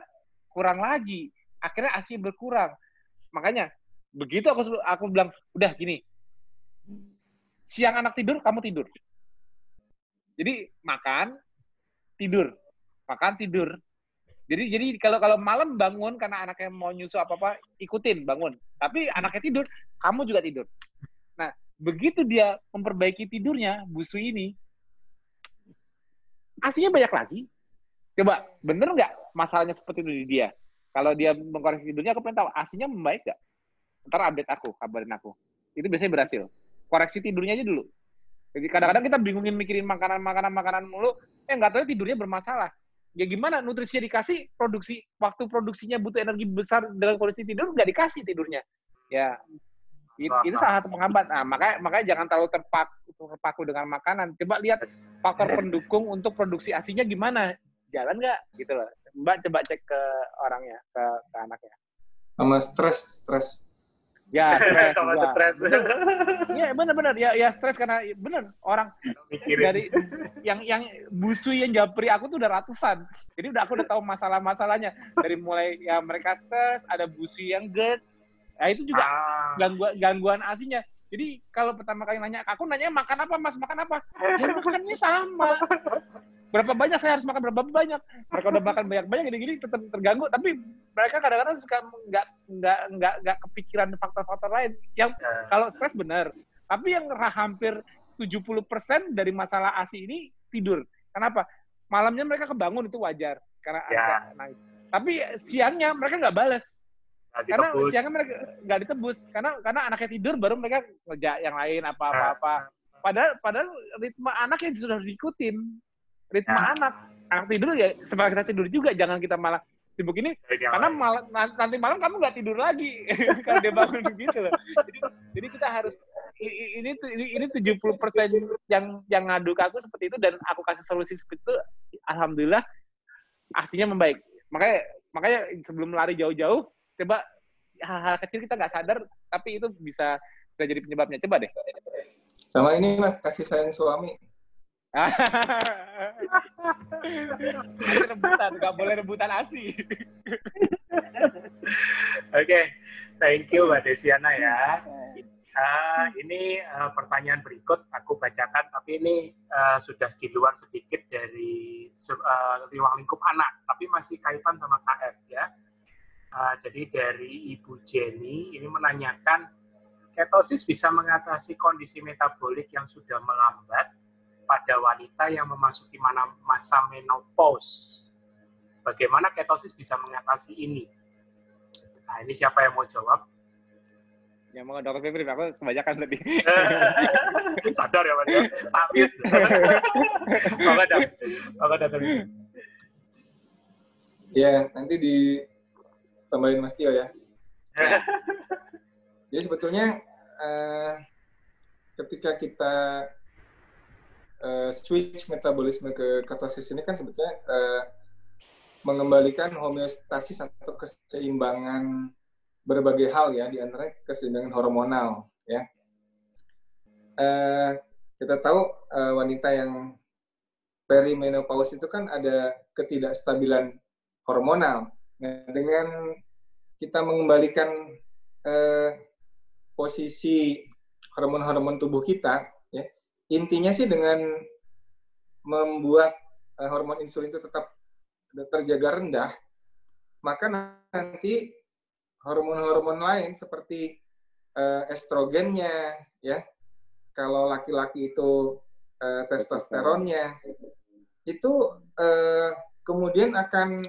kurang lagi. Akhirnya asi berkurang. Makanya begitu aku aku bilang udah gini. Siang anak tidur kamu tidur. Jadi makan tidur. Makan tidur jadi jadi kalau kalau malam bangun karena anaknya mau nyusu apa apa ikutin bangun. Tapi anaknya tidur, kamu juga tidur. Nah begitu dia memperbaiki tidurnya busu ini, asinya banyak lagi. Coba bener nggak masalahnya seperti itu di dia? Kalau dia mengkoreksi tidurnya, aku pengen tahu asinya membaik nggak? Ntar update aku, kabarin aku. Itu biasanya berhasil. Koreksi tidurnya aja dulu. Jadi kadang-kadang kita bingungin mikirin makanan-makanan makanan mulu, eh nggak tahu tidurnya bermasalah ya gimana nutrisinya dikasih produksi waktu produksinya butuh energi besar dengan kondisi tidur nggak dikasih tidurnya. Ya it- itu salah. satu penghambat. Nah makanya makanya jangan terlalu terpaku, terpaku dengan makanan. Coba lihat faktor pendukung untuk produksi asinya gimana. Jalan nggak? Gitu loh. Mbak coba cek ke orangnya ke, ke anaknya. Sama stres, stres. Ya (laughs) stres Sama juga. stres. Iya benar-benar ya ya stres karena benar orang Mikirin. dari yang yang busui yang japri aku tuh udah ratusan. Jadi udah aku udah tahu masalah-masalahnya dari mulai ya mereka stres, ada busui yang GERD. Nah itu juga Ah, gangguan gangguan asinya. Jadi kalau pertama kali nanya, aku nanya makan apa mas, makan apa? Ya makannya sama. Berapa banyak saya harus makan berapa banyak? Mereka udah makan banyak-banyak gini-gini tetap terganggu. Tapi mereka kadang-kadang suka nggak nggak nggak nggak kepikiran faktor-faktor lain. Yang eh, kalau stres benar. Tapi yang hampir 70% dari masalah ASI ini tidur. Kenapa? Malamnya mereka kebangun itu wajar karena Ya. ada naik. Tapi siangnya mereka nggak balas karena siangnya mereka nggak ditebus karena karena anaknya tidur baru mereka ngerja yang lain apa apa apa. Padahal padahal ritme anak yang sudah diikutin ritme Ya. anak. Anak tidur ya setelah kita tidur juga jangan kita malah sibuk ini Jadi yang karena malam nanti malam kamu nggak tidur lagi. (laughs) Kalau dia bangun (laughs) gitu loh. Jadi, jadi kita harus ini tuh- ini ini 70% yang yang ngadu ke aku seperti itu dan aku kasih solusi seperti itu alhamdulillah aslinya membaik. Makanya makanya sebelum lari jauh-jauh coba hal-hal kecil kita nggak sadar tapi itu bisa bisa jadi penyebabnya. Coba deh. Sama ini mas, kasih sayang suami. Rebutan nggak boleh rebutan asi Oke, thank you Mbak Desiana ya. Ah, ini eh, pertanyaan berikut aku bacakan, tapi ini eh, sudah di luar sedikit dari eh, ruang lingkup anak, tapi masih kaitan sama KF ya. Ah, jadi dari Ibu Jenny ini menanyakan, ketosis bisa mengatasi kondisi metabolik yang sudah melambat pada wanita yang memasuki mana- masa menopause. Bagaimana ketosis bisa mengatasi ini? Nah, ini siapa yang mau jawab? yang mau dokter Febri aku kebanyakan tadi (laughs) Sadar ya, Mas. Tapi, Maka dah. Maka. Tapi. Ya, nanti ditambahin Mas Tio ya. Jadi sebetulnya uh, ketika kita uh, switch metabolisme ke ketosis ini kan sebetulnya uh, mengembalikan homeostasis atau keseimbangan berbagai hal ya, di antara keseimbangan hormonal ya. Uh, kita tahu uh, wanita yang perimenopause itu kan ada ketidakstabilan hormonal. Nah, dengan kita mengembalikan uh, posisi hormon-hormon tubuh kita, intinya sih dengan membuat uh, hormon insulin itu tetap terjaga rendah, maka nanti hormon-hormon lain seperti uh, estrogennya, ya, kalau laki-laki itu uh, testosteronnya, itu uh, kemudian akan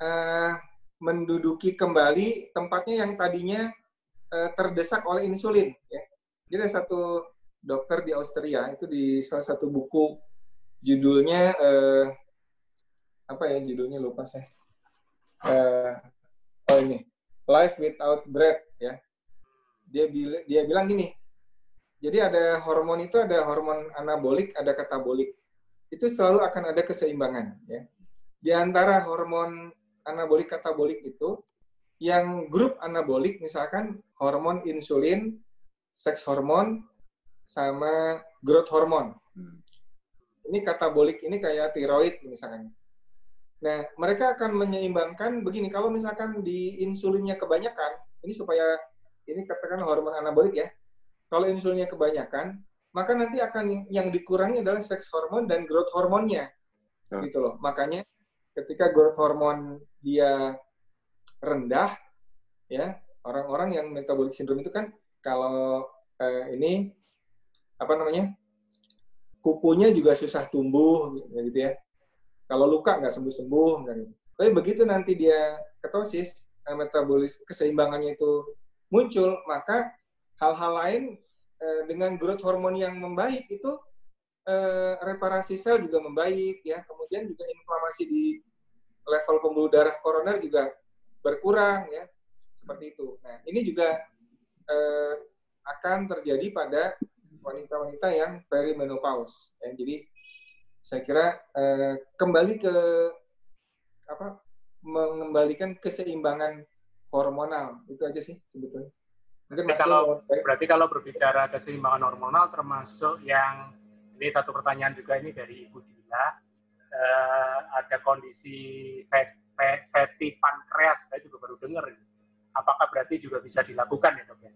uh, menduduki kembali tempatnya yang tadinya uh, terdesak oleh insulin. Ya. Jadi satu dokter di Austria itu di salah satu buku judulnya uh, apa ya judulnya lupa saya. Uh, oh ini Life Without Breath ya. Dia bilang dia bilang gini. Jadi ada hormon itu ada hormon anabolik, ada katabolik. Itu selalu akan ada keseimbangan ya. Di antara hormon anabolik katabolik itu yang grup anabolik misalkan hormon insulin, seks hormon, sama growth hormon. Hmm. Ini katabolik ini kayak tiroid misalkan. Nah, mereka akan menyeimbangkan begini, kalau misalkan di insulinnya kebanyakan, ini supaya ini katakan hormon anabolik ya. Kalau insulinnya kebanyakan, maka nanti akan yang dikurangi adalah seks hormon dan growth hormonnya. Hmm. Gitu loh. Makanya ketika growth hormon dia rendah, ya orang-orang yang metabolic syndrome itu kan kalau eh, ini apa namanya kukunya juga susah tumbuh gitu ya. Kalau luka nggak sembuh-sembuh, gitu. tapi begitu nanti dia ketosis, eh, metabolis keseimbangannya itu muncul, maka hal-hal lain eh, dengan growth hormon yang membaik itu eh, reparasi sel juga membaik ya kemudian juga inflamasi di level pembuluh darah koroner juga berkurang ya seperti itu nah ini juga akan terjadi pada wanita-wanita yang perimenopause ya jadi saya kira eh, kembali ke apa mengembalikan keseimbangan hormonal itu aja sih sebetulnya Mungkin berarti kalau berarti kalau berbicara keseimbangan hormonal termasuk yang ini satu pertanyaan juga ini dari Ibu Dila, uh, ada kondisi fatty pankreas, saya juga baru dengar. Apakah berarti juga bisa dilakukan ya dok ya?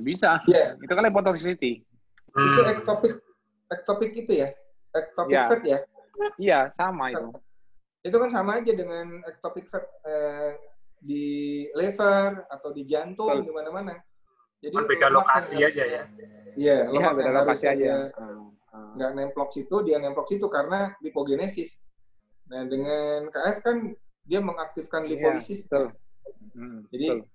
bisa. Yeah. Itu kan lipotoxicity. Hmm. Itu ectopic, ectopic itu ya? Ectopic yeah. fat ya? Iya, sama itu. Itu kan sama aja dengan ectopic fat eh, di lever atau di jantung di mana-mana. Jadi beda lokasi aja ya. Iya, ya, beda lokasi aja. Nggak nemplok situ, dia nemplok situ karena lipogenesis. Nah, dengan KF kan dia mengaktifkan iya, lipolisis. Ya, Hmm, Jadi betul.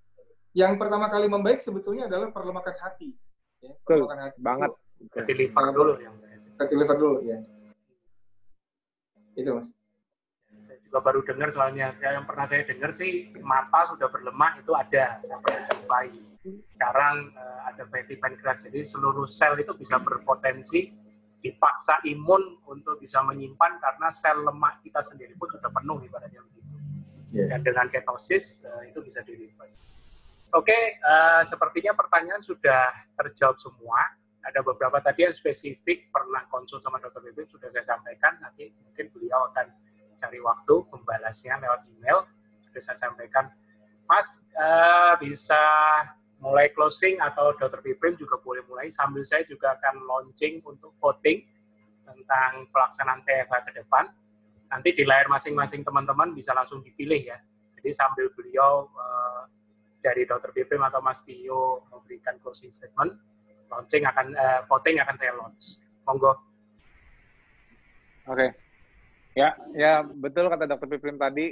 yang pertama kali membaik sebetulnya adalah perlemakan hati. Ya, perlemakan hati banget. Hati liver dulu yang hati liver dulu ya. Itu mas. Saya juga baru dengar soalnya saya yang pernah saya dengar sih mata sudah berlemak itu ada sampai jumpai. Sekarang uh, ada fatty pancreas jadi seluruh sel itu bisa berpotensi dipaksa imun untuk bisa menyimpan karena sel lemak kita sendiri pun sudah penuh ibaratnya begitu. Yeah. Dan dengan ketosis uh, itu bisa direverse. Oke, okay, uh, eh, sepertinya pertanyaan sudah terjawab semua. Ada beberapa tadi yang spesifik pernah konsul sama dokter Bibim sudah saya sampaikan. Nanti mungkin beliau akan cari waktu membalasnya lewat email. Sudah saya sampaikan, Mas uh, bisa mulai closing atau Dr. Piprim juga boleh mulai sambil saya juga akan launching untuk voting tentang pelaksanaan TFH ke depan. Nanti di layar masing-masing teman-teman bisa langsung dipilih ya. Jadi sambil beliau uh, dari Dr. Piprim atau Mas Tio memberikan closing statement, launching akan uh, voting akan saya launch. Monggo. Oke. Okay. Ya, ya betul kata Dr. Piprim tadi.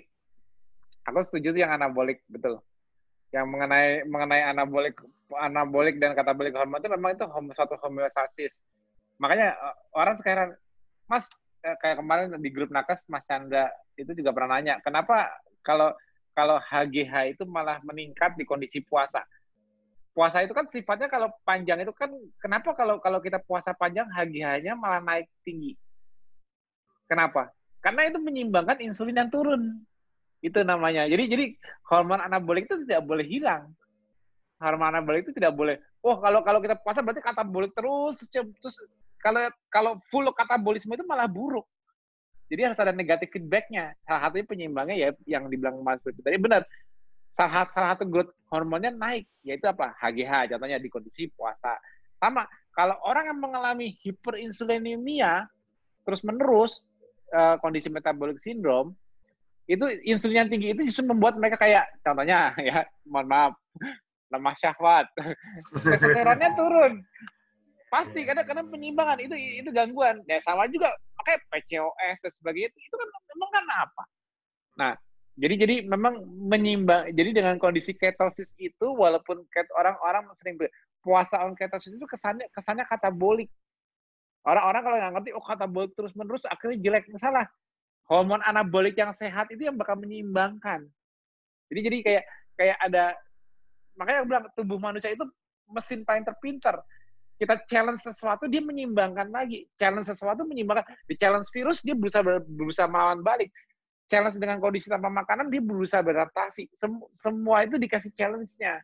Aku setuju yang anabolik betul yang mengenai mengenai anabolik anabolik dan katabolik hormon itu memang itu suatu homeostasis. Makanya eh, orang sekarang, Mas eh, kayak kemarin di grup nakes Mas Chandra itu juga pernah nanya, kenapa kalau kalau HGH itu malah meningkat di kondisi puasa. Puasa itu kan sifatnya kalau panjang itu kan kenapa kalau kalau kita puasa panjang HGH-nya malah naik tinggi? Kenapa? Karena itu menyimbangkan insulin yang turun. Itu namanya. Jadi jadi hormon anabolik itu tidak boleh hilang. Hormon anabolik itu tidak boleh. Oh, kalau kalau kita puasa berarti katabolik terus terus kalau kalau full katabolisme itu malah buruk. Jadi harus ada negatif feedbacknya. Salah satunya penyeimbangnya ya yang dibilang Mas Betul tadi benar. Salah, salah satu growth hormonnya naik, yaitu apa? HGH, contohnya di kondisi puasa. Sama, kalau orang yang mengalami hiperinsulinemia terus menerus uh, kondisi metabolic syndrome, itu insulin yang tinggi itu justru membuat mereka kayak, contohnya (laughs) ya, mohon maaf, lemah syahwat, (laughs) testosteronnya turun, pasti karena karena penyimbangan itu itu gangguan. Ya sama juga pakai PCOS dan sebagainya itu, itu kan memang kan apa? Nah jadi jadi memang menyimbang jadi dengan kondisi ketosis itu walaupun orang-orang sering puasa on ketosis itu kesannya kesannya katabolik. Orang-orang kalau nggak ngerti oh katabolik terus menerus akhirnya jelek. Salah hormon anabolik yang sehat itu yang bakal menyeimbangkan. Jadi jadi kayak kayak ada makanya aku bilang tubuh manusia itu mesin paling terpintar. Kita challenge sesuatu dia menyimbangkan lagi. Challenge sesuatu menyimbangkan di challenge virus dia berusaha berusaha melawan balik challenge dengan kondisi tanpa makanan dia berusaha beradaptasi. Sem semua itu dikasih challenge-nya.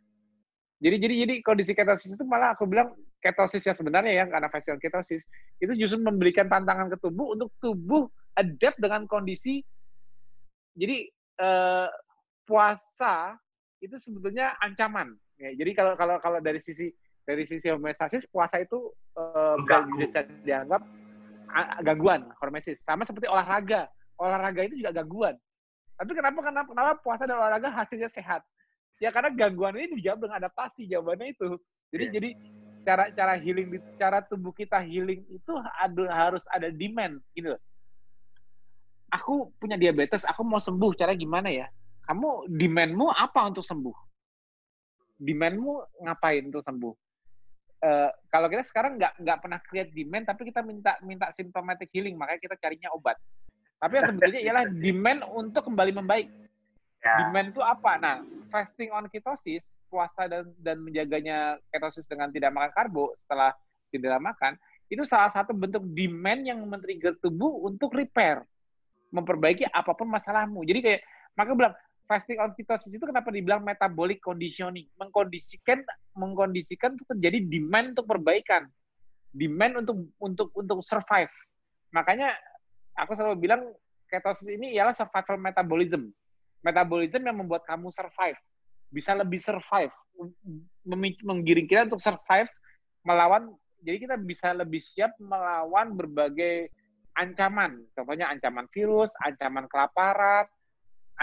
Jadi jadi jadi kondisi ketosis itu malah aku bilang ketosis yang sebenarnya ya karena facial ketosis itu justru memberikan tantangan ke tubuh untuk tubuh adapt dengan kondisi. Jadi eh, puasa itu sebetulnya ancaman. Ya jadi kalau kalau kalau dari sisi dari sisi homeostasis puasa itu uh, bisa dianggap gangguan hormesis sama seperti olahraga olahraga itu juga gangguan. Tapi kenapa kenapa kenapa puasa dan olahraga hasilnya sehat? Ya karena gangguan ini dijawab dengan adaptasi jawabannya itu. Jadi yeah. jadi cara cara healing cara tubuh kita healing itu ada harus ada demand gitu aku punya diabetes aku mau sembuh cara gimana ya? Kamu demandmu apa untuk sembuh? Demandmu ngapain untuk sembuh? Uh, kalau kita sekarang nggak nggak pernah create demand tapi kita minta minta symptomatic healing makanya kita carinya obat tapi yang sebenarnya ialah demand untuk kembali membaik. Yeah. demand itu apa? Nah fasting on ketosis puasa dan dan menjaganya ketosis dengan tidak makan karbo setelah tidak makan itu salah satu bentuk demand yang men-trigger tubuh untuk repair memperbaiki apa pun masalahmu. Jadi kayak maka bilang fasting on ketosis itu kenapa dibilang metabolic conditioning? Mengkondisikan mengkondisikan itu terjadi demand untuk perbaikan. Demand untuk untuk untuk survive. Makanya aku selalu bilang ketosis ini ialah survival metabolism. Metabolism yang membuat kamu survive. Bisa lebih survive. Menggiring kita untuk survive melawan jadi kita bisa lebih siap melawan berbagai ancaman. Contohnya ancaman virus ancaman kelaparan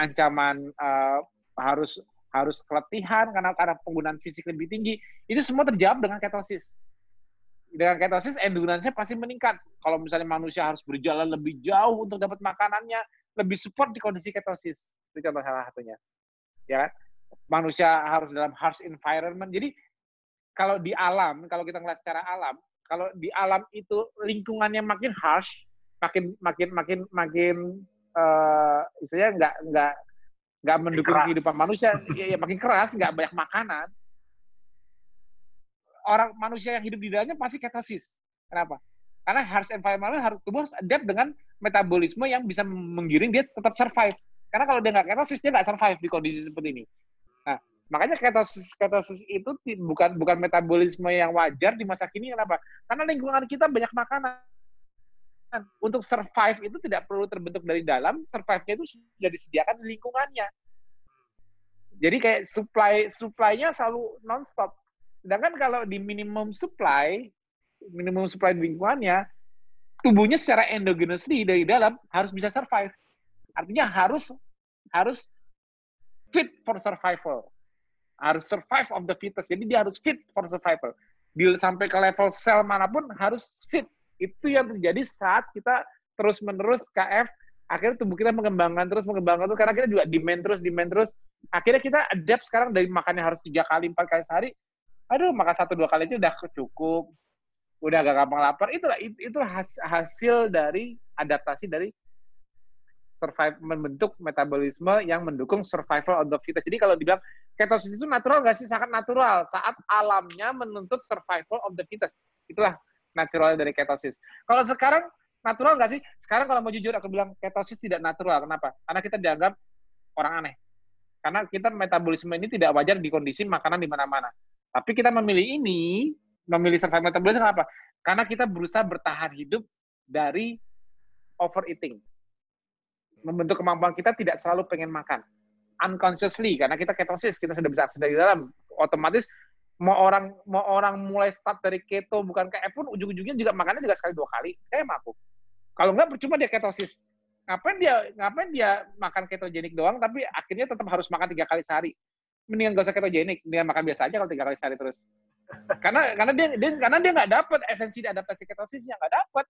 ancaman uh, harus harus keletihan karena karena penggunaan fisik lebih tinggi. Itu semua terjawab dengan ketosis dengan ketosis endurance-nya pasti meningkat. Kalau misalnya manusia harus berjalan lebih jauh untuk dapat makanannya lebih support di kondisi ketosis. Itu contoh salah satunya. Ya kan? Manusia harus dalam harsh environment. Jadi kalau di alam kalau kita ngeliat secara alam kalau di alam itu lingkungannya makin harsh makin makin makin makin uh, istilahnya nggak nggak nggak mendukung keras. kehidupan manusia ya, ya makin keras nggak banyak makanan orang manusia yang hidup di dalamnya pasti ketosis. Kenapa? Karena harus environment harus tubuh harus adapt dengan metabolisme yang bisa menggiring dia tetap survive. Karena kalau dia nggak ketosis dia nggak survive di kondisi seperti ini. Nah makanya ketosis ketosis itu bukan bukan metabolisme yang wajar di masa kini. Kenapa? Karena lingkungan kita banyak makanan. Untuk survive itu tidak perlu terbentuk dari dalam, survive-nya itu sudah disediakan di lingkungannya. Jadi kayak supply supply-nya selalu non-stop. Sedangkan kalau di minimum supply, minimum supply di lingkungannya, tubuhnya secara endogenously dari dalam harus bisa survive. Artinya harus harus fit for survival. Harus survive of the fittest. Jadi dia harus fit for survival. Di, sampai ke level sel mana pun harus fit itu yang terjadi saat kita terus-menerus KF, akhirnya tubuh kita mengembangkan terus, mengembangkan terus, karena kita juga demand terus, demand terus. Akhirnya kita adapt sekarang dari makannya harus tiga kali, empat kali sehari, aduh makan satu dua kali aja udah cukup, udah gak gampang lapar. Itulah itulah hasil dari adaptasi dari survive membentuk metabolisme yang mendukung survival of the fittest. Jadi kalau dibilang ketosis itu natural nggak sih? Sangat natural saat alamnya menuntut survival of the fittest. Itulah natural dari ketosis. Kalau sekarang natural nggak sih? Sekarang kalau mau jujur aku bilang ketosis tidak natural. Kenapa? Karena kita dianggap orang aneh. Karena kita metabolisme ini tidak wajar di kondisi makanan di mana-mana. Tapi kita memilih ini, memilih survival metabolisme kenapa? Karena kita berusaha bertahan hidup dari overeating. Membentuk kemampuan kita tidak selalu pengen makan. Unconsciously, karena kita ketosis, kita sudah bisa akses dari dalam, otomatis mau orang mau orang mulai start dari keto bukan kayak pun ujung-ujungnya juga makannya juga sekali dua kali. Kayak mampu kalau nggak percuma dia ketosis. Ngapain dia ngapain dia makan ketogenik doang tapi akhirnya tetap harus makan tiga kali sehari mendingan gak usah ketogenik mendingan makan biasa aja kalau tiga kali sehari terus karena karena dia, dia karena dia nggak dapat esensi adaptasi ketosisnya nggak dapat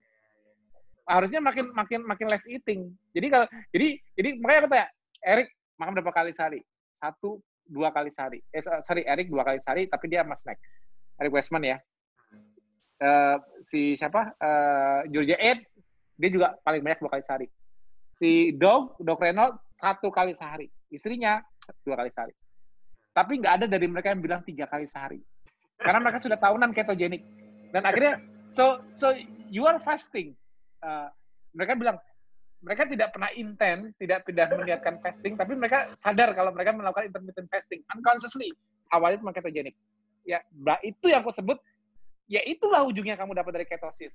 harusnya makin makin makin less eating. Jadi kalau jadi jadi makanya aku tanya, Erik makan berapa kali sehari? Satu dua kali sehari. Eh sorry Erik dua kali sehari tapi dia mas snack. Erik Westman ya. Uh, si siapa? Uh, Georgia Ed dia juga paling banyak dua kali sehari. Si Dog, Dog Reynolds satu kali sehari. Istrinya dua kali sehari. Tapi nggak ada dari mereka yang bilang tiga kali sehari. Karena mereka sudah tahunan ketogenik. Dan akhirnya, so so you are fasting uh, mereka bilang mereka tidak pernah intent, tidak tidak meniatkan fasting, tapi mereka sadar kalau mereka melakukan intermittent fasting unconsciously. Awalnya cuma ketogenik. Ya, itu yang aku sebut, ya itulah ujungnya kamu dapat dari ketosis.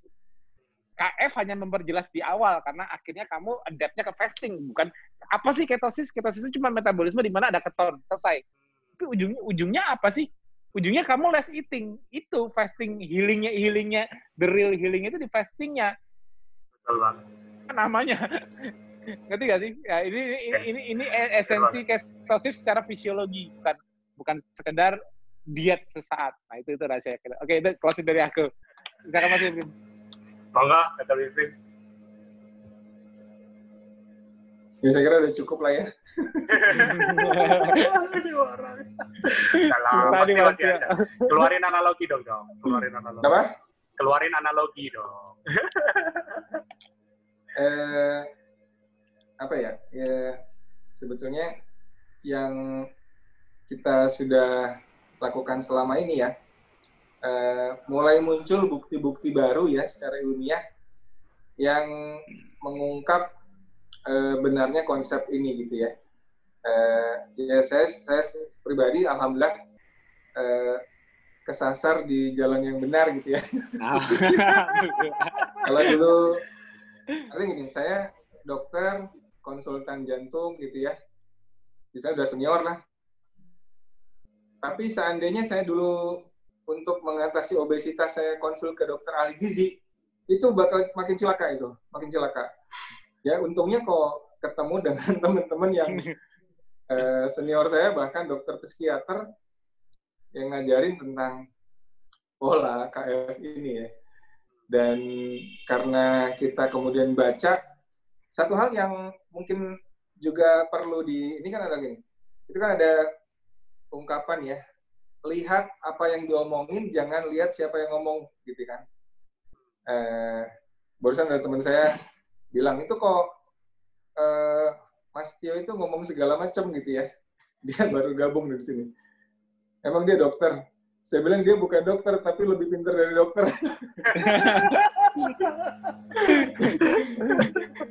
KF hanya memperjelas di awal karena akhirnya kamu adaptnya ke fasting, bukan apa sih ketosis? Ketosis itu cuma metabolisme di mana ada keton, selesai. Tapi ujungnya ujungnya apa sih? Ujungnya kamu less eating. Itu fasting healingnya healingnya the real healing itu di fastingnya Betul banget. Namanya. Ngerti gak sih? Ya, ini ini ini, ini e-, esensi ketosis secara fisiologi, bukan bukan sekedar diet sesaat. Nah, itu itu rahasia. Oke, itu closing dari aku. Sekarang masih. Bangga, kata Bim. Ya, saya kira udah cukup lah ya. Salah, pasti masih ada. Keluarin analogi dong, dong. Keluarin analogi. Apa? Keluarin analogi dong. (laughs) eh, apa ya? Ya sebetulnya yang kita sudah lakukan selama ini ya, eh, mulai muncul bukti-bukti baru ya secara ilmiah yang mengungkap eh, benarnya konsep ini gitu ya. Eh, ya saya, saya pribadi alhamdulillah eh, kesasar di jalan yang benar gitu ya. Ah. (laughs) Kalau dulu, artinya gini, saya dokter, konsultan jantung gitu ya, bisa udah senior lah. Tapi seandainya saya dulu untuk mengatasi obesitas saya konsul ke dokter ahli gizi, itu bakal makin celaka itu, makin celaka. Ya untungnya kok ketemu dengan (laughs) teman-teman yang (laughs) eh, senior saya bahkan dokter psikiater yang ngajarin tentang pola KF ini ya. Dan karena kita kemudian baca, satu hal yang mungkin juga perlu di, ini kan ada gini, itu kan ada ungkapan ya, lihat apa yang diomongin, jangan lihat siapa yang ngomong, gitu kan. Eh, barusan ada teman saya bilang, itu kok eh, Mas Tio itu ngomong segala macam gitu ya. (laughs) Dia baru gabung di sini. Emang dia dokter? Saya bilang dia bukan dokter tapi lebih pintar dari dokter. (laughs)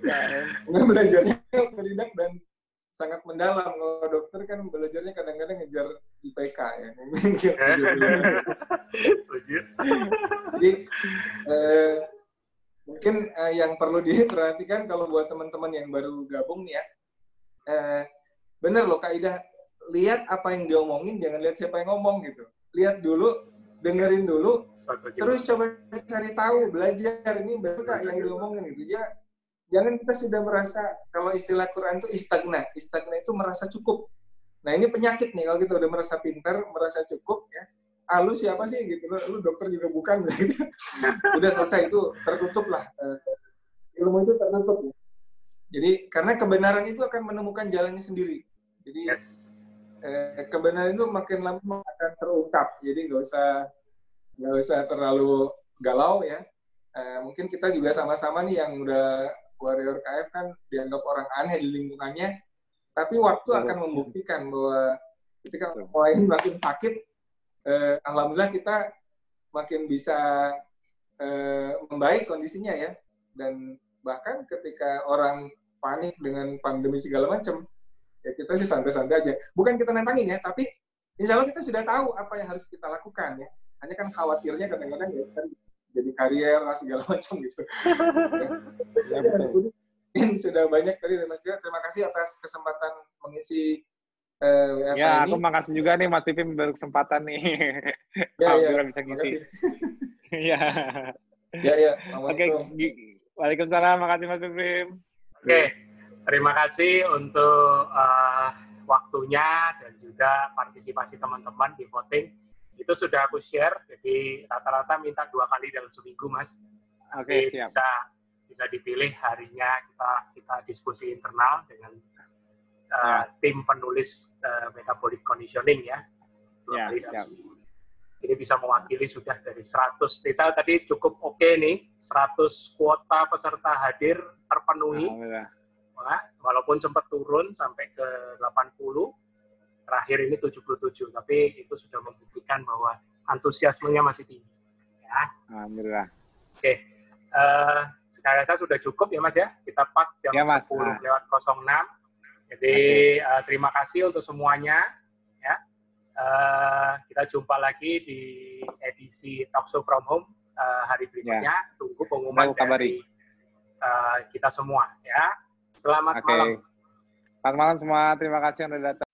Nah, belajarnya otodidak dan sangat mendalam. Kalau dokter kan belajarnya kadang-kadang ngejar IPK ya. (laughs) Jadi eh, mungkin eh, yang perlu diperhatikan kalau buat teman-teman yang baru gabung nih ya eh, bener loh kaidah lihat apa yang diomongin, jangan lihat siapa yang ngomong gitu. Lihat dulu, dengerin dulu, terus coba cari tahu, belajar ini betul yang diomongin gitu. Ya, jangan kita sudah merasa kalau istilah Quran itu istagna, istagna itu merasa cukup. Nah ini penyakit nih kalau kita udah merasa pintar, merasa cukup ya. Ah lu siapa sih gitu, lu, lu dokter juga bukan (laughs) gitu. udah selesai itu tertutup lah. Uh, ilmu itu tertutup. Ya. Jadi karena kebenaran itu akan menemukan jalannya sendiri. Jadi yes eh, kebenaran itu makin lama akan terungkap. Jadi nggak usah nggak usah terlalu galau ya. Eh, mungkin kita juga sama-sama nih yang udah warrior KF kan dianggap orang aneh di lingkungannya, tapi waktu akan membuktikan bahwa ketika orang lain makin sakit, eh, alhamdulillah kita makin bisa eh, membaik kondisinya ya. Dan bahkan ketika orang panik dengan pandemi segala macam, ya kita sih santai-santai aja. Bukan kita nantangin ya, tapi insya Allah kita sudah tahu apa yang harus kita lakukan ya. Hanya kan khawatirnya kadang-kadang ya kan jadi karier lah segala (laughs) macam gitu. (laughs) ya, ya, sudah banyak tadi Mas Dia. Terima kasih atas kesempatan mengisi uh, ya, ini. aku makasih juga nih Mas Pipim berkesempatan nih. (laughs) Ya, ya, bisa ngisi. Iya. (laughs) ya, ya. Oke, Waalaikumsalam. Makasih Mas Pipim. Oke, terima kasih untuk uh, waktunya dan juga partisipasi teman-teman di voting itu sudah aku share. Jadi rata-rata minta dua kali dalam seminggu, Mas. Oke, okay, siap. Bisa bisa dipilih harinya kita kita diskusi internal dengan uh, ya. tim penulis uh, metabolic conditioning ya. Dua ya, kali dalam seminggu. Ini bisa mewakili sudah dari 100 kita tadi cukup oke okay nih 100 kuota peserta hadir terpenuhi. Nah, walaupun sempat turun sampai ke 80 terakhir ini 77, tapi itu sudah membuktikan bahwa antusiasmenya masih tinggi. Ya. Alhamdulillah. Oke, uh, sekarang saya sudah cukup ya Mas ya. Kita pas jam ya, mas. 10 nah. lewat 06. Jadi okay. uh, eh, terima kasih untuk semuanya. Ya, uh, kita jumpa lagi di edisi Talk Show from Home uh, hari berikutnya. Ya. Tunggu pengumuman dari uh, kita semua ya. Selamat okay. malam. Selamat malam semua. Terima kasih yang sudah datang.